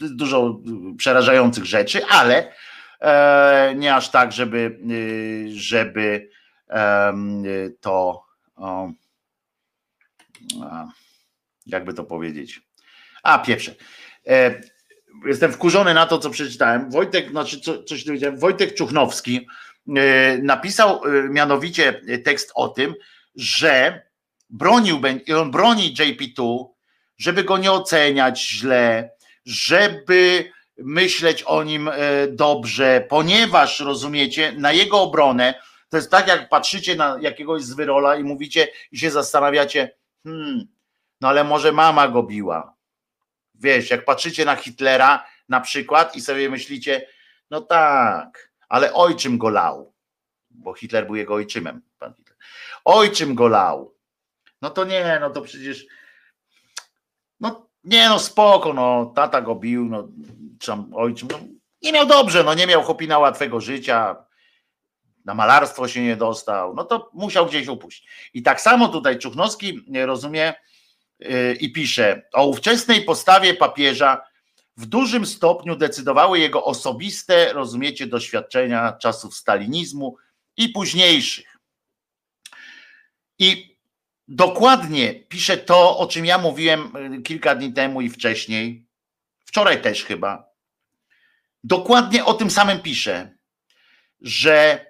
dużo y, przerażających rzeczy, ale e, nie aż tak, żeby, żeby to jakby to powiedzieć. A pieprze. E, jestem wkurzony na to, co przeczytałem. Wojtek, znaczy co, coś dowiedziałem. Wojtek Czuchnowski napisał e, mianowicie tekst o tym, że bronił, on broni JP2, żeby go nie oceniać źle, żeby myśleć o nim e, dobrze, ponieważ rozumiecie, na jego obronę to jest tak, jak patrzycie na jakiegoś zwyrola i mówicie i się zastanawiacie, hmm, no ale może mama go biła. Wiesz, jak patrzycie na Hitlera na przykład i sobie myślicie, no tak, ale ojczym go lał, bo Hitler był jego ojczymem. Pan Hitler. Ojczym go lał. No to nie, no to przecież. No nie, no spoko, no tata go bił, no tam ojczym. No, nie miał dobrze, no nie miał chopina łatwego życia, na malarstwo się nie dostał, no to musiał gdzieś upuścić. I tak samo tutaj Czuchnowski rozumie yy, i pisze o ówczesnej postawie papieża w dużym stopniu decydowały jego osobiste, rozumiecie, doświadczenia czasów stalinizmu i późniejszych. I dokładnie pisze to, o czym ja mówiłem y, kilka dni temu i wcześniej, wczoraj też chyba. Dokładnie o tym samym pisze, że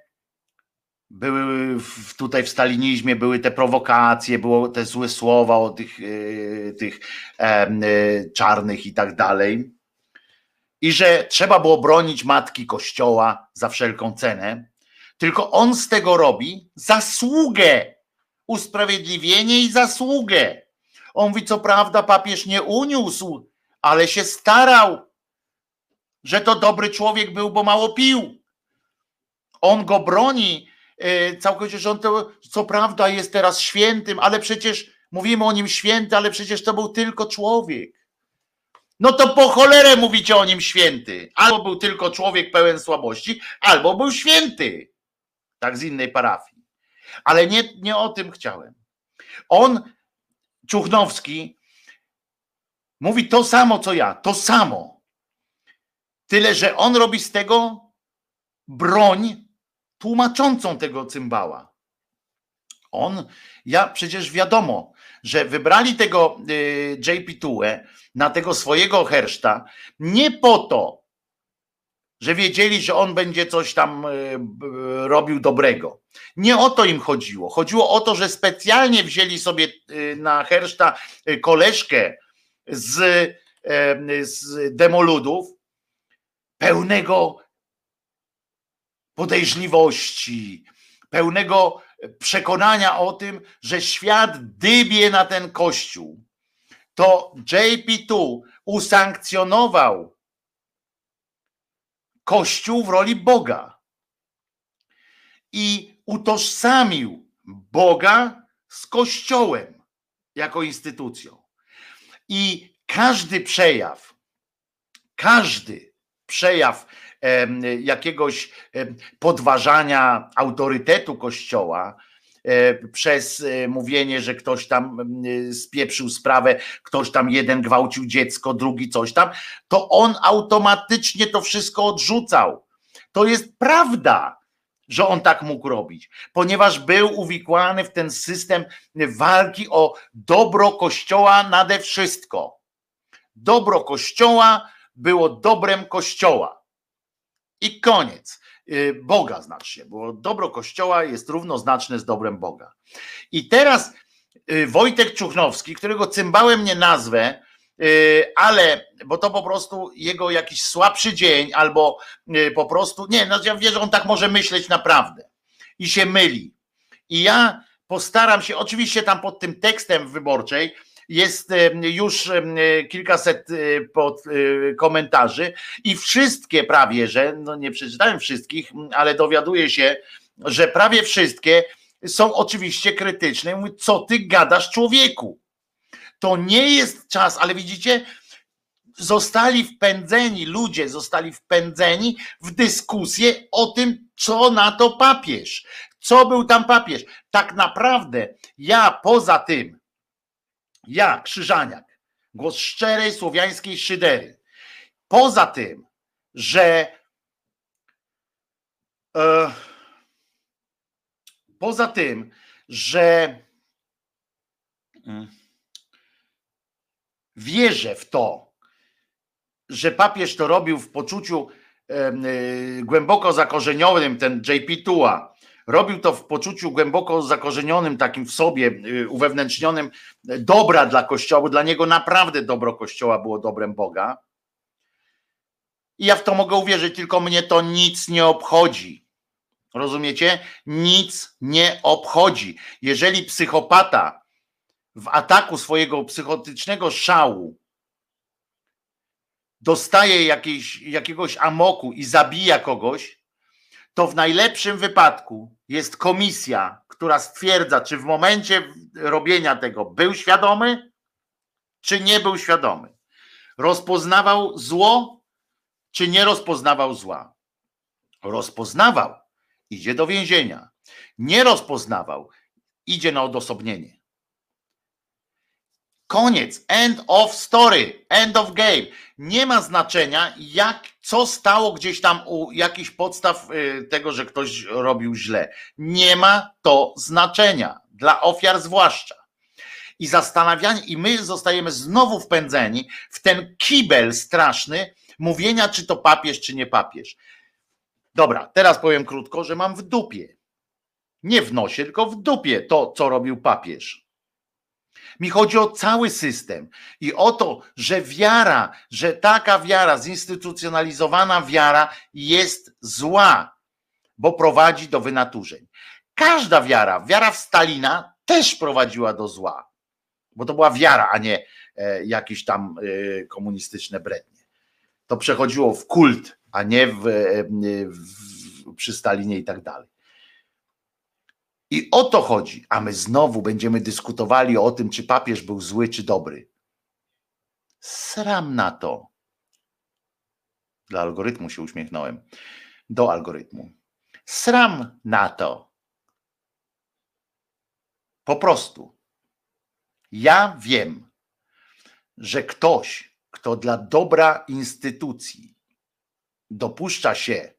były tutaj w stalinizmie były te prowokacje, było te złe słowa o tych, y, tych e, czarnych i tak dalej i że trzeba było bronić matki Kościoła za wszelką cenę, tylko on z tego robi zasługę, usprawiedliwienie i zasługę. On mówi, co prawda papież nie uniósł, ale się starał, że to dobry człowiek był, bo mało pił. On go broni e, całkowicie, że on to, co prawda jest teraz świętym, ale przecież mówimy o nim święty, ale przecież to był tylko człowiek. No to po cholerę mówicie o nim święty. Albo był tylko człowiek pełen słabości, albo był święty. Tak z innej parafii. Ale nie, nie o tym chciałem. On, Czuchnowski, mówi to samo co ja, to samo. Tyle, że on robi z tego broń tłumaczącą tego cymbała. On, ja przecież wiadomo, że wybrali tego y, JP Tue na tego swojego herszta nie po to, że wiedzieli, że on będzie coś tam y, robił dobrego. Nie o to im chodziło. Chodziło o to, że specjalnie wzięli sobie y, na herszta koleżkę z, z demoludów, pełnego podejrzliwości, pełnego przekonania o tym, że świat dybie na ten kościół, to JP2 usankcjonował kościół w roli Boga i utożsamił Boga z kościołem jako instytucją. I każdy przejaw, każdy przejaw jakiegoś podważania autorytetu Kościoła, e, przez e, mówienie, że ktoś tam spieprzył sprawę, ktoś tam jeden gwałcił dziecko, drugi coś tam, to on automatycznie to wszystko odrzucał. To jest prawda, że on tak mógł robić, ponieważ był uwikłany w ten system walki o dobro Kościoła nade wszystko. Dobro Kościoła było dobrem Kościoła. I koniec. Y, Boga znacznie, bo dobro Kościoła jest równoznaczne z dobrem Boga. I teraz y, Wojtek Czuchnowski, którego cymbałem nie nazwę, ale, bo to po prostu jego jakiś słabszy dzień, albo po prostu, nie, no ja wierzę, że on tak może myśleć naprawdę i się myli. I ja postaram się, oczywiście tam pod tym tekstem wyborczej jest już kilkaset pod komentarzy i wszystkie prawie, że, no nie przeczytałem wszystkich, ale dowiaduję się, że prawie wszystkie są oczywiście krytyczne. Mówię, co ty gadasz człowieku? To nie jest czas, ale widzicie, zostali wpędzeni, ludzie zostali wpędzeni w dyskusję o tym, co na to papież. Co był tam papież? Tak naprawdę ja poza tym, ja, Krzyżaniak, głos szczerej słowiańskiej szydery, poza tym, że e, poza tym, że mm, wierzę w to, że papież to robił w poczuciu e, głęboko zakorzenionym, ten JP Tua, robił to w poczuciu głęboko zakorzenionym, takim w sobie, y, uwewnętrznionym dobra dla Kościoła, bo dla niego naprawdę dobro Kościoła było dobrem Boga. I ja w to mogę uwierzyć, tylko mnie to nic nie obchodzi. Rozumiecie? Nic nie obchodzi. Jeżeli psychopata w ataku swojego psychotycznego szału dostaje jakiejś, jakiegoś amoku i zabija kogoś, to w najlepszym wypadku jest komisja, która stwierdza, czy w momencie robienia tego był świadomy, czy nie był świadomy. Rozpoznawał zło, czy nie rozpoznawał zła. Rozpoznawał, idzie do więzienia. Nie rozpoznawał, idzie na odosobnienie. Koniec. End of story. End of game. Nie ma znaczenia, jak, co stało gdzieś tam u jakichś podstaw y, tego, że ktoś robił źle. Nie ma to znaczenia. Dla ofiar zwłaszcza. I zastanawianie, i my zostajemy znowu wpędzeni w ten kibel straszny mówienia, czy to papież, czy nie papież. Dobra, teraz powiem krótko, że mam w dupie. Nie w nosie, tylko w dupie to, co robił papież mi chodzi o cały system i o to, że wiara, że taka wiara, zinstytucjonalizowana wiara jest zła, bo prowadzi do wynaturzeń. Każda wiara, wiara w Stalina też prowadziła do zła, bo to była wiara, a nie e, jakieś tam e, komunistyczne brednie. To przechodziło w kult, a nie w, e, w, przy Stalinie i tak dalej. I o to chodzi, a my znowu będziemy dyskutowali o tym, czy papież był zły, czy dobry. Sram na to. Dla algorytmu się uśmiechnąłem. Do algorytmu. Sram na to. Po prostu. Ja wiem, że ktoś, kto dla dobra instytucji dopuszcza się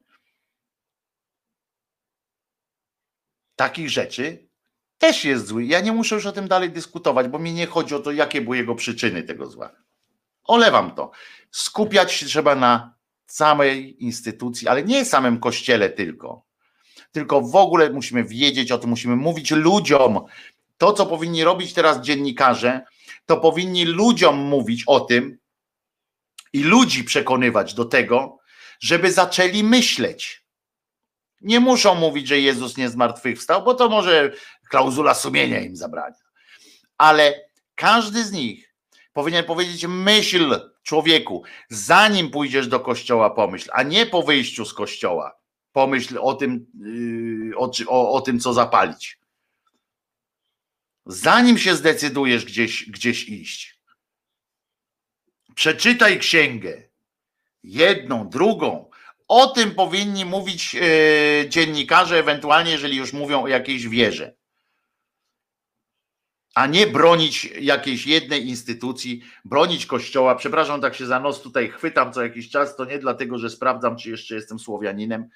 takich rzeczy też jest zły. Ja nie muszę już o tym dalej dyskutować, bo mi nie chodzi o to, jakie były jego przyczyny tego zła. Olewam to. Skupiać się trzeba na samej instytucji, ale nie samym kościele tylko. Tylko w ogóle musimy wiedzieć o tym, musimy mówić ludziom. To, co powinni robić teraz dziennikarze, to powinni ludziom mówić o tym i ludzi przekonywać do tego, żeby zaczęli myśleć nie muszą mówić, że Jezus nie zmartwychwstał, bo to może klauzula sumienia im zabrania. Ale każdy z nich powinien powiedzieć: myśl człowieku, zanim pójdziesz do kościoła, pomyśl, a nie po wyjściu z kościoła. Pomyśl o tym, yy, o, o, o tym co zapalić. Zanim się zdecydujesz gdzieś, gdzieś iść, przeczytaj księgę, jedną, drugą, o tym powinni mówić e, dziennikarze, ewentualnie, jeżeli już mówią o jakiejś wierze. A nie bronić jakiejś jednej instytucji, bronić kościoła. Przepraszam, tak się za nos tutaj chwytam co jakiś czas. To nie dlatego, że sprawdzam, czy jeszcze jestem Słowianinem,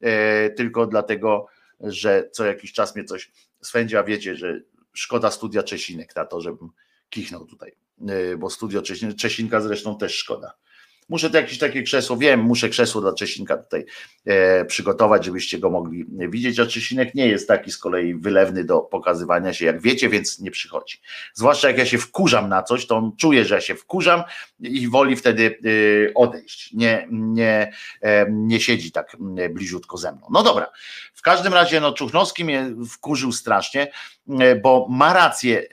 e, tylko dlatego, że co jakiś czas mnie coś swędzi, a wiecie, że szkoda studia Czesinek na to, żebym kichnął tutaj, e, bo studio Czesinka zresztą też szkoda Muszę to jakieś takie krzesło, wiem, muszę krzesło dla Czesinka tutaj e, przygotować, żebyście go mogli widzieć, a Czesinek nie jest taki z kolei wylewny do pokazywania się, jak wiecie, więc nie przychodzi. Zwłaszcza jak ja się wkurzam na coś, to on czuje, że ja się wkurzam i woli wtedy e, odejść. Nie, nie, e, nie siedzi tak bliziutko ze mną. No dobra, w każdym razie no, Czuchnowski mnie wkurzył strasznie, e, bo ma rację, e,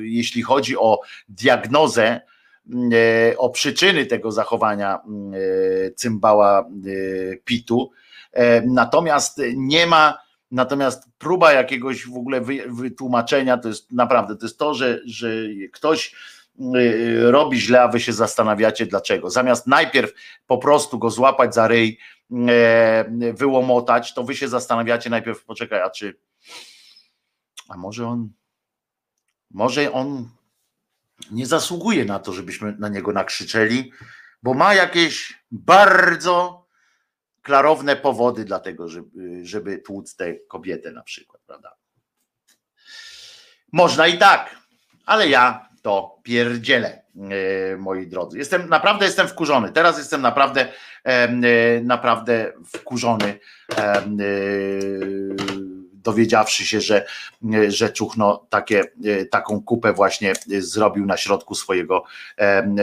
jeśli chodzi o diagnozę, o przyczyny tego zachowania e, cymbała e, Pitu. Natomiast nie ma, natomiast próba jakiegoś w ogóle wytłumaczenia to jest naprawdę, to jest to, że, że ktoś robi źle, a wy się zastanawiacie dlaczego. Zamiast najpierw po prostu go złapać za ryj, wyłomotać, to wy się zastanawiacie najpierw, poczekaj, a czy a może on może on nie zasługuje na to, żebyśmy na niego nakrzyczeli, bo ma jakieś bardzo klarowne powody dla tego, żeby, żeby tłuc tę kobietę na przykład, prawda? Można i tak, ale ja to pierdzielę, e, moi drodzy. Jestem naprawdę jestem wkurzony. Teraz jestem naprawdę e, naprawdę wkurzony e, dowiedziawszy się, że, że Czuchno takie, taką kupę właśnie zrobił na środku swojego,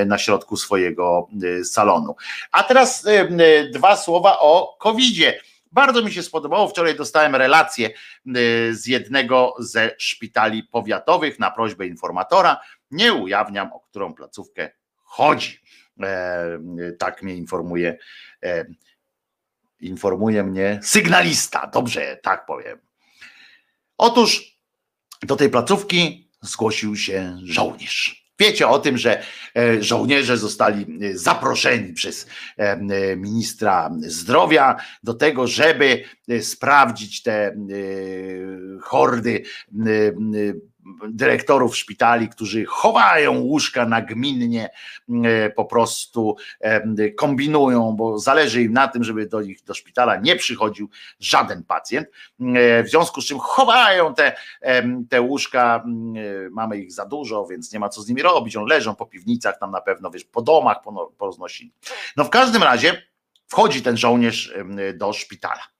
na środku swojego e, salonu. A teraz e, dwa słowa o COVID-zie. Bardzo mi się spodobało. Wczoraj dostałem relację e, z jednego ze szpitali powiatowych na prośbę informatora. Nie ujawniam, o którą placówkę chodzi. Tak mnie informuje informuje mnie sygnalista, dobrze, tak powiem. Otóż do tej placówki zgłosił się żołnierz. Wiecie o tym, że e, żołnierze zostali e, zaproszeni przez e, ministra zdrowia do tego, żeby sprawdzić te hordy dyrektorów szpitali, którzy chowają łóżka nagminnie, e, po prostu e, kombinują, bo zależy im na tym, żeby do nich do szpitala nie przychodził żaden pacjent. E, w związku z czym chowają te, te łóżka, mamy ich za dużo, więc nie ma co z nimi robić. On leżą po piwnicach, tam na pewno wiesz, po domach poroznosili. No w każdym razie wchodzi ten żołnierz do szpitala.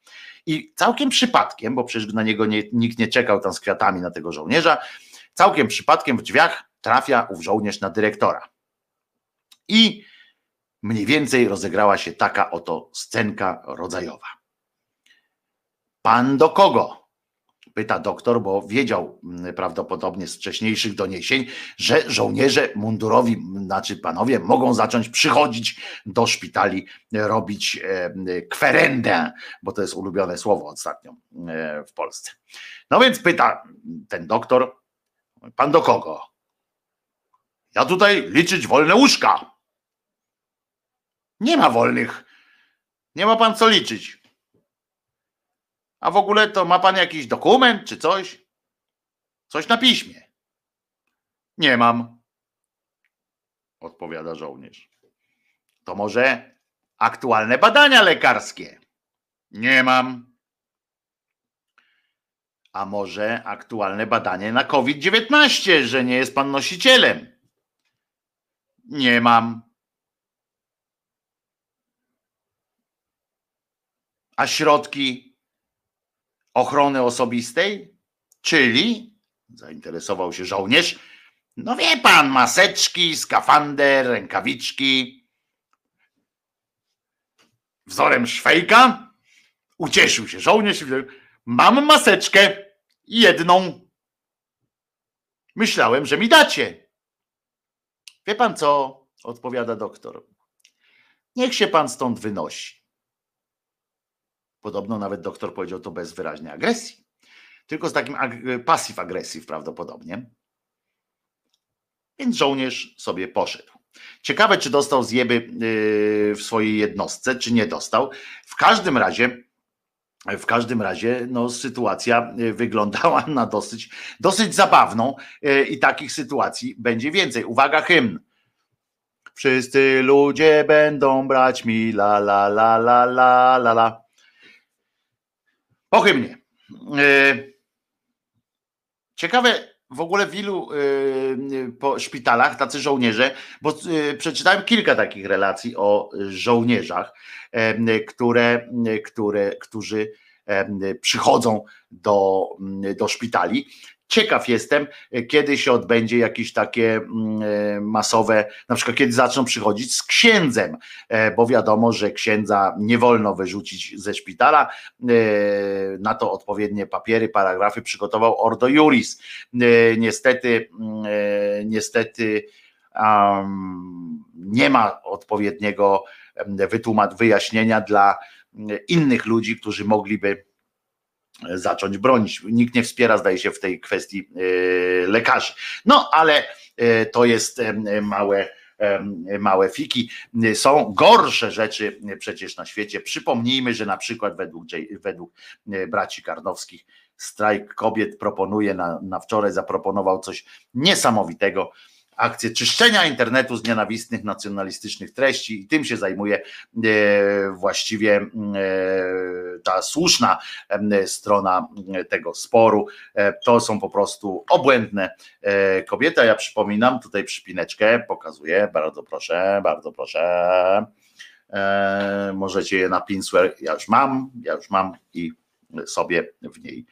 I całkiem przypadkiem, bo przecież na niego nie, nikt nie czekał tam z kwiatami na tego żołnierza, całkiem przypadkiem w drzwiach trafia ów żołnierz na dyrektora. I mniej więcej rozegrała się taka oto scenka rodzajowa. Pan do kogo? Pyta doktor, bo wiedział mm, prawdopodobnie z wcześniejszych doniesień, że żołnierze mundurowi, znaczy panowie, mogą zacząć przychodzić do szpitali, robić kwerendę, bo to jest ulubione słowo ostatnio e, w Polsce. No więc pyta ten doktor, pan do kogo? Ja tutaj liczyć wolne łóżka. Nie ma wolnych. Nie ma pan co liczyć. A w ogóle to ma pan jakiś dokument czy coś? Coś na piśmie. Nie mam, odpowiada żołnierz. To może aktualne badania lekarskie? Nie mam. A może aktualne badanie na COVID-19, że nie jest pan nosicielem? Nie mam. A środki ochrony osobistej, czyli zainteresował się żołnierz. No wie pan, maseczki, skafander, rękawiczki. Wzorem szwejka ucieszył się żołnierz. Mam maseczkę, jedną. Myślałem, że mi dacie. Wie pan co? Odpowiada doktor. Niech się pan stąd wynosi. Podobno nawet doktor powiedział to bez wyraźnej agresji, tylko z takim pasyw agresji prawdopodobnie. Więc żołnierz sobie poszedł. Ciekawe, czy dostał zjeby yy, w swojej jednostce, czy nie dostał. W każdym razie, w każdym razie, no, sytuacja yy, wyglądała na dosyć, dosyć zabawną yy, i takich sytuacji będzie więcej. Uwaga, hymn. Wszyscy ludzie będą brać mi la la la la la la la. Po hymnie. E, ciekawe w ogóle w ilu y, po szpitalach tacy żołnierze, bo y, przeczytałem kilka takich relacji o żołnierzach, które, które, którzy przychodzą do, do szpitali Ciekaw jestem, kiedy się odbędzie jakieś takie mm, e, masowe, na przykład kiedy zaczną przychodzić z księdzem, e, bo wiadomo, że księdza nie wolno wyrzucić ze szpitala. E, na to odpowiednie papiery, paragrafy przygotował Ordo Juris. Niestety, mm, niestety um, nie ma odpowiedniego wytłumat, wyjaśnienia dla innych ludzi, którzy mogliby zacząć bronić. Nikt nie wspiera, zdaje się, w tej kwestii e, lekarzy. No ale e, to jest e, małe małe fiki. Są gorsze rzeczy przecież na świecie. Przypomnijmy, że na przykład według, według braci Karnowskich strajk kobiet proponuje na, na wczoraj zaproponował coś niesamowitego akcję czyszczenia internetu z nienawistnych, nacjonalistycznych treści i tym się zajmuje e, właściwie e, ta słuszna strona tego sporu. E, to są po prostu obłędne kobiety. Ja przypominam tutaj przypineczkę, pokazuję, bardzo proszę, bardzo proszę. Możecie je na Pinsware, ja już mam, ja już mam i sobie w niej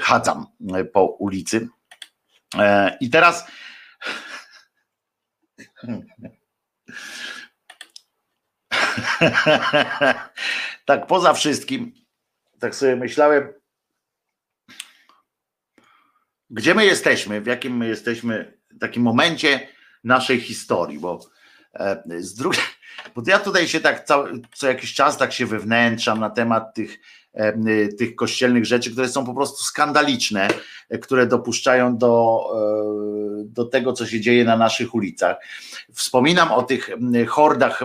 chadzam po ulicy I teraz. tak, poza wszystkim, tak sobie myślałem, gdzie my jesteśmy, w jakim my jesteśmy takim momencie naszej historii, bo e, z drugiej, bo ja tutaj się tak cały, co jakiś czas tak się wewnętrzam na temat tych tych kościelnych rzeczy, które są po prostu skandaliczne, e, które dopuszczają do, e, do tego, co się dzieje na naszych ulicach. Wspominam o tych hordach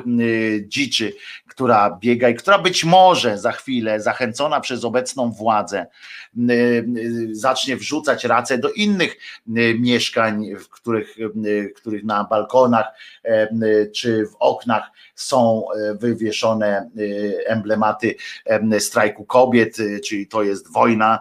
dziczy, która biega i która być może za chwilę, zachęcona przez obecną władzę, zacznie wrzucać racę do innych mieszkań, w których, których na balkonach czy w oknach są e, wywieszone emblematy strajku kobiet, y, czyli to jest wojna,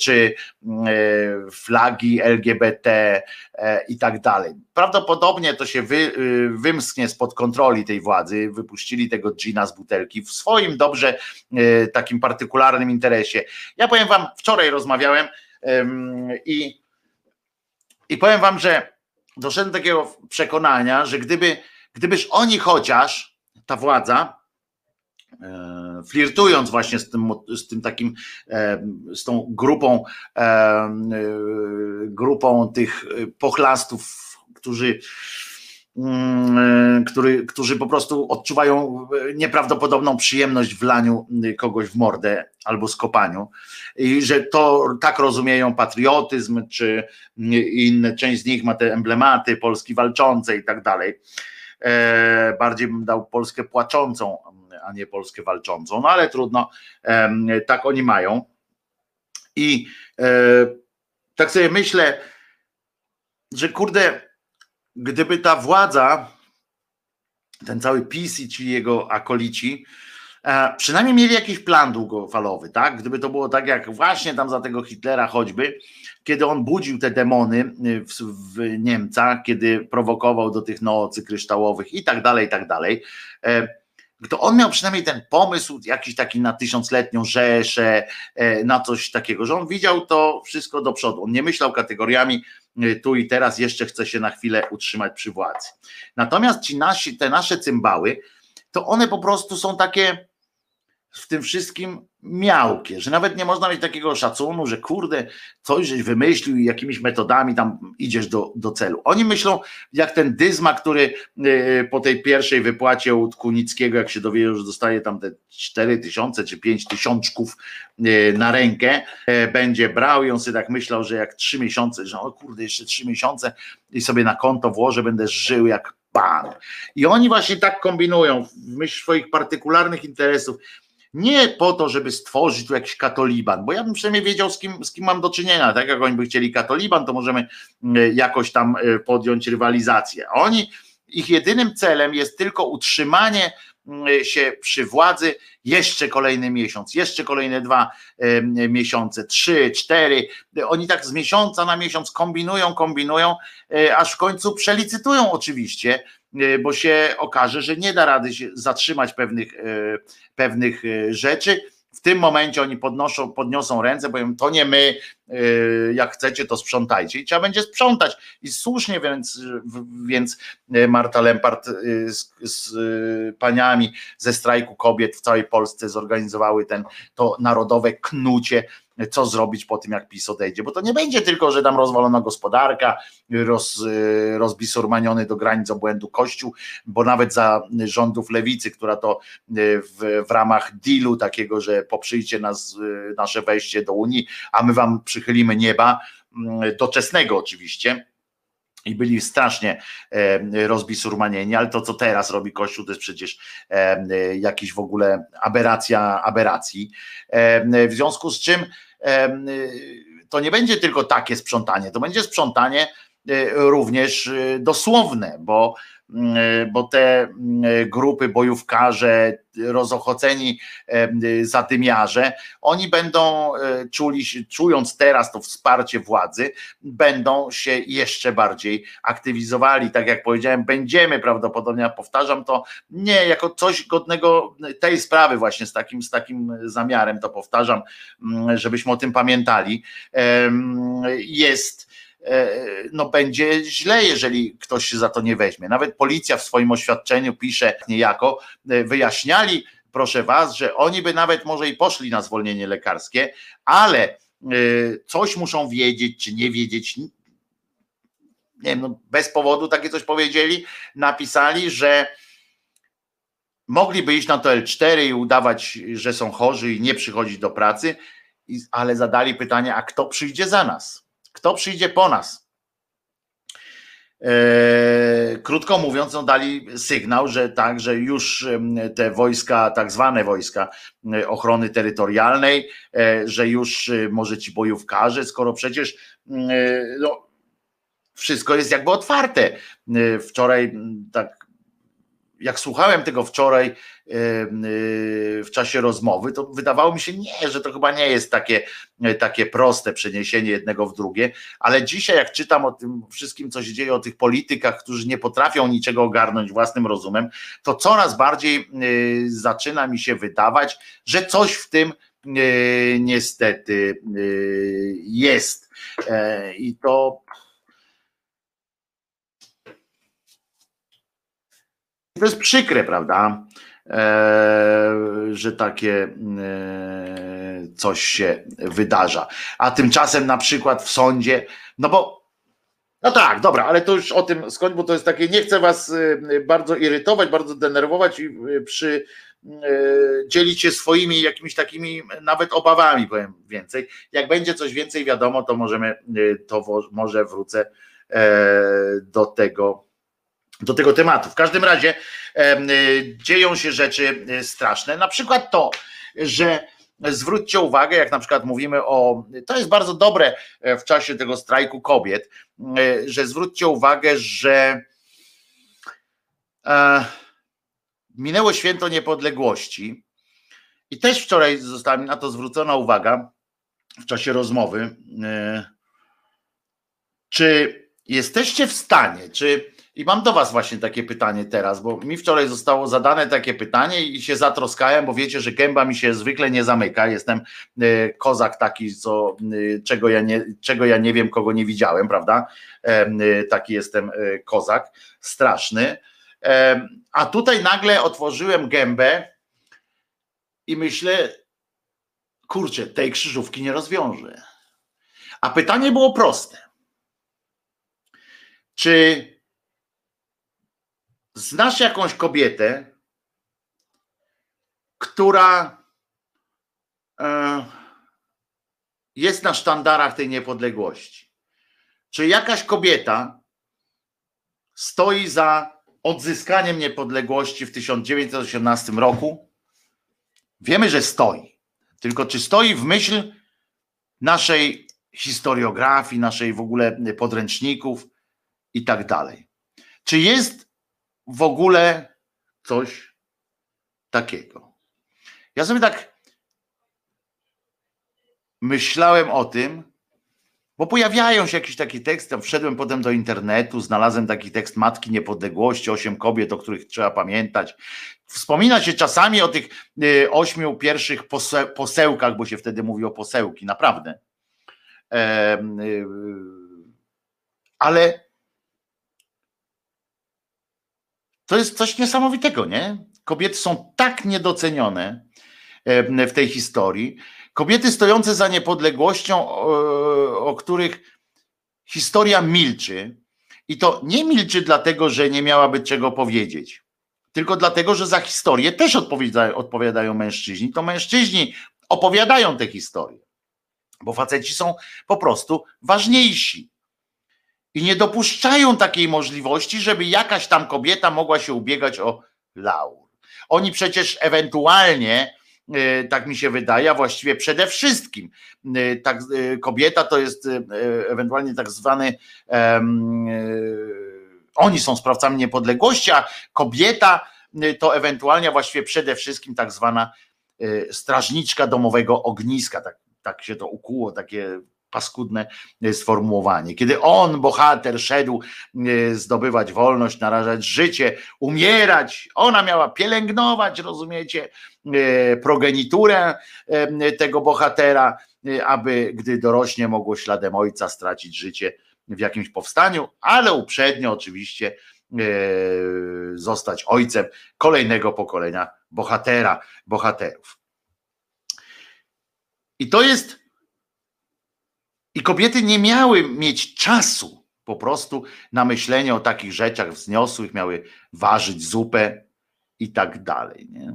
czy e, flagi LGBT e, i tak dalej. Prawdopodobnie to się wy, y, wymsknie spod kontroli tej władzy, wypuścili tego gina z butelki w swoim dobrze takim partykularnym interesie. Ja powiem wam, wczoraj rozmawiałem i, i powiem wam, że doszedłem do takiego przekonania, że gdyby, gdybyż oni chociaż, ta władza, flirtując właśnie z tym, z tym takim, e, z tą grupą, e, grupą tych pochlastów, którzy, mm, który, którzy po prostu odczuwają nieprawdopodobną przyjemność w laniu kogoś w mordę albo skopaniu i że to tak rozumieją patriotyzm, czy inne, część z nich ma te emblematy Polski walczącej i tak dalej. Bardziej bym dał Polskę płaczącą, a nie Polskę walczącą. No ale trudno, tak oni mają. I e, tak sobie myślę, że kurde, gdyby ta władza, ten cały PiS i ci jego akolici, e, przynajmniej mieli jakiś plan długofalowy, tak? Gdyby to było tak jak właśnie tam za tego Hitlera choćby, kiedy on budził te demony w, w Niemcach, kiedy prowokował do tych nocy kryształowych i tak dalej, i tak dalej e, to on miał przynajmniej ten pomysł jakiś taki na tysiącletnią rzeszę, e, na coś takiego, że on widział to wszystko do przodu. On nie myślał kategoriami e, tu i teraz, jeszcze chce się na chwilę utrzymać przy władzy. Natomiast ci nasi, te nasze cymbały, to one po prostu są takie w tym wszystkim miałkie, że nawet nie można mieć takiego szacunku, że kurde, coś żeś wymyślił i jakimiś metodami tam idziesz do, do celu. Oni myślą, jak ten Dyzma, który e, po tej pierwszej wypłacie u Kunickiego, jak się dowie, że dostaje tam te 4 tysiące czy 5 tysiączków e, na rękę, będzie brał i on sobie tak myślał, że jak 3 miesiące, że o kurde, jeszcze 3 miesiące i sobie na konto włożę, będę żył jak pan. I oni właśnie tak kombinują w myśl swoich partykularnych interesów nie po to, żeby stworzyć tu jakiś katoliban, bo ja bym przynajmniej wiedział, z kim, z kim mam do czynienia. Tak jak oni by chcieli katoliban, to możemy mm, jakoś tam e, podjąć rywalizację. Oni, ich jedynym celem jest tylko utrzymanie się przy władzy, jeszcze kolejny miesiąc, jeszcze kolejne dwa miesiące, trzy, cztery. Oni tak z miesiąca na miesiąc kombinują, kombinują, e, aż w końcu przelicytują oczywiście, e, bo się okaże, że nie da rady się zatrzymać pewnych, e, pewnych rzeczy. W tym momencie oni podnoszą, podniosą ręce, powiem, to nie my, jak chcecie, to sprzątajcie. I trzeba będzie sprzątać. I słusznie więc, więc y, Marta Lempart y, z, z paniami ze strajku kobiet w całej Polsce zorganizowały ten, to narodowe knucie co zrobić po tym, jak PiS odejdzie, bo to nie będzie tylko, że tam rozwalona gospodarka, roz, rozbisurmaniony do granic obłędu Kościół, bo nawet za rządów lewicy, która to w, w ramach dealu takiego, że poprzyjcie nas, nasze wejście do Unii, a my wam przychylimy nieba, doczesnego oczywiście, i byli strasznie e, rozbisurmanieni, ale to, co teraz robi Kościół, to jest przecież e, jakiś w ogóle aberracja aberracji. E, w związku z czym to nie będzie tylko takie sprzątanie, to będzie sprzątanie również dosłowne, bo Mm, bo te grupy bojówkarze, rozochoceni zadymiarze, oni będą czuli, czując teraz to wsparcie władzy, będą się jeszcze bardziej aktywizowali. Tak jak powiedziałem, będziemy prawdopodobnie, powtarzam to nie jako coś godnego tej sprawy, właśnie z takim, z takim zamiarem to powtarzam, mm, żebyśmy o tym pamiętali. Jest no będzie źle, jeżeli ktoś się za to nie weźmie. Nawet policja w swoim oświadczeniu pisze niejako, e, wyjaśniali, proszę was, że oni by nawet może i poszli na zwolnienie lekarskie, ale e, coś muszą wiedzieć, czy nie wiedzieć. Nie wiem, no bez powodu takie coś powiedzieli, napisali, że mogliby iść na to L4 i udawać, że są chorzy i nie przychodzić do pracy, ale zadali pytanie, a kto przyjdzie za nas? Kto przyjdzie po nas? E, krótko mówiąc, no dali sygnał, że tak, że już te wojska, tak zwane wojska e, ochrony terytorialnej, e, że już może ci bojówkarze, skoro przecież no, wszystko jest jakby otwarte. Wczoraj tak jak słuchałem tego wczoraj y, w czasie rozmowy, to wydawało mi się nie, że to chyba nie jest takie, takie proste przeniesienie jednego w drugie, ale dzisiaj jak czytam o tym wszystkim, co się dzieje, o tych politykach, którzy nie potrafią niczego ogarnąć własnym rozumem, to coraz bardziej zaczyna mi się wydawać, że coś w tym niestety jest. E, I to To jest przykre, prawda? E, że takie e, coś się wydarza. A tymczasem na przykład w sądzie, no bo no tak, dobra, ale to już o tym skąd, bo to jest takie, nie chcę was e, bardzo irytować, bardzo denerwować i przy dzielić się swoimi jakimiś takimi nawet obawami, powiem więcej. Jak będzie coś więcej wiadomo, to możemy, to może wrócę do tego do tego tematu. W każdym razie y, dzieją się rzeczy y, straszne. Na przykład to, że zwróćcie uwagę, jak na przykład mówimy o, to jest bardzo dobre e, w czasie tego strajku kobiet, e, że zwróćcie uwagę, że e, minęło święto niepodległości i też wczoraj została mi na to zwrócona uwaga w czasie rozmowy, czy jesteście w stanie, czy i mam do Was właśnie takie pytanie teraz, bo mi wczoraj zostało zadane takie pytanie i się zatroskałem, bo wiecie, że gęba mi się zwykle nie zamyka. Jestem e, kozak taki, co, e, czego, ja nie, czego ja nie wiem, kogo nie widziałem, prawda? E, taki jestem kozak, straszny. A tutaj nagle otworzyłem gębę i myślę, kurczę, tej krzyżówki nie rozwiążę. A pytanie było proste. Czy Znasz jakąś kobietę, która e, jest na sztandarach tej niepodległości? Czy jakaś kobieta stoi za odzyskaniem niepodległości w 1918 roku? Wiemy, że stoi. Tylko czy stoi w myśl naszej historiografii, naszej w ogóle podręczników i tak dalej? Czy jest w ogóle coś takiego. Ja sobie tak myślałem o tym, bo pojawiają się jakieś takie teksty. Wszedłem potem do internetu, znalazłem taki tekst Matki Niepodległości, osiem kobiet, o których trzeba pamiętać. Wspomina się czasami o tych y, ośmiu pierwszych posełkach, bo się wtedy mówi o posełki, naprawdę. Y, ale to jest coś niesamowitego, nie? Kobiety są tak niedocenione w tej historii. Kobiety stojące za niepodległością, o których historia milczy. I to nie milczy dlatego, że nie miałaby czego powiedzieć, tylko dlatego, że za historię też odpowiadają, odpowiadają mężczyźni. To mężczyźni opowiadają te historie, bo faceci są po prostu ważniejsi. I nie dopuszczają takiej możliwości, żeby jakaś tam kobieta mogła się ubiegać o laur. Oni przecież ewentualnie, e, tak mi się wydaje, a właściwie przede wszystkim, e, tak, e, kobieta to jest ewentualnie tak zwany, um, oni są sprawcami niepodległości, a kobieta to ewentualnie, właściwie przede wszystkim tak zwana strażniczka domowego ogniska, tak, tak się to ukuło, takie paskudne e, sformułowanie. Kiedy on, bohater, szedł e, zdobywać wolność, narażać życie, umierać, ona miała pielęgnować, rozumiecie, e, progeniturę tego bohatera, aby gdy dorośnie mogło śladem ojca stracić życie w jakimś powstaniu, ale uprzednio oczywiście zostać ojcem kolejnego pokolenia bohatera, bohaterów. I to jest i kobiety nie miały mieć czasu po prostu na myślenie o takich rzeczach wzniosłych, miały ważyć zupę i tak dalej. Nie?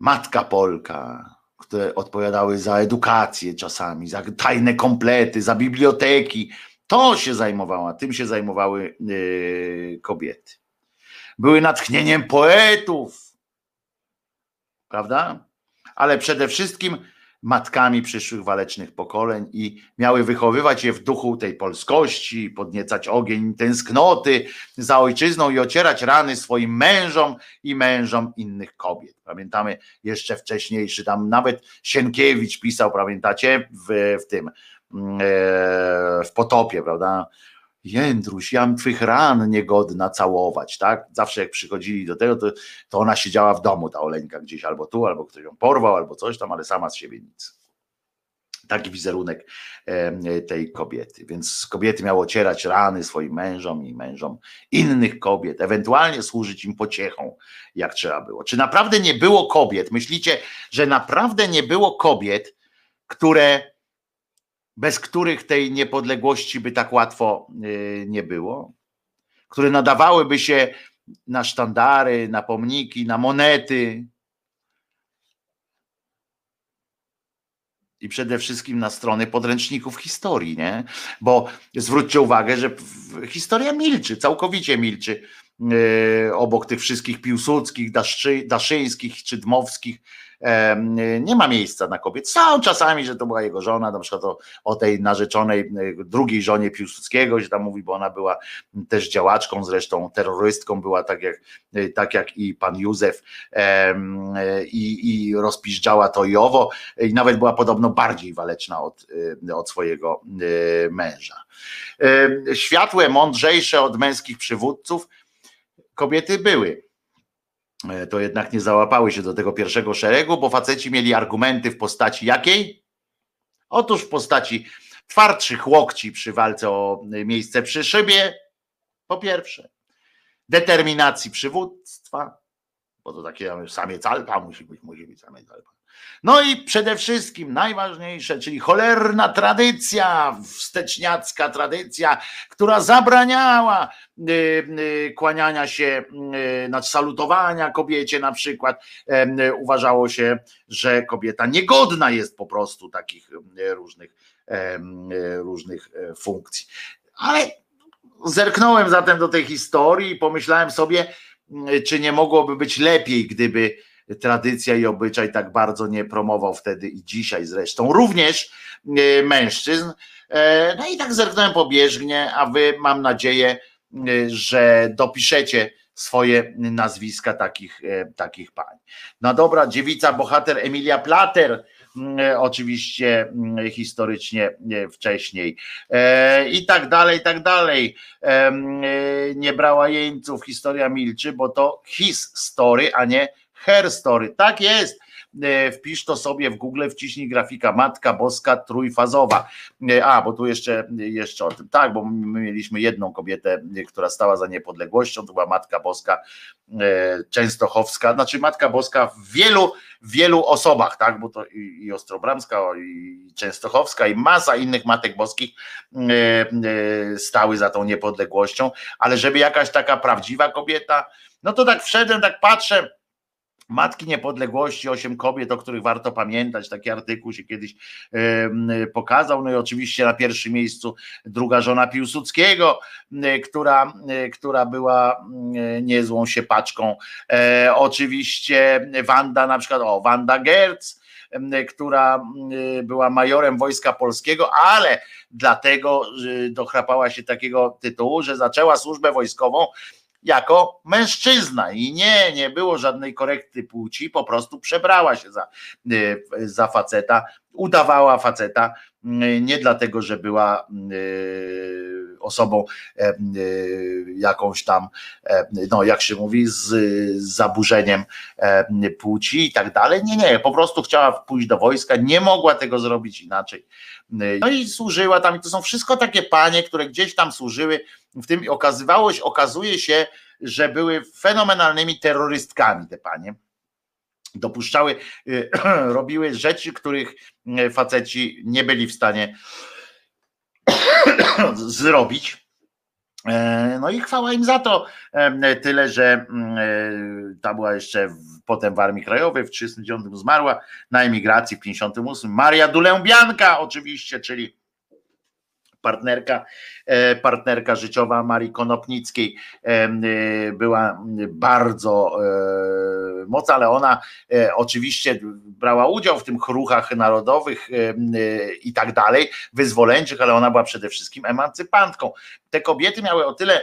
Matka Polka, które odpowiadały za edukację czasami, za tajne komplety, za biblioteki, to się zajmowała, tym się zajmowały yy, kobiety. Były natchnieniem poetów, prawda? Ale przede wszystkim matkami przyszłych walecznych pokoleń i miały wychowywać je w duchu tej polskości, podniecać ogień tęsknoty za ojczyzną i ocierać rany swoim mężom i mężom innych kobiet. Pamiętamy jeszcze wcześniejszy, tam nawet Sienkiewicz pisał, pamiętacie, w, w tym, mm, e, w potopie, prawda? Jędruś, jam twych ran niegodna całować, tak? Zawsze jak przychodzili do tego, to, to ona siedziała w domu, ta Oleńka gdzieś albo tu, albo ktoś ją porwał, albo coś tam, ale sama z siebie nic. Taki wizerunek tej kobiety. Więc kobiety miały ocierać rany swoim mężom i mężom innych kobiet, ewentualnie służyć im pociechą, jak trzeba było. Czy naprawdę nie było kobiet? Myślicie, że naprawdę nie było kobiet, które bez których tej niepodległości by tak łatwo y, nie było, które nadawałyby się na sztandary, na pomniki, na monety. I przede wszystkim na strony podręczników historii, nie? Bo zwróćcie uwagę, że historia milczy, całkowicie milczy yy, obok tych wszystkich piłsudskich, Daszczy, Daszyńskich czy Dmowskich nie ma miejsca na kobiet. Są czasami, że to była jego żona, na przykład o, o tej narzeczonej e, drugiej żonie Piłsudskiego się tam mówi, bo ona była też działaczką, zresztą terrorystką była tak jak, e, tak jak i pan Józef e, i, i rozpiszczała to i owo i nawet była podobno bardziej waleczna od, od swojego męża. Światłe, mądrzejsze od męskich przywódców kobiety były to jednak nie załapały się do tego pierwszego szeregu, bo faceci mieli argumenty w postaci jakiej? Otóż w postaci twardszych łokci przy walce o miejsce przy szybie, po pierwsze, determinacji przywództwa, bo to takie samiec alpa musi być, musi być samiec alpa. No i przede wszystkim najważniejsze, czyli cholerna tradycja, wsteczniacka tradycja, która zabraniała y, y, kłaniania się, znaczy salutowania kobiecie na przykład. Uważało się, że kobieta niegodna jest po prostu takich różnych, różnych e, funkcji. Ale zerknąłem zatem do tej historii i pomyślałem sobie, czy nie mogłoby być lepiej, gdyby tradycja i obyczaj tak bardzo nie promował wtedy i dzisiaj zresztą również e, mężczyzn. E, no i tak zerknąłem pobieżnie, a wy mam nadzieję, e, że dopiszecie swoje nazwiska takich, takich pań. No dobra, dziewica bohater Emilia Plater, oczywiście historycznie wcześniej i tak dalej, i tak dalej. Nie brała jeńców, historia milczy, bo to his story, a nie her story. Tak jest. E, wpisz to sobie w Google, wciśnij grafika Matka Boska trójfazowa. E, a, bo tu jeszcze, jeszcze o tym, tak, bo my mieliśmy jedną kobietę, która stała za niepodległością, to była Matka Boska e, Częstochowska, znaczy Matka Boska w wielu, wielu osobach, tak, bo to i Ostrobramska, i Częstochowska, i masa innych Matek Boskich stały za tą niepodległością, ale żeby jakaś taka prawdziwa kobieta, no to tak wszedłem, tak patrzę, Matki Niepodległości, osiem kobiet, o których warto pamiętać. Taki artykuł się kiedyś pokazał. No i oczywiście na pierwszym miejscu druga żona Piłsudskiego, która, która była niezłą siepaczką. E, oczywiście Wanda, na przykład, o, Wanda Gerz, która była majorem Wojska Polskiego, ale dlatego dochrapała się takiego tytułu, że zaczęła służbę wojskową jako mężczyzna. I nie, nie było żadnej korekty płci, po prostu przebrała się za, y, za faceta, udawała faceta, nie dlatego, że była y, osobą e, jakąś tam, e, no jak się mówi, z zaburzeniem e, płci i tak dalej. Nie, nie, po prostu chciała pójść do wojska, nie mogła tego zrobić inaczej. No i służyła tam, i to są wszystko takie panie, które gdzieś tam służyły w tym okazywało się, okazuje się, że były fenomenalnymi terrorystkami te panie. Dopuszczały, y, robiły rzeczy, których y, faceci nie byli w stanie zrobić. E, no i chwała im za to. E, tyle, że mm, e, ta była jeszcze potem w Armii Krajowej, w 1939 zmarła, na emigracji w 1958. Maria Dulębianka oczywiście, czyli partnerka, e, partnerka życiowa Marii Konopnickiej e, e, była bardzo mocna, ale ona oczywiście brała udział w tym chruchach narodowych i tak dalej, wyzwoleńczych, ale ona była przede wszystkim emancypantką. Te kobiety miały o tyle,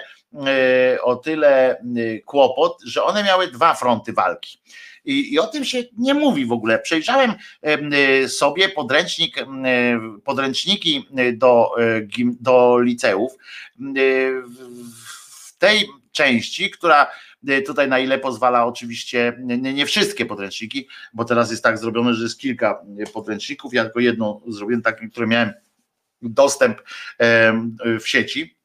o tyle kłopot, że one miały dwa fronty walki. I, I, o tym się nie mówi w ogóle. Przejrzałem y, sobie podręcznik, y, podręczniki do, y, do liceów w tej części, która tutaj na ile pozwala oczywiście, nie, nie, wszystkie podręczniki, bo teraz jest tak zrobione, że jest kilka podręczników, ja tylko jedną zrobiłem taką, które miałem dostęp w sieci,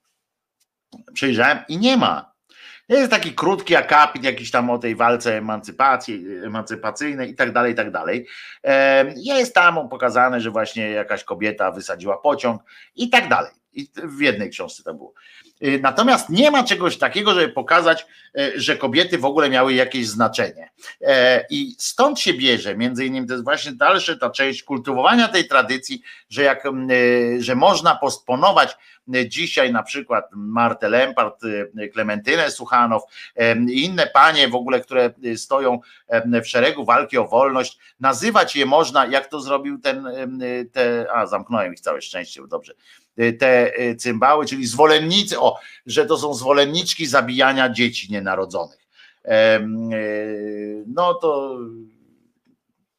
przejrzałem i nie ma jest taki krótki akapit jakiś tam o tej walce emancypacji, emancypacyjnej i tak dalej, i tak dalej. Jest tam pokazane, że właśnie jakaś kobieta wysadziła pociąg i tak dalej. I w jednej książce to było. Y, natomiast nie ma czegoś takiego, żeby pokazać, y, że kobiety w ogóle miały jakieś znaczenie. E, I stąd się bierze, między innymi, to jest właśnie dalsza ta część kultywowania tej tradycji, że, jak, y, że można postponować dzisiaj na przykład Martę Lempart, Klementynę Suchanow i inne panie w ogóle, które stoją w szeregu walki o wolność, nazywać je można, jak to zrobił ten, te, a zamknąłem ich całe szczęście, dobrze, te cymbały, czyli zwolennicy, o, że to są zwolenniczki zabijania dzieci nienarodzonych. E, no to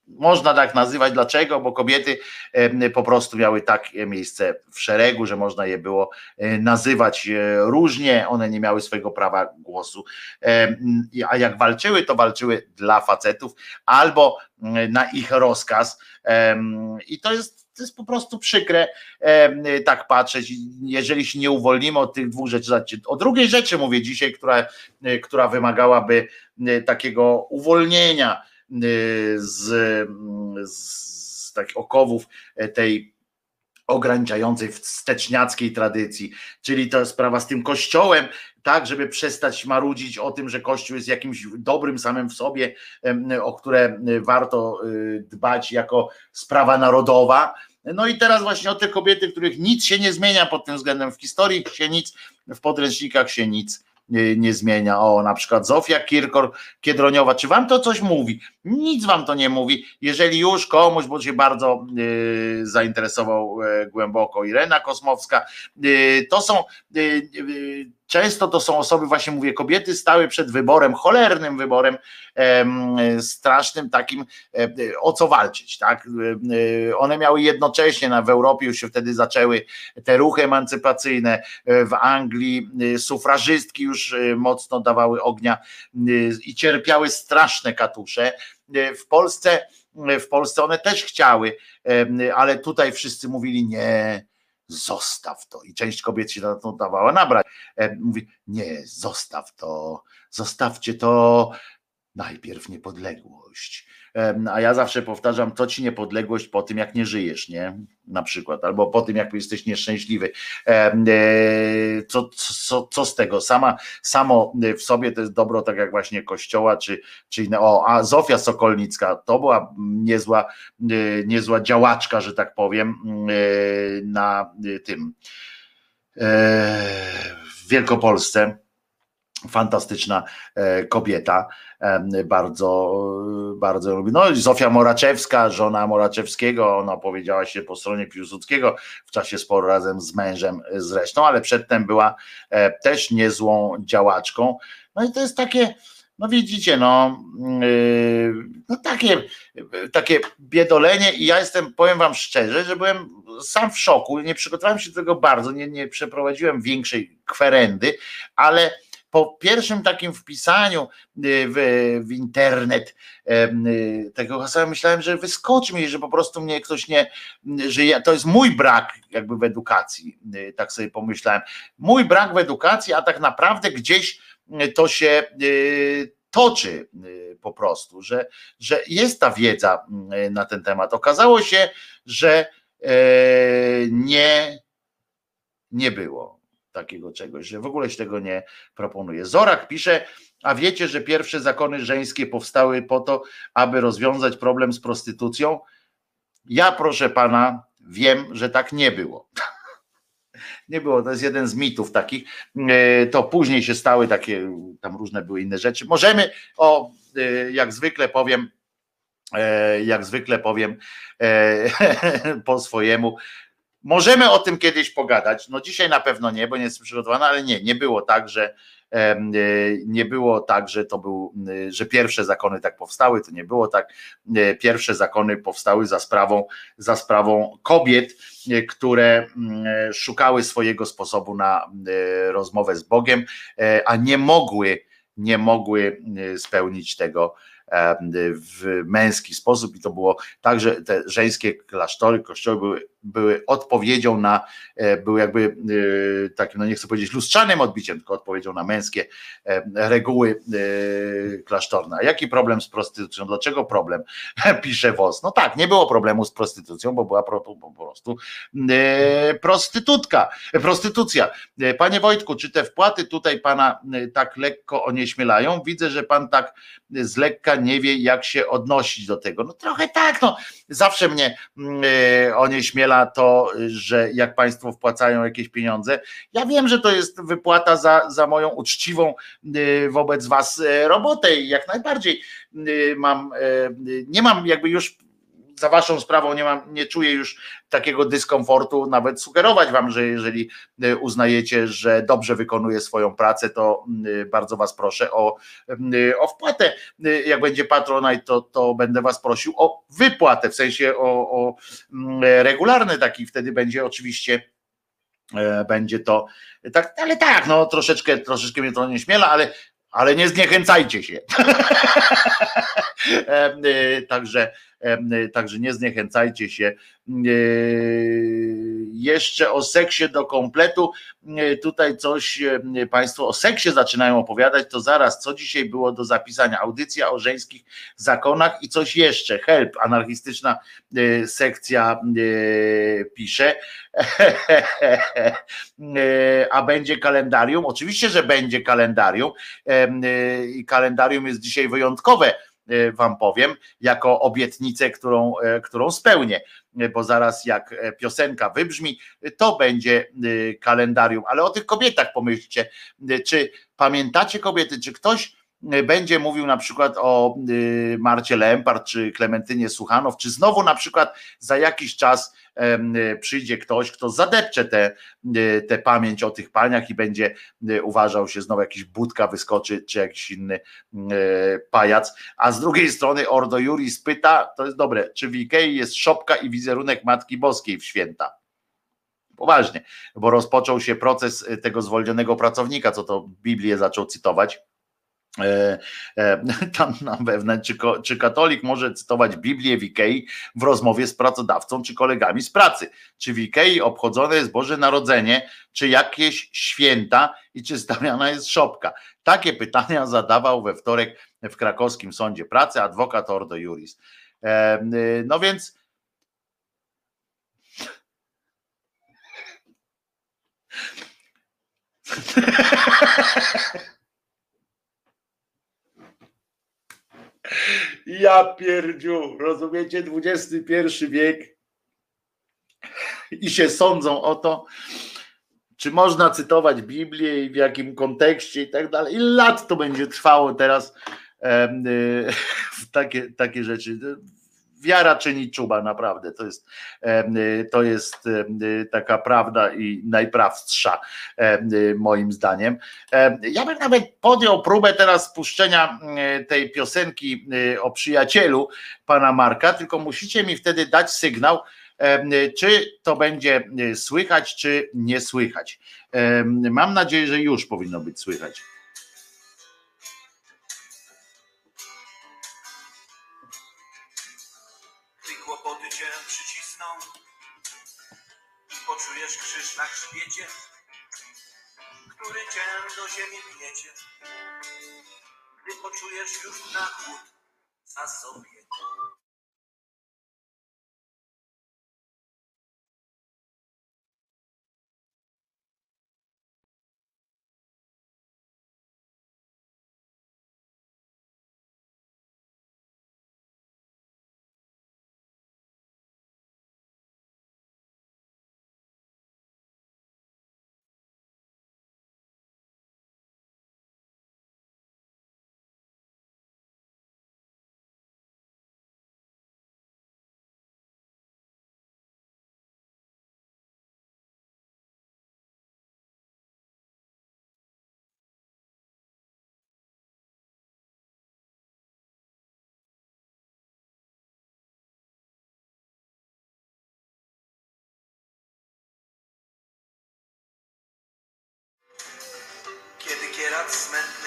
można tak nazywać. Dlaczego? Bo kobiety po prostu miały takie miejsce w szeregu, że można je było e, nazywać e, różnie. One nie miały swojego prawa głosu. A jak walczyły, to walczyły dla facetów albo na ich rozkaz. I to jest to jest po prostu przykre tak patrzeć, jeżeli się nie uwolnimy od tych dwóch rzeczy. O drugiej rzeczy mówię dzisiaj, która, e, która wymagałaby e, takiego uwolnienia e, z, z takich okowów tej ograniczającej wsteczniackiej tradycji, czyli to sprawa z tym kościołem, tak, żeby przestać marudzić o tym, że Kościół jest jakimś dobrym samym w sobie, o które warto dbać jako sprawa narodowa, no i teraz właśnie o te kobiety, których nic się nie zmienia pod tym względem, w historii się nic, w podręcznikach się nic nie, nie zmienia. O, na przykład Zofia Kirkor Kiedroniowa, czy wam to coś mówi? Nic wam to nie mówi. Jeżeli już komuś, bo się bardzo y, zainteresował y, głęboko Irena Kosmowska, y, to są często to są osoby, właśnie mówię, kobiety stały przed wyborem, cholernym wyborem, strasznym takim, o co walczyć, tak? One miały jednocześnie, na, w Europie już się wtedy zaczęły te ruchy emancypacyjne, w Anglii sufrażystki już mocno dawały ognia i cierpiały straszne katusze. W Polsce, w Polsce one też chciały, ale tutaj wszyscy mówili nie, zostaw to. I część kobiet się na to dawała nabrać. Mówi, nie, zostaw to, zostawcie to, najpierw niepodległość. A ja zawsze powtarzam, to ci niepodległość po tym, jak nie żyjesz, nie? Na przykład, albo po tym, jak jesteś nieszczęśliwy. E, co, co, co z tego? Sama, samo w sobie to jest dobro, tak jak właśnie kościoła, czy, czy inne. O, a Zofia Sokolnicka to była niezła, e, niezła działaczka, że tak powiem, e, na tym w Wielkopolsce fantastyczna e, kobieta, bardzo, bardzo lubi. No Zofia Moraczewska, żona Moraczewskiego, ona opowiedziała się po stronie Piłsudskiego w czasie sporu razem z mężem zresztą, ale przedtem była e, też niezłą działaczką. No i to jest takie, no widzicie, no, no takie, takie biedolenie i ja jestem, powiem wam szczerze, że byłem sam w szoku, nie przygotowałem się do tego bardzo, nie, nie przeprowadziłem większej kwerendy, ale po pierwszym takim wpisaniu y, w, w internet y, tego hasła myślałem, że wyskoczy mi, że po prostu mnie ktoś nie, że ja, to jest mój brak jakby w edukacji, y, tak sobie pomyślałem. Mój brak w edukacji, a tak naprawdę gdzieś to się toczy po prostu, że, że jest ta wiedza na ten temat. Okazało się, że nie, nie było takiego czegoś, że w ogóle się tego nie proponuje. Zorak pisze, a wiecie, że pierwsze zakony żeńskie powstały po to, aby rozwiązać problem z prostytucją? Ja, proszę pana, wiem, że tak nie było. Nie było, to jest jeden z mitów takich. E, to później się stały takie, tam różne były inne rzeczy. Możemy, o, e, jak zwykle powiem, e, jak zwykle powiem po swojemu, Możemy o tym kiedyś pogadać. No dzisiaj na pewno nie, bo nie jestem przygotowany, ale nie, nie było tak, że e, nie było tak, że to był, e, że pierwsze zakony tak powstały, to nie było tak. E, pierwsze zakony powstały za sprawą, za sprawą kobiet, które mm, szukały swojego sposobu na rozmowę z Bogiem, a nie mogły, nie mogły spełnić tego w męski sposób i to było tak, że te żeńskie klasztory, kościoły były, były odpowiedzią na, e, były jakby e, takim, no nie chcę powiedzieć lustrzanym odbiciem, tylko odpowiedzią na męskie reguły e, klasztorne. A jaki problem z prostytucją? Dlaczego problem? Pisze WOS. No tak, nie było problemu z prostytucją, bo była po, prostu prostytutka, prostytucja. Panie Wojtku, czy te wpłaty tutaj pana tak lekko onieśmielają? Widzę, że pan tak z lekka nie wie, jak się odnosić do tego. No trochę tak, no zawsze mnie mm, onieśmiela to, że jak Państwo wpłacają jakieś pieniądze, ja wiem, że to jest wypłata za, za moją uczciwą e, wobec Was e, robotę i jak najbardziej mam, nie mam jakby już za waszą sprawą nie mam, nie czuję już takiego dyskomfortu, nawet sugerować wam, że jeżeli e, uznajecie, że dobrze wykonuje swoją pracę, to e, bardzo was proszę o, e, o wpłatę. Jak będzie patronaj, to, to będę was prosił o wypłatę, w sensie o, o regularny taki, wtedy będzie oczywiście będzie to tak, ale tak, no troszeczkę, troszeczkę mnie to nie śmiela, ale ale nie zniechęcajcie się. Także także nie zniechęcajcie się. Jeszcze o seksie do kompletu. Tutaj coś Państwo o seksie zaczynają opowiadać, to zaraz, co dzisiaj było do zapisania? Audycja o żeńskich zakonach i coś jeszcze. Help, anarchistyczna sekcja pisze. A będzie kalendarium? Oczywiście, że będzie kalendarium. I kalendarium jest dzisiaj wyjątkowe E, wam powiem, jako obietnicę, którą, e, którą spełnię, e, bo zaraz jak piosenka wybrzmi, to będzie kalendarium. Ale o tych kobietach pomyślcie, czy pamiętacie kobiety, czy ktoś będzie mówił na przykład o Marcie Lempart, czy Klementynie Suchanow, czy znowu na przykład za jakiś czas przyjdzie ktoś, kto zadepcze tę te, te pamięć o tych paniach i będzie uważał się znowu jakiś budka wyskoczy, czy jakiś inny pajac, a z drugiej strony Ordo Juris pyta, to jest dobre, czy w Ikei jest szopka i wizerunek Matki Boskiej w święta? Poważnie, bo rozpoczął się proces tego zwolnionego pracownika, co to Biblię zaczął cytować tam na wewnątrz, czy, czy katolik może cytować Biblię w Ikei w rozmowie z pracodawcą czy kolegami z pracy? Czy w Ikei obchodzone jest Boże Narodzenie, czy jakieś święta i czy stawiana jest szopka? Takie pytania zadawał we wtorek w krakowskim sądzie pracy adwokat Ordo Juris. E, no więc Ja pierdziu, rozumiecie, XXI wiek. I się sądzą o to, czy można cytować Biblię i w jakim kontekście i tak dalej. Ile lat to będzie trwało teraz w takie, takie rzeczy wiara czyni czuba, naprawdę. To jest, to jest taka prawda i najprawstsza moim zdaniem. Ja bym nawet podjął próbę teraz spuszczenia tej piosenki o przyjacielu pana Marka, tylko musicie mi wtedy dać sygnał, czy to będzie słychać, czy nie słychać. Mam nadzieję, że już powinno być słychać.
Krzyż na grzbiecie, który cię do ziemi gniecie. Gdy poczujesz już na chłód za sobie. Gutsman.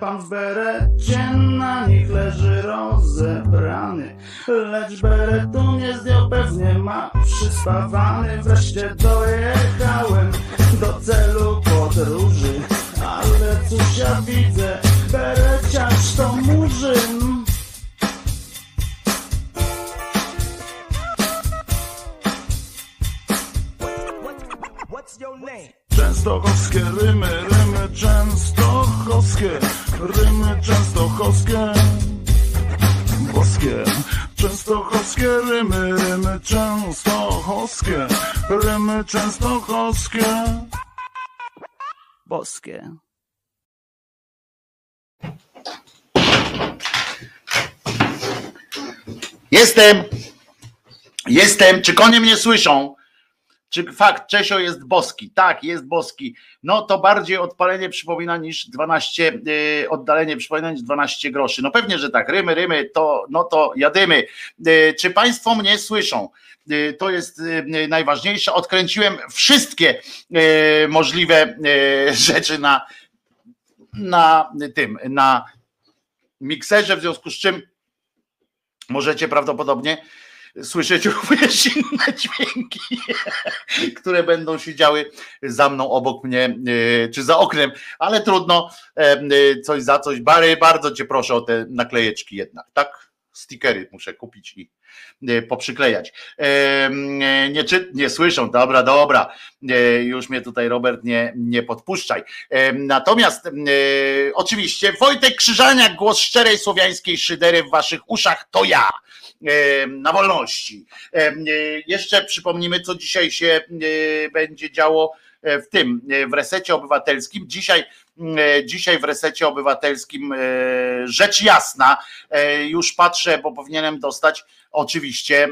Pan w berecie na nich leży rozebrany, lecz beretu nie zdjął, pewnie ma przyspawany. Wreszcie dojechałem do celu podróży, ale cóż ja widzę, bereciarz to murzyn. Częstochowskie rymy, rymy częstochowskie, rymy częstochowskie, boskie. Częstochowskie rymy, rymy częstochowskie, rymy częstochowskie, boskie.
Jestem, jestem. Czy konie mnie słyszą? Czy fakt Czesio jest boski? Tak, jest boski. No to bardziej odpalenie przypomina niż 12, yy, oddalenie przypomina niż 12 groszy. No pewnie, że tak. Rymy, rymy, to no to jadymy. Yy, czy Państwo mnie słyszą? Yy, to jest yy, najważniejsze. Odkręciłem wszystkie yy, możliwe yy, rzeczy na, na tym, na mikserze, w związku z czym możecie prawdopodobnie słyszeć również inne dźwięki, które będą się działy za mną, obok mnie, yy, czy za oknem, ale trudno, yy, coś za coś. Bary, bardzo cię proszę o te naklejeczki jednak, tak? Stickery muszę kupić i poprzyklejać. Nie, czy, nie słyszą, dobra, dobra, już mnie tutaj Robert nie, nie podpuszczaj. Natomiast oczywiście Wojtek Krzyżaniak, głos szczerej słowiańskiej szydery w waszych uszach, to ja na wolności. Jeszcze przypomnimy, co dzisiaj się będzie działo w tym, w resecie obywatelskim. Dzisiaj, dzisiaj w resecie obywatelskim rzecz jasna, już patrzę, bo powinienem dostać oczywiście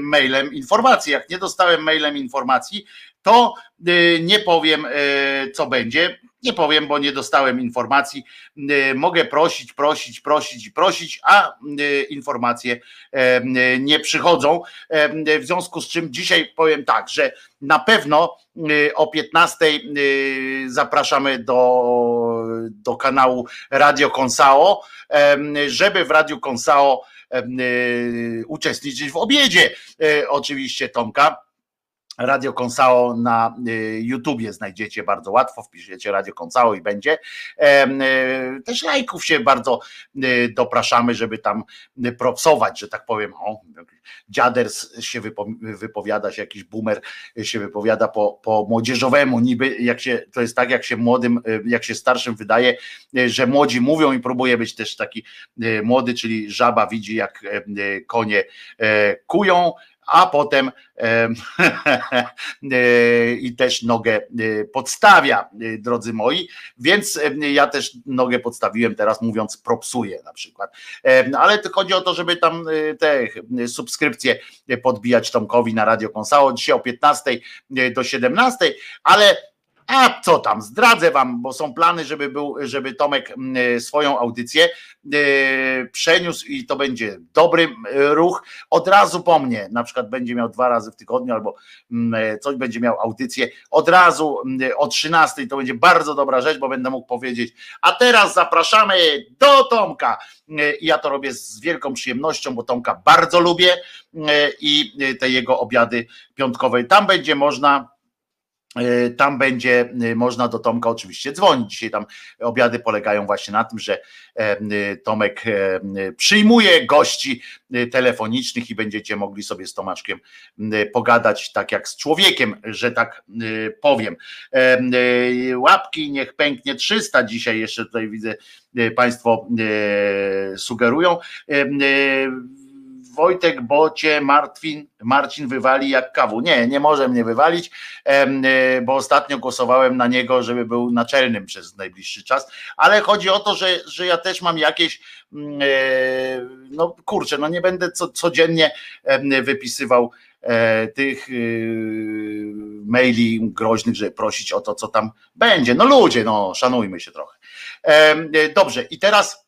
mailem informacji. Jak nie dostałem mailem informacji, to nie powiem, co będzie. Nie powiem, bo nie dostałem informacji. Mogę prosić, prosić, prosić i prosić, a informacje nie przychodzą. W związku z czym dzisiaj powiem tak, że na pewno o 15 zapraszamy do, do kanału Radio Konsao, żeby w Radio Konsao uczestniczyć w obiedzie. Oczywiście Tomka Radio Konsao na y, YouTubie znajdziecie bardzo łatwo, wpiszecie Radio Konsao i będzie. Y, też lajków się bardzo y, dopraszamy, żeby tam propsować, że tak powiem. O, dziaders się wypowiada, się jakiś boomer się wypowiada po, po młodzieżowemu, niby jak się, to jest tak, jak się młodym, jak się starszym wydaje, że młodzi mówią i próbuje być też taki młody, czyli żaba widzi, jak konie kują, a potem e, i też nogę e, podstawia, e, drodzy moi, więc ja też nogę podstawiłem teraz mówiąc propsuję na przykład, ale chodzi o to, żeby tam te subskrypcje podbijać Tomkowi na Radio Konsało dzisiaj o 15 do 17, ale A co tam, zdradzę wam, bo są plany, żeby był, żeby Tomek mm, swoją audycję e, przeniósł i to będzie dobry e, ruch. Od razu po mnie, na przykład będzie miał dwa razy w tygodniu albo e, coś będzie miał audycję. Od razu o 13 to będzie bardzo dobra rzecz, bo będę mógł powiedzieć, a teraz zapraszamy do Tomka. Ja to robię z wielką przyjemnością, bo Tomka bardzo lubię i te jego obiady piątkowe. Tam będzie można E, tam będzie e, można do Tomka oczywiście dzwonić. Dzisiaj tam obiady polegają właśnie na tym, że e, Tomek przyjmuje gości telefonicznych i będziecie mogli sobie z Tomaszkiem pogadać tak jak z człowiekiem, że tak powiem. Łapki niech pęknie 300 dzisiaj jeszcze tutaj widzę Państwo sugerują Wojtek, bo cię Martwin, Marcin wywali jak kawu. Nie, nie może mnie wywalić, e, bo ostatnio głosowałem na niego, żeby był naczelnym przez najbliższy czas, ale chodzi o to, że, że ja też mam jakieś, mm, e, no kurczę, no nie będę co, codziennie wypisywał e, tych maili groźnych, żeby prosić o to, co tam będzie. No ludzie, no szanujmy się trochę. Dobrze, i teraz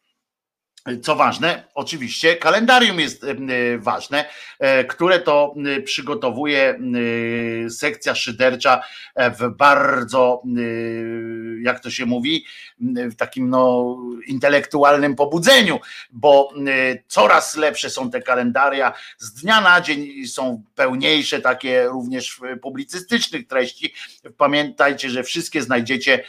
co ważne, oczywiście kalendarium jest e, ważne, e, które to przygotowuje sekcja szydercza e, w bardzo, jak to się mówi, w takim no, intelektualnym pobudzeniu, bo coraz lepsze są te kalendaria, z dnia na dzień są pełniejsze takie również publicystycznych treści. Pamiętajcie, że wszystkie znajdziecie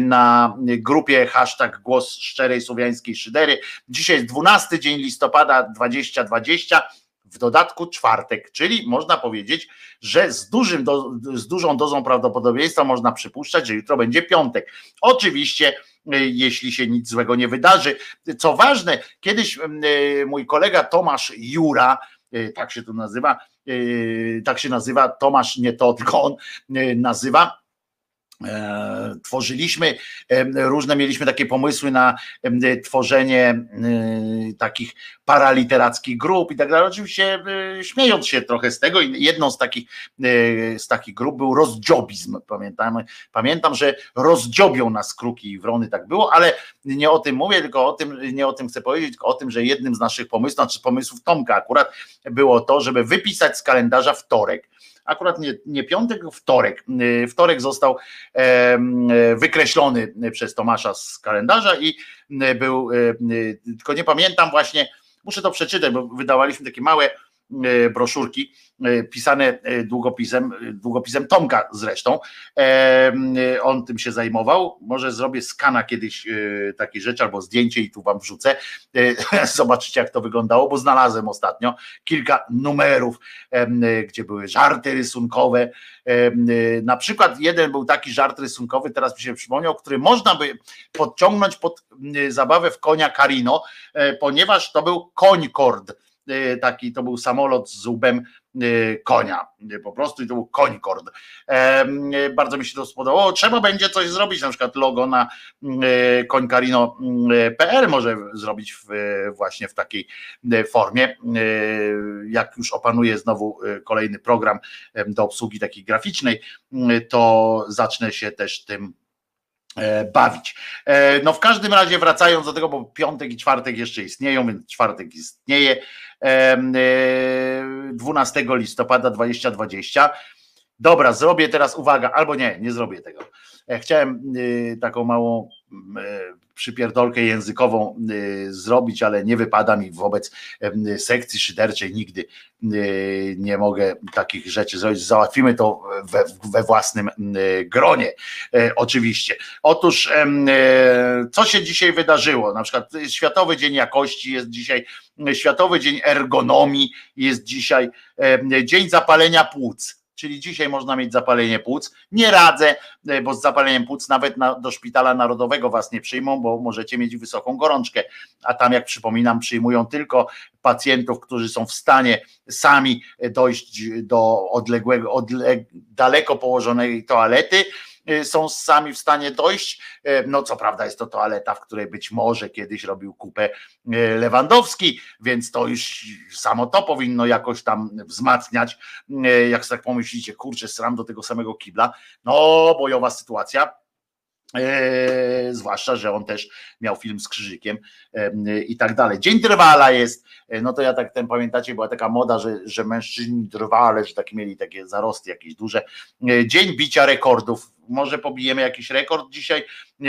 na grupie hashtag głos szczerej słowiańskiej szydery. Dzisiaj jest 12 dzień listopada 2020, w dodatku czwartek, czyli można powiedzieć, że z, dużym do, z dużą dozą prawdopodobieństwa można przypuszczać, że jutro będzie piątek. Oczywiście, y, jeśli się nic złego nie wydarzy. Co ważne, kiedyś y, mój kolega Tomasz Jura, y, tak się to nazywa, tak się nazywa, Tomasz nie to, tylko on nazywa, tworzyliśmy różne, mieliśmy takie pomysły na tworzenie e, takich paraliterackich grup i tak dalej. Oczywiście e, śmiejąc się trochę z tego, jedną z takich, z takich grup był rozdziobizm. Pamiętam, pamiętam, że rozdziobią nas kruki i wrony, tak było, ale nie o tym mówię, tylko o tym, nie o tym chcę powiedzieć, tylko o tym, że jednym z naszych pomysłów, znaczy pomysłów Tomka akurat było to, żeby wypisać z kalendarza wtorek akurat nie, nie piątek, wtorek. Y, wtorek został wykreślony przez Tomasza z kalendarza i y, był, y, tylko nie pamiętam właśnie, muszę to przeczytać, bo wydawaliśmy takie małe broszurki e, pisane e, długopisem, długopisem Tomka zresztą. On tym się zajmował. Może zrobię skana kiedyś takiej rzeczy albo zdjęcie i tu wam wrzucę. Zobaczycie, jak to wyglądało, bo znalazłem ostatnio kilka numerów, gdzie były żarty rysunkowe. Na przykład jeden był taki żart rysunkowy, teraz mi się przypomniał, który można by podciągnąć pod zabawę w konia Karino, ponieważ to był koń kord E, taki, to był samolot z łbem e, konia, e, po prostu i to był końkord. Bardzo mi się to spodobało. Trzeba będzie coś zrobić, na przykład logo na końkarino.pl może zrobić w, właśnie w takiej formie. Jak już opanuje znowu kolejny program do obsługi takiej graficznej, to zacznę się też tym bawić. No w każdym razie wracając do tego, bo piątek i czwartek jeszcze istnieją, więc czwartek istnieje. 12 e, listopada 2020. Dobra, zrobię teraz uwaga, albo nie, nie zrobię tego. E, chciałem y, taką małą y, przypierdolkę językową y, zrobić, ale nie wypada mi wobec sekcji szyderczej nigdy nie mogę takich rzeczy zrobić. Załatwimy to we, we własnym gronie, e, oczywiście. Otóż, co się dzisiaj wydarzyło? Na przykład Światowy Dzień Jakości jest dzisiaj, Światowy Dzień Ergonomii jest dzisiaj, Dzień Zapalenia Płuc czyli dzisiaj można mieć zapalenie płuc. Nie radzę, e, bo z zapaleniem płuc nawet na, do szpitala narodowego was nie przyjmą, bo możecie mieć wysoką gorączkę, a tam jak przypominam przyjmują tylko pacjentów, którzy są w stanie sami dojść do odległego, odleg daleko położonej toalety są sami w stanie dojść. E, No co prawda jest to toaleta, w której być może kiedyś robił kupę e, Lewandowski, więc to już samo to powinno jakoś tam wzmacniać. Jak tak pomyślicie, kurczę, sram do tego samego kibla, no bojowa sytuacja. Zwłaszcza, że on też miał film z krzyżykiem i tak dalej. Dzień drwala jest, no to ja tak ten pamiętacie, była taka moda, że, że mężczyźni drwale, że takie mieli takie zarosty jakieś duże. Dzień bicia rekordów. Może pobijemy jakiś rekord dzisiaj, e,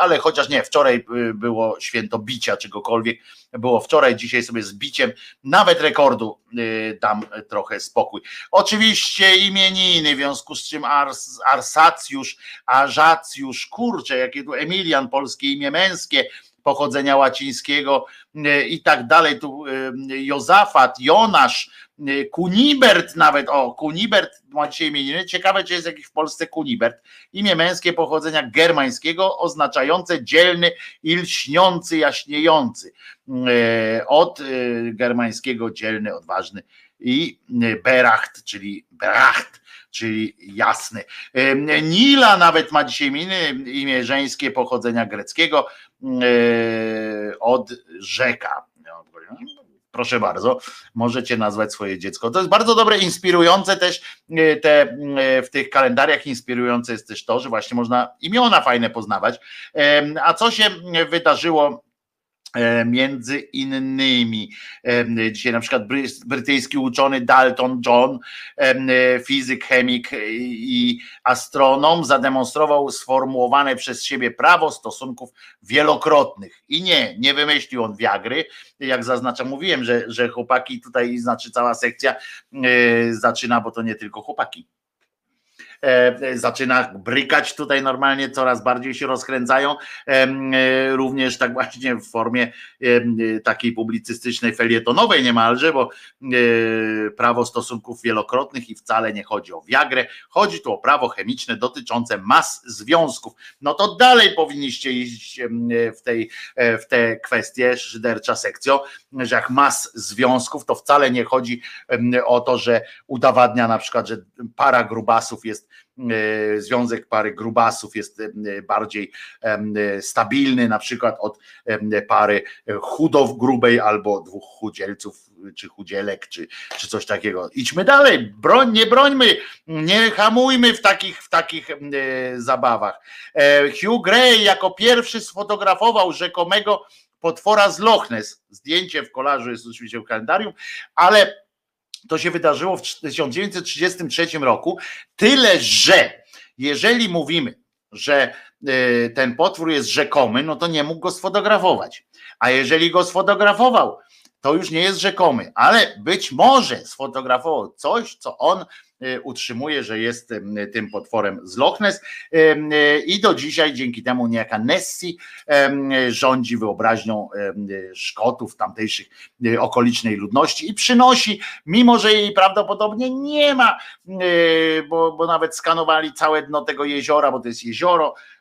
ale chociaż nie, wczoraj e, było święto bicia czegokolwiek, było wczoraj, dzisiaj sobie z biciem nawet rekordu e, dam trochę spokój. Oczywiście imieniny, w związku z czym Ars, Arsacjusz, Ażacjusz, kurczę, jakie tu Emilian, polskie imię męskie, pochodzenia łacińskiego i tak dalej, tu Jozafat, Jonasz, Kunibert nawet, o Kunibert ma dzisiaj imieniny, ciekawe czy jest jakiś w Polsce Kunibert, imię męskie pochodzenia germańskiego oznaczające dzielny i lśniący, jaśniejący, E, od e, germańskiego dzielny, odważny i Beracht, czyli Beracht, czyli jasny. Nila nawet ma dzisiaj imię, imię żeńskie pochodzenia greckiego od rzeka. Proszę bardzo, możecie nazwać swoje dziecko. To jest bardzo dobre, inspirujące też e, te e, w tych kalendariach inspirujące jest też to, że właśnie można imiona fajne poznawać. A co się wydarzyło między innymi e, dzisiaj na przykład bry- brytyjski uczony Dalton John, e, fizyk, chemik i astronom zademonstrował sformułowane przez siebie prawo stosunków wielokrotnych. I nie, nie wymyślił on wiagry, jak zaznaczam, mówiłem, że, że chłopaki tutaj, znaczy cała sekcja e, zaczyna, bo to nie tylko chłopaki e, zaczyna brykać tutaj normalnie, coraz bardziej się rozkręcają, em, e, również tak właśnie w formie e, takiej publicystycznej, felietonowej niemalże, bo e, prawo stosunków wielokrotnych i wcale nie chodzi o wiagrę, chodzi tu o prawo chemiczne dotyczące mas związków. No to dalej powinniście iść e, w, tej, e, w te kwestie, szydercza sekcjo, że jak mas związków, to wcale nie chodzi o to, że udowadnia na przykład, że para grubasów jest e, związek pary grubasów jest e, bardziej e, stabilny na przykład od pary chudow grubej albo dwóch chudzielców czy chudzielek czy, czy coś takiego. Idźmy dalej, broń, nie brońmy, nie hamujmy w takich, w takich e, zabawach. E, Hugh Gray jako pierwszy sfotografował rzekomego potwora z Loch Ness. Zdjęcie w kolażu jest oczywiście w kalendarium, ale to się wydarzyło w 1933 roku. Tyle, że jeżeli mówimy, że y, ten potwór jest rzekomy, no to nie mógł go sfotografować. A jeżeli go sfotografował, to już nie jest rzekomy, ale być może sfotografował coś, co on utrzymuje, że jest y, tym potworem z Loch Ness. Y, y, i do dzisiaj dzięki temu niejaka Nessie rządzi wyobraźnią Szkotów, tamtejszych y, okolicznej ludności i przynosi, mimo że jej prawdopodobnie nie ma, y, bo, bo nawet skanowali całe dno tego jeziora, bo to jest jezioro y,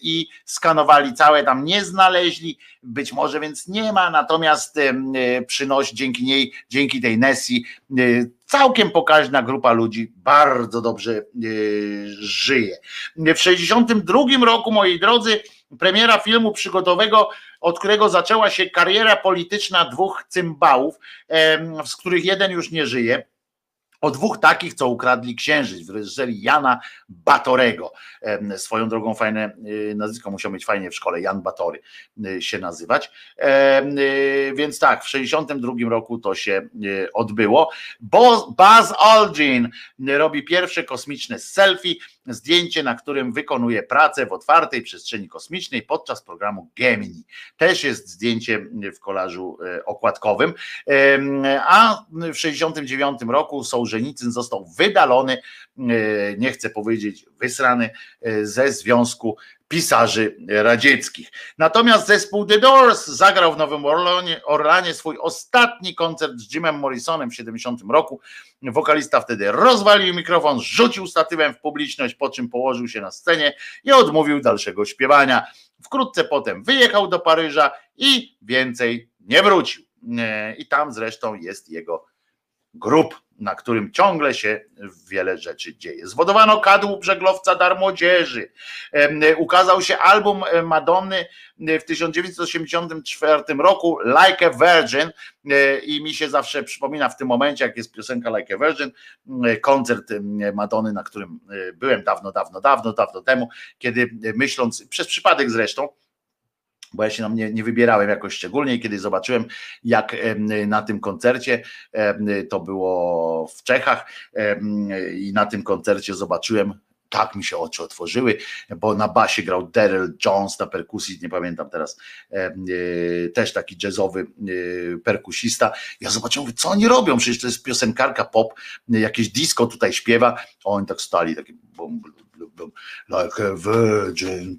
i skanowali całe, tam nie znaleźli, być może więc nie ma, natomiast y, przynosi dzięki niej, dzięki tej Nessie y, całkiem pokaźna grupa ludzi bardzo dobrze y, żyje. W 62 roku, moi drodzy, premiera filmu przygodowego, od którego zaczęła się kariera polityczna dwóch cymbałów, z których jeden już nie żyje. O dwóch takich, co ukradli księżyc w reżyserii Jana Batorego. Swoją drogą fajne y, nazwisko musiał mieć fajnie w szkole, Jan Batory y, się nazywać. Y, Więc tak, w 62 roku to się odbyło. Buzz Aldrin robi pierwsze kosmiczne selfie, zdjęcie, na którym wykonuje pracę w otwartej przestrzeni kosmicznej podczas programu Gemini. Też jest zdjęcie w kolażu e, okładkowym. A w 69 roku Sołżenicyn został wydalony, e, nie chcę powiedzieć wysrany, e, ze Związku Pisarzy Radzieckich. Natomiast zespół The Doors zagrał w Nowym Orlanie, Orlanie swój ostatni koncert z Jimem Morrisonem w 70 roku. Wokalista wtedy rozwalił mikrofon, rzucił statywem w publiczność, po czym położył się na scenie i odmówił dalszego śpiewania. Wkrótce potem wyjechał do Paryża i więcej nie wrócił. E, I tam zresztą jest jego grób na którym ciągle się wiele rzeczy dzieje. Zwodowano kadłub żeglowca dar młodzieży. Ukazał się album Madonny w 1984 roku Like a Virgin i mi się zawsze przypomina w tym momencie, jak jest piosenka Like a Virgin, koncert Madony, na którym byłem dawno, dawno, dawno, dawno temu, kiedy myśląc, przez przypadek zresztą, bo ja się nam nie, wybierałem jakoś szczególnie kiedy zobaczyłem, jak na tym koncercie, to było w Czechach i na tym koncercie zobaczyłem tak mi się oczy otworzyły, bo na basie grał Daryl Jones, na perkusji, nie pamiętam teraz, e, też taki jazzowy e, perkusista. Ja zobaczyłem, co oni robią, przecież to jest piosenkarka pop, jakieś disco tutaj śpiewa, oni tak stali, takie bum, bum, bum, like a virgin.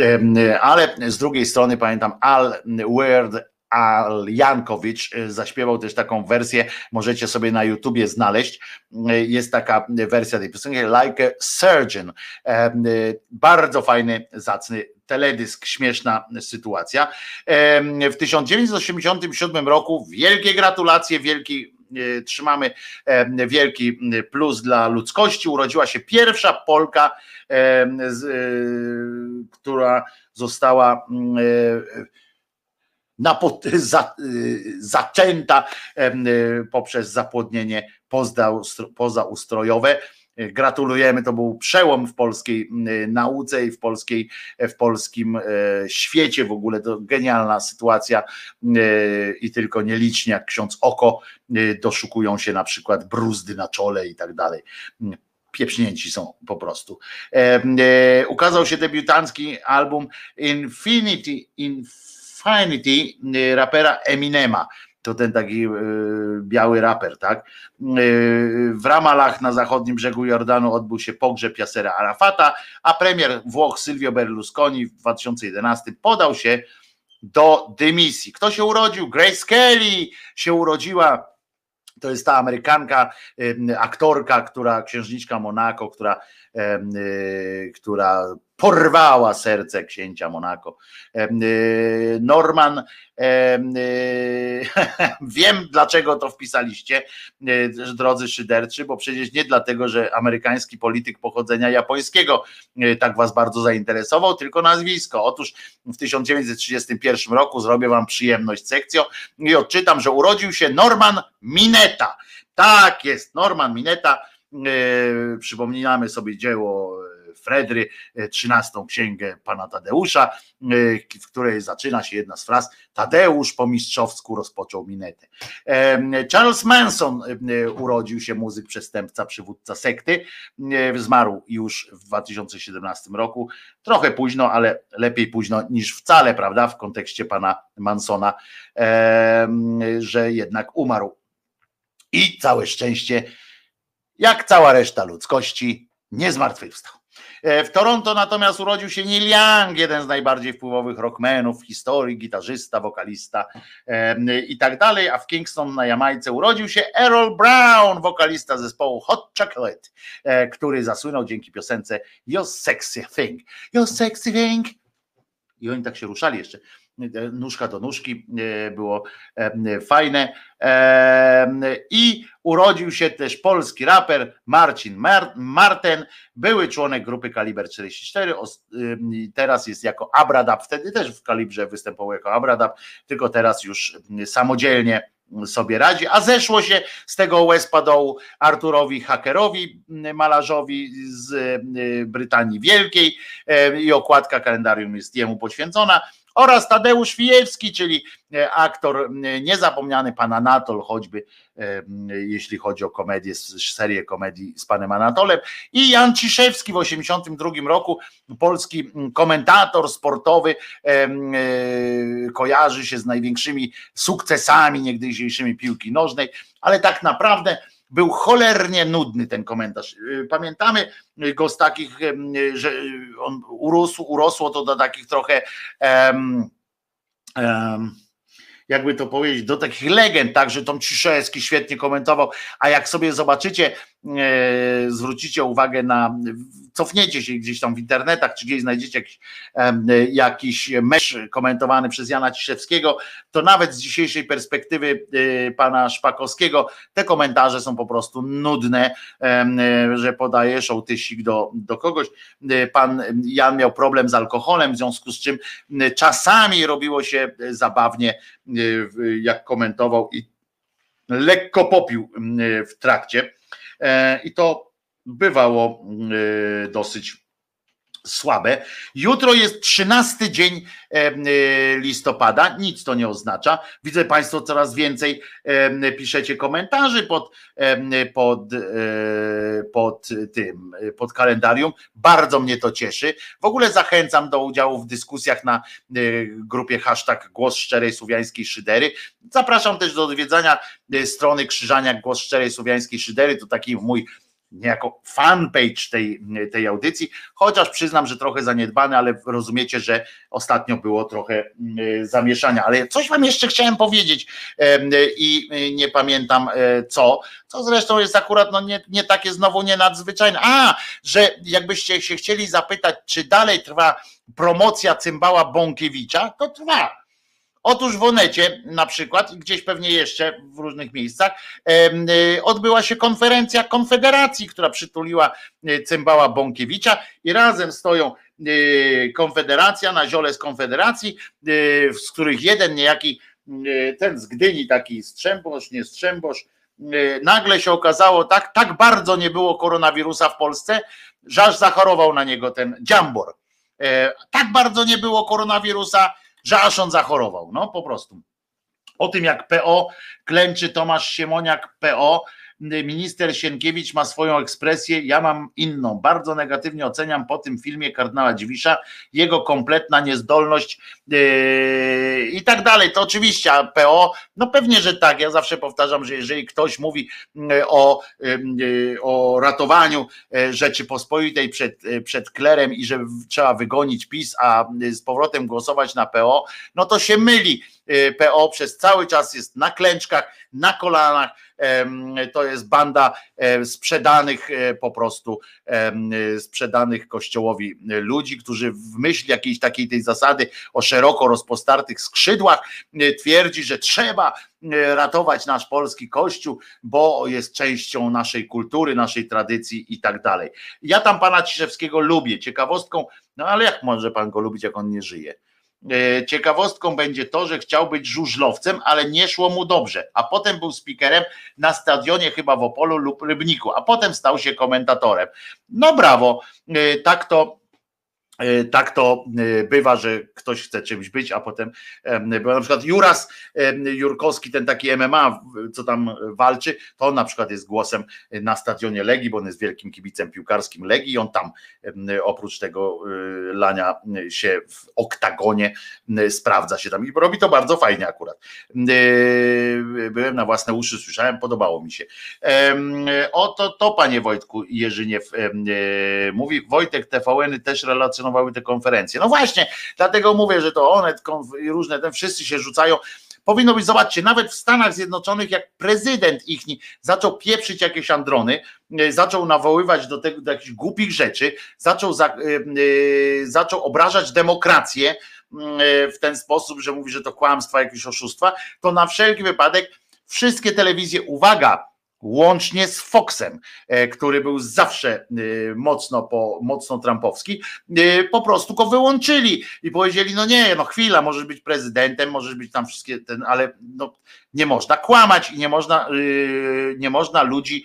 E, ale z drugiej strony pamiętam Al Weird Al Jankowicz y, zaśpiewał też taką wersję, możecie sobie na YouTubie znaleźć. Y, jest taka wersja tej piosenki, Like a Surgeon. Y, bardzo fajny, zacny teledysk, śmieszna sytuacja. W 1987 roku wielkie gratulacje, wielki trzymamy wielki plus dla ludzkości. Urodziła się pierwsza Polka, która została za, y, zaczęta y, poprzez zapłodnienie pozaustrojowe. Gratulujemy, to był przełom w polskiej y, nauce i w, polskiej, w polskim świecie w ogóle. To genialna sytuacja i tylko nieliczni jak ksiądz Oko doszukują się na przykład bruzdy na czole i tak dalej pieprznięci są po prostu. ukazał się debiutancki album Infinity, Infinity Infinity y, rapera Eminema. To ten taki y, biały raper, tak? Y, w Ramalach na zachodnim brzegu Jordanu odbył się pogrzeb Jasera Arafata, a premier Włoch Silvio Berlusconi w 2011 podał się do dymisji. Kto się urodził? Grace Kelly się urodziła. To jest ta Amerykanka, aktorka, która, księżniczka Monaco, która, która porwała serce księcia Monako. Y, Norman, y, wiem dlaczego to wpisaliście, drodzy szyderczy, bo przecież nie dlatego, że amerykański polityk pochodzenia japońskiego tak was bardzo zainteresował, tylko nazwisko. Otóż w 1931 roku zrobię wam przyjemność sekcją i odczytam, że urodził się Norman Mineta. Tak jest, Norman Mineta. Przypominamy sobie dzieło Fredry, e, trzynastą księgę pana Tadeusza, e, w której zaczyna się jedna z fraz Tadeusz po mistrzowsku rozpoczął minetę. Charles Manson e, urodził się muzyk przestępca, przywódca sekty, zmarł już w 2017 roku, trochę późno, ale lepiej późno niż wcale, prawda, w kontekście pana Mansona, że jednak umarł. I całe szczęście, jak cała reszta ludzkości, nie zmartwychwstał. E, w Toronto natomiast urodził się Neil Young, jeden z najbardziej wpływowych rockmenów w historii, gitarzysta, wokalista i tak dalej, a w Kingston na Jamajce urodził się Errol Brown, wokalista zespołu Hot Chocolate, e, który zasłynął dzięki piosence Your Sexy Thing. Your Sexy Thing. I oni tak się ruszali jeszcze nóżka do nóżki, e, było e, fajne. E, I urodził się też polski raper Marcin Marten, były członek grupy Kaliber 44, teraz jest jako Abradab, wtedy też w Kalibrze występował jako Abradab, tylko teraz już samodzielnie sobie radzi, a zeszło się z tego łezpa dołu Arturowi Hakerowi, malarzowi z Brytanii Wielkiej i okładka kalendarium jest jemu poświęcona oraz Tadeusz Fijewski, czyli e, aktor e, niezapomniany pan Anatol, choćby e, jeśli chodzi o komedię, serię komedii z panem Anatolem. I Jan Ciszewski w 1982 roku, polski komentator sportowy, kojarzy się z największymi sukcesami niegdysiejszymi piłki nożnej, ale tak naprawdę był cholernie nudny ten komentarz. Y, pamiętamy go z takich, że on urósł, urosło to do takich trochę um, um, jakby to powiedzieć, do takich legend, tak, że Tom Ciszewski świetnie komentował, a jak sobie zobaczycie zwrócicie uwagę na, cofniecie się gdzieś tam w internetach, czy gdzieś znajdziecie jakiś, jakiś mesz komentowany przez Jana Ciszewskiego, to nawet z dzisiejszej perspektywy pana Szpakowskiego te komentarze są po prostu nudne, że podaje szołtysik do, do kogoś. Pan Jan miał problem z alkoholem, w związku z czym czasami robiło się zabawnie, jak komentował i lekko popił w trakcie. E, I to bywało dosyć słabe. Jutro jest 13 dzień y, listopada, nic to nie oznacza. Widzę Państwo coraz więcej piszecie komentarzy pod, pod, e, pod tym, pod kalendarium. Bardzo mnie to cieszy. W ogóle zachęcam do udziału w dyskusjach na e, grupie hashtag Głos Szczerej Słowiańskiej Szydery. Zapraszam też do odwiedzania e, strony Krzyżania Głos Szczerej Słowiańskiej Szydery. To taki mój niejako fanpage tej, tej audycji, chociaż przyznam, że trochę zaniedbany, ale rozumiecie, że ostatnio było trochę mm, zamieszania. Ale coś wam jeszcze chciałem powiedzieć i nie pamiętam e, co, co zresztą jest akurat no nie, nie takie znowu nie nadzwyczajne. A, że jakbyście się chcieli zapytać, czy dalej trwa promocja cymbała Bąkiewicza, to trwa Otóż w Onecie na przykład i gdzieś pewnie jeszcze w różnych miejscach y, odbyła się konferencja Konfederacji, która przytuliła y, cymbała Bąkiewicza i razem stoją y, Konfederacja na ziole z Konfederacji, z których jeden niejaki ten z Gdyni, taki Strzębosz, nie Strzębosz, nagle się okazało, tak, tak bardzo nie było koronawirusa w Polsce, że aż zachorował na niego ten dziambor. E, tak bardzo nie było koronawirusa, że aż on zachorował, no po prostu. O tym jak PO klęczy Tomasz Siemoniak PO, minister Sienkiewicz ma swoją ekspresję, ja mam inną. Bardzo negatywnie oceniam po tym filmie kardynała Dziwisza jego kompletna niezdolność yy, i tak dalej. To oczywiście, a PO, no pewnie, że tak. Ja zawsze powtarzam, że jeżeli ktoś mówi yy, o, yy, o ratowaniu yy, Rzeczypospolitej przed, przed klerem i że trzeba wygonić PiS, a z powrotem głosować na PO, no to się myli. PO przez cały czas jest na klęczkach, na kolanach, to jest banda sprzedanych e, po prostu, sprzedanych kościołowi ludzi, którzy w myśl jakiejś takiej tej zasady o szeroko rozpostartych skrzydłach e, twierdzi, że trzeba e, ratować nasz polski kościół, bo jest częścią naszej kultury, naszej tradycji i tak dalej. Ja tam pana Ciszewskiego lubię. Ciekawostką, no ale jak może pan go lubić, jak on nie żyje? E, ciekawostką będzie to, że chciał być żużlowcem, ale nie szło mu dobrze, a potem był speakerem na stadionie chyba w Opolu lub Rybniku, a potem stał się komentatorem. No brawo, e, tak to tak to e, bywa, że ktoś chce czymś być, a potem na przykład Juras Jurkowski, ten taki MMA, co tam walczy, to on na przykład jest głosem na stadionie Legii, bo on jest wielkim kibicem piłkarskim Legii i on tam oprócz tego e, lania się w oktagonie sprawdza się tam i robi to bardzo fajnie akurat. Byłem na własne uszy, słyszałem, podobało mi się. Oto to panie Wojtku Jerzyniew mówi, Wojtek TVN też relacjonuje relacjonowały te konferencje. No właśnie, dlatego mówię, że to one różne, ten wszyscy się rzucają. Powinno być, zobaczcie, nawet w Stanach Zjednoczonych, jak prezydent ich zaczął pieprzyć jakieś androny, e, zaczął nawoływać do, tego, do jakichś głupich rzeczy, zaczął, za, yy, zaczął obrażać demokrację yy, w ten sposób, że mówi, że to kłamstwa, jakieś oszustwa, to na wszelki wypadek wszystkie telewizje, uwaga, łącznie z Foxem, e, który był zawsze e, mocno, po, mocno trumpowski, e, po prostu go wyłączyli i powiedzieli, no nie, no chwila, możesz być prezydentem, możesz być tam wszystkie, ten, ale no, nie można kłamać i nie można, nie można ludzi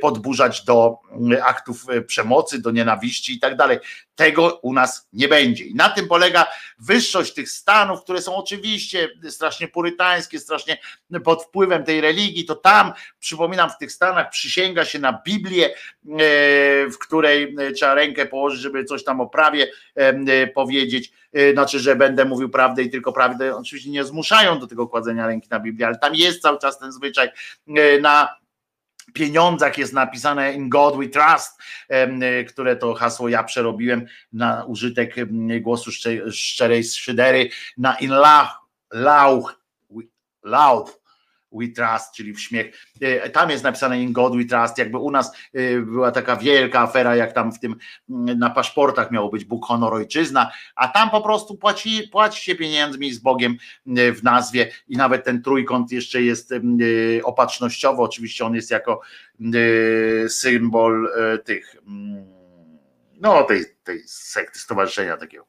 podburzać do aktów przemocy, do nienawiści i tak dalej. Tego u nas nie będzie. I na tym polega wyższość tych stanów, które są oczywiście strasznie purytańskie, strasznie pod wpływem tej religii, to tam, przypominam, w tych stanach przysięga się na Biblię, e, w której trzeba rękę położyć, żeby coś tam o prawie e, powiedzieć, e, znaczy, że będę mówił prawdę i tylko prawdę. Oczywiście nie zmuszają do tego kładzenia ręki na Biblię, ale tam jest cały czas ten zwyczaj na pieniądzach jest napisane In God We Trust, które to hasło ja przerobiłem na użytek głosu szczerej szydery na In Lauch, Lauch, Lauch we trust, czyli w śmiech. E, tam jest napisane in God we trust, jakby u nas e, była taka wielka afera, jak tam w tym mm, na paszportach miało być Bóg, honor, ojczyzna, a tam po prostu płaci, płacicie pieniędzmi z Bogiem e, w nazwie i nawet ten trójkąt jeszcze jest opatrznościowo, oczywiście on jest jako symbol tych mm, no tej, tej sekty, stowarzyszenia takiego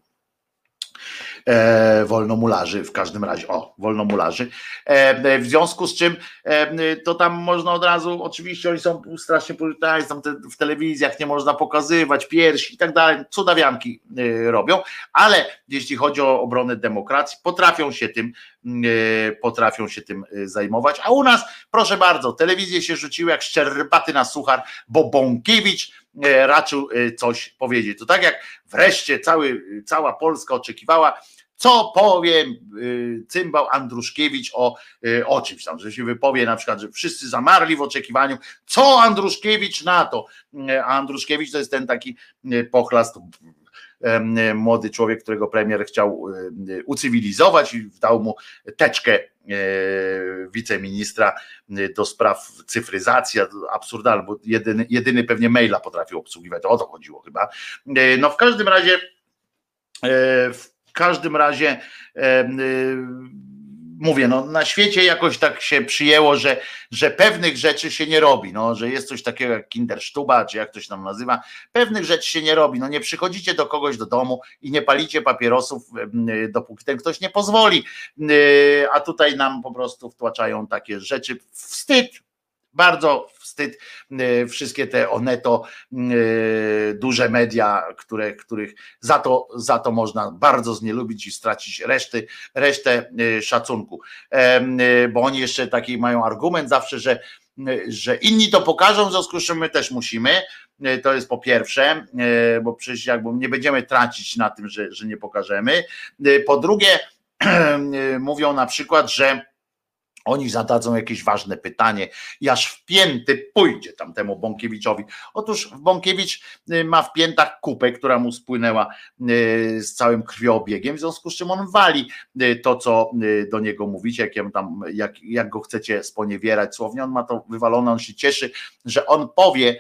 e, wolnomularzy w każdym razie, o, wolnomularzy, e, w związku z czym e, to tam można od razu, oczywiście oni są strasznie politycznie, tam te, w telewizjach nie można pokazywać piersi i tak dalej, cudawianki e, robią, ale jeśli chodzi o obronę demokracji, potrafią się tym e, potrafią się tym e, zajmować, a u nas, proszę bardzo, telewizje się rzuciły jak szczerbaty na suchar, bo Bąkiewicz E, raczył e, coś powiedzieć. To tak jak wreszcie cały, cała Polska oczekiwała, co powie e, cymbał Andruszkiewicz o, o czymś tam, że się wypowie na przykład, że wszyscy zamarli w oczekiwaniu, co Andruszkiewicz na to. A Andruszkiewicz to jest ten taki pochlast młody człowiek, którego premier chciał ucywilizować i dał mu teczkę wiceministra do spraw cyfryzacji, absurdalne, bo jedyny, jedyny pewnie maila potrafił obsługiwać, o to chodziło chyba. No w każdym razie w każdym razie mówię, no na świecie jakoś tak się przyjęło, że, że pewnych rzeczy się nie robi, no, że jest coś takiego jak kindersztuba, czy jak to się tam nazywa, pewnych rzeczy się nie robi, no nie przychodzicie do kogoś do domu i nie palicie papierosów, dopóki ten ktoś nie pozwoli, a tutaj nam po prostu wtłaczają takie rzeczy, wstyd, bardzo wstyd. E, wszystkie te oneto, e, duże media, które, których za to, za to można bardzo znielubić i stracić reszty, resztę e, szacunku. Bo oni jeszcze taki mają argument zawsze, że, że inni to pokażą, w związku z czym my też musimy. To jest po pierwsze, bo przecież jakby nie będziemy tracić na tym, że, że nie pokażemy. Po drugie, mówią na przykład, że oni zadadzą jakieś ważne pytanie i aż wpięty pójdzie tamtemu Bąkiewiczowi. Otóż Bąkiewicz y, ma w piętach kupę, która mu spłynęła y, z całym krwiobiegiem, w związku z czym on wali y, to, co do niego mówicie, jak, tam, jak, jak go chcecie sponiewierać słownie, on ma to wywalone, on się cieszy, że on powie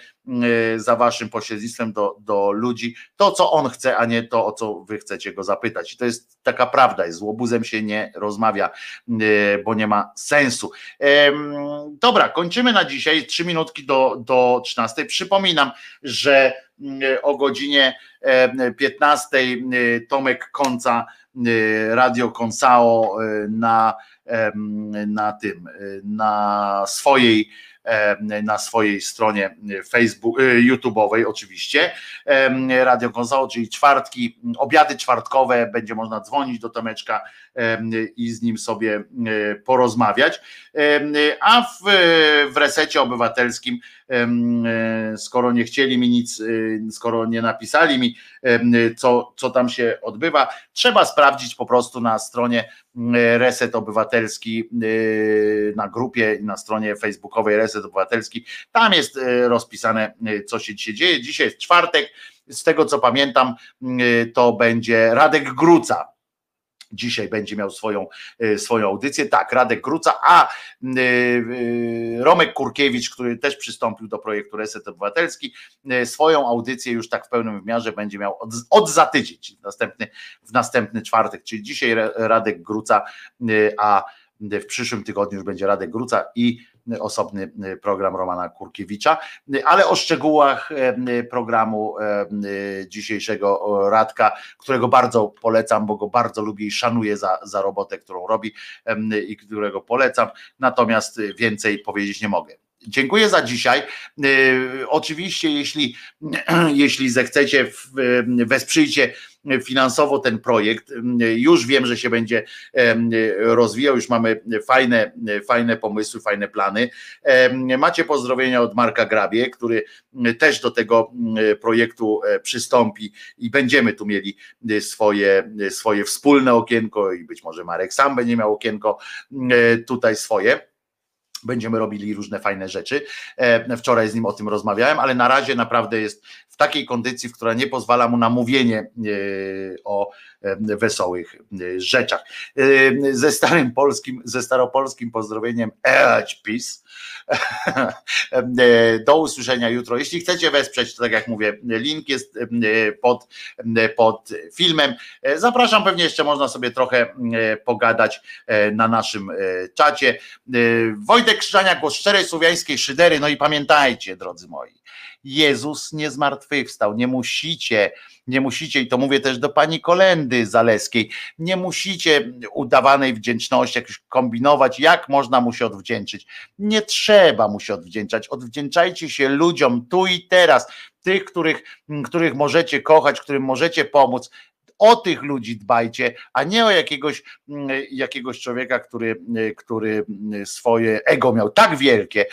za waszym pośrednictwem do, do ludzi to, co on chce, a nie to, o co wy chcecie go zapytać. I to jest taka prawda, z łobuzem się nie rozmawia, bo nie ma sensu. Dobra, kończymy na dzisiaj. Trzy minutki do, do 13. Przypominam, że mm, o godzinie 15 Tomek Konca Radio Konsao na, na tym, na swojej na swojej stronie Facebook, e, YouTube'owej oczywiście. Radio Gonzalo, czyli czwartki, obiady czwartkowe, będzie można dzwonić do Tomeczka i z nim sobie porozmawiać. A w, w resecie obywatelskim, skoro nie chcieli mi nic, skoro nie napisali mi, co, co tam się odbywa, trzeba sprawdzić po prostu na stronie Reset Obywatelski na grupie i na stronie facebookowej Reset Obywatelski. Tam jest rozpisane, co się dzisiaj dzieje. Dzisiaj jest czwartek. Z tego co pamiętam, to będzie Radek Gruca dzisiaj będzie miał swoją, e, swoją audycję. Tak, Radek Kruca, a e, e, Romek Kurkiewicz, który też przystąpił do projektu Reset Obywatelski, swoją audycję już tak w pełnym wymiarze będzie miał od, od za tydzień, w następny, w następny czwartek, czyli dzisiaj Radek Gruca, a w przyszłym tygodniu już będzie Radek Gruca i osobny program Romana Kurkiewicza, ale o szczegółach programu dzisiejszego Radka, którego bardzo polecam, bo go bardzo lubię i szanuję za, za robotę, którą robi i którego polecam, natomiast więcej powiedzieć nie mogę. Dziękuję za dzisiaj. Oczywiście, jeśli, jeśli zechcecie, wesprzyjcie finansowo ten projekt. Już wiem, że się będzie rozwijał, już mamy fajne, fajne pomysły, fajne plany. Macie pozdrowienia od Marka Grabie, który też do tego projektu e, przystąpi i będziemy tu mieli swoje, swoje wspólne okienko i być może Marek sam będzie miał okienko tutaj swoje będziemy robili różne fajne rzeczy. E, wczoraj z nim o tym rozmawiałem, ale na razie naprawdę jest w takiej kondycji, w która nie pozwala mu na mówienie e, o e, wesołych e, rzeczach. Ze starym polskim, ze staropolskim pozdrowieniem PiS. Do usłyszenia jutro. Jeśli chcecie wesprzeć, to tak jak mówię, link jest pod, pod filmem. Zapraszam, pewnie jeszcze można sobie trochę pogadać na naszym czacie. Wojtek Krzyżania, głos szczerej słowiańskiej szydery. No i pamiętajcie, drodzy moi, Jezus nie zmartwychwstał. Nie musicie, nie musicie, i to mówię też do pani Kolendy Zaleskiej, nie musicie udawanej wdzięczności jakoś kombinować, jak można mu się odwdzięczyć. Nie trzeba mu się odwdzięczać. Odwdzięczajcie się ludziom tu i teraz, tych, których, których możecie kochać, którym możecie pomóc o tych ludzi dbajcie, a nie o jakiegoś, mm, jakiegoś człowieka, który, który swoje ego miał tak wielkie,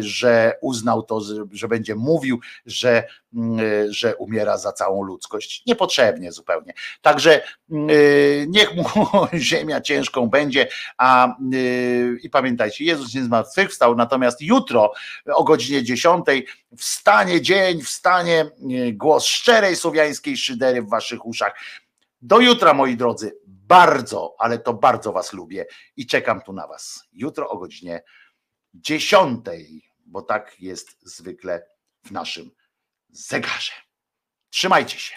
że uznał to, że będzie mówił, że, mm, że umiera za całą ludzkość. Niepotrzebnie zupełnie. Także mm, niech mu ziemia ciężką będzie, a i pamiętajcie, Jezus nie zmartwychwstał, natomiast jutro o godzinie 10 wstanie dzień, wstanie głos szczerej słowiańskiej szydery w waszych uszach. Do jutra, moi drodzy. Bardzo, ale to bardzo Was lubię i czekam tu na Was. Jutro o godzinie 10, bo tak jest zwykle w naszym zegarze. Trzymajcie się.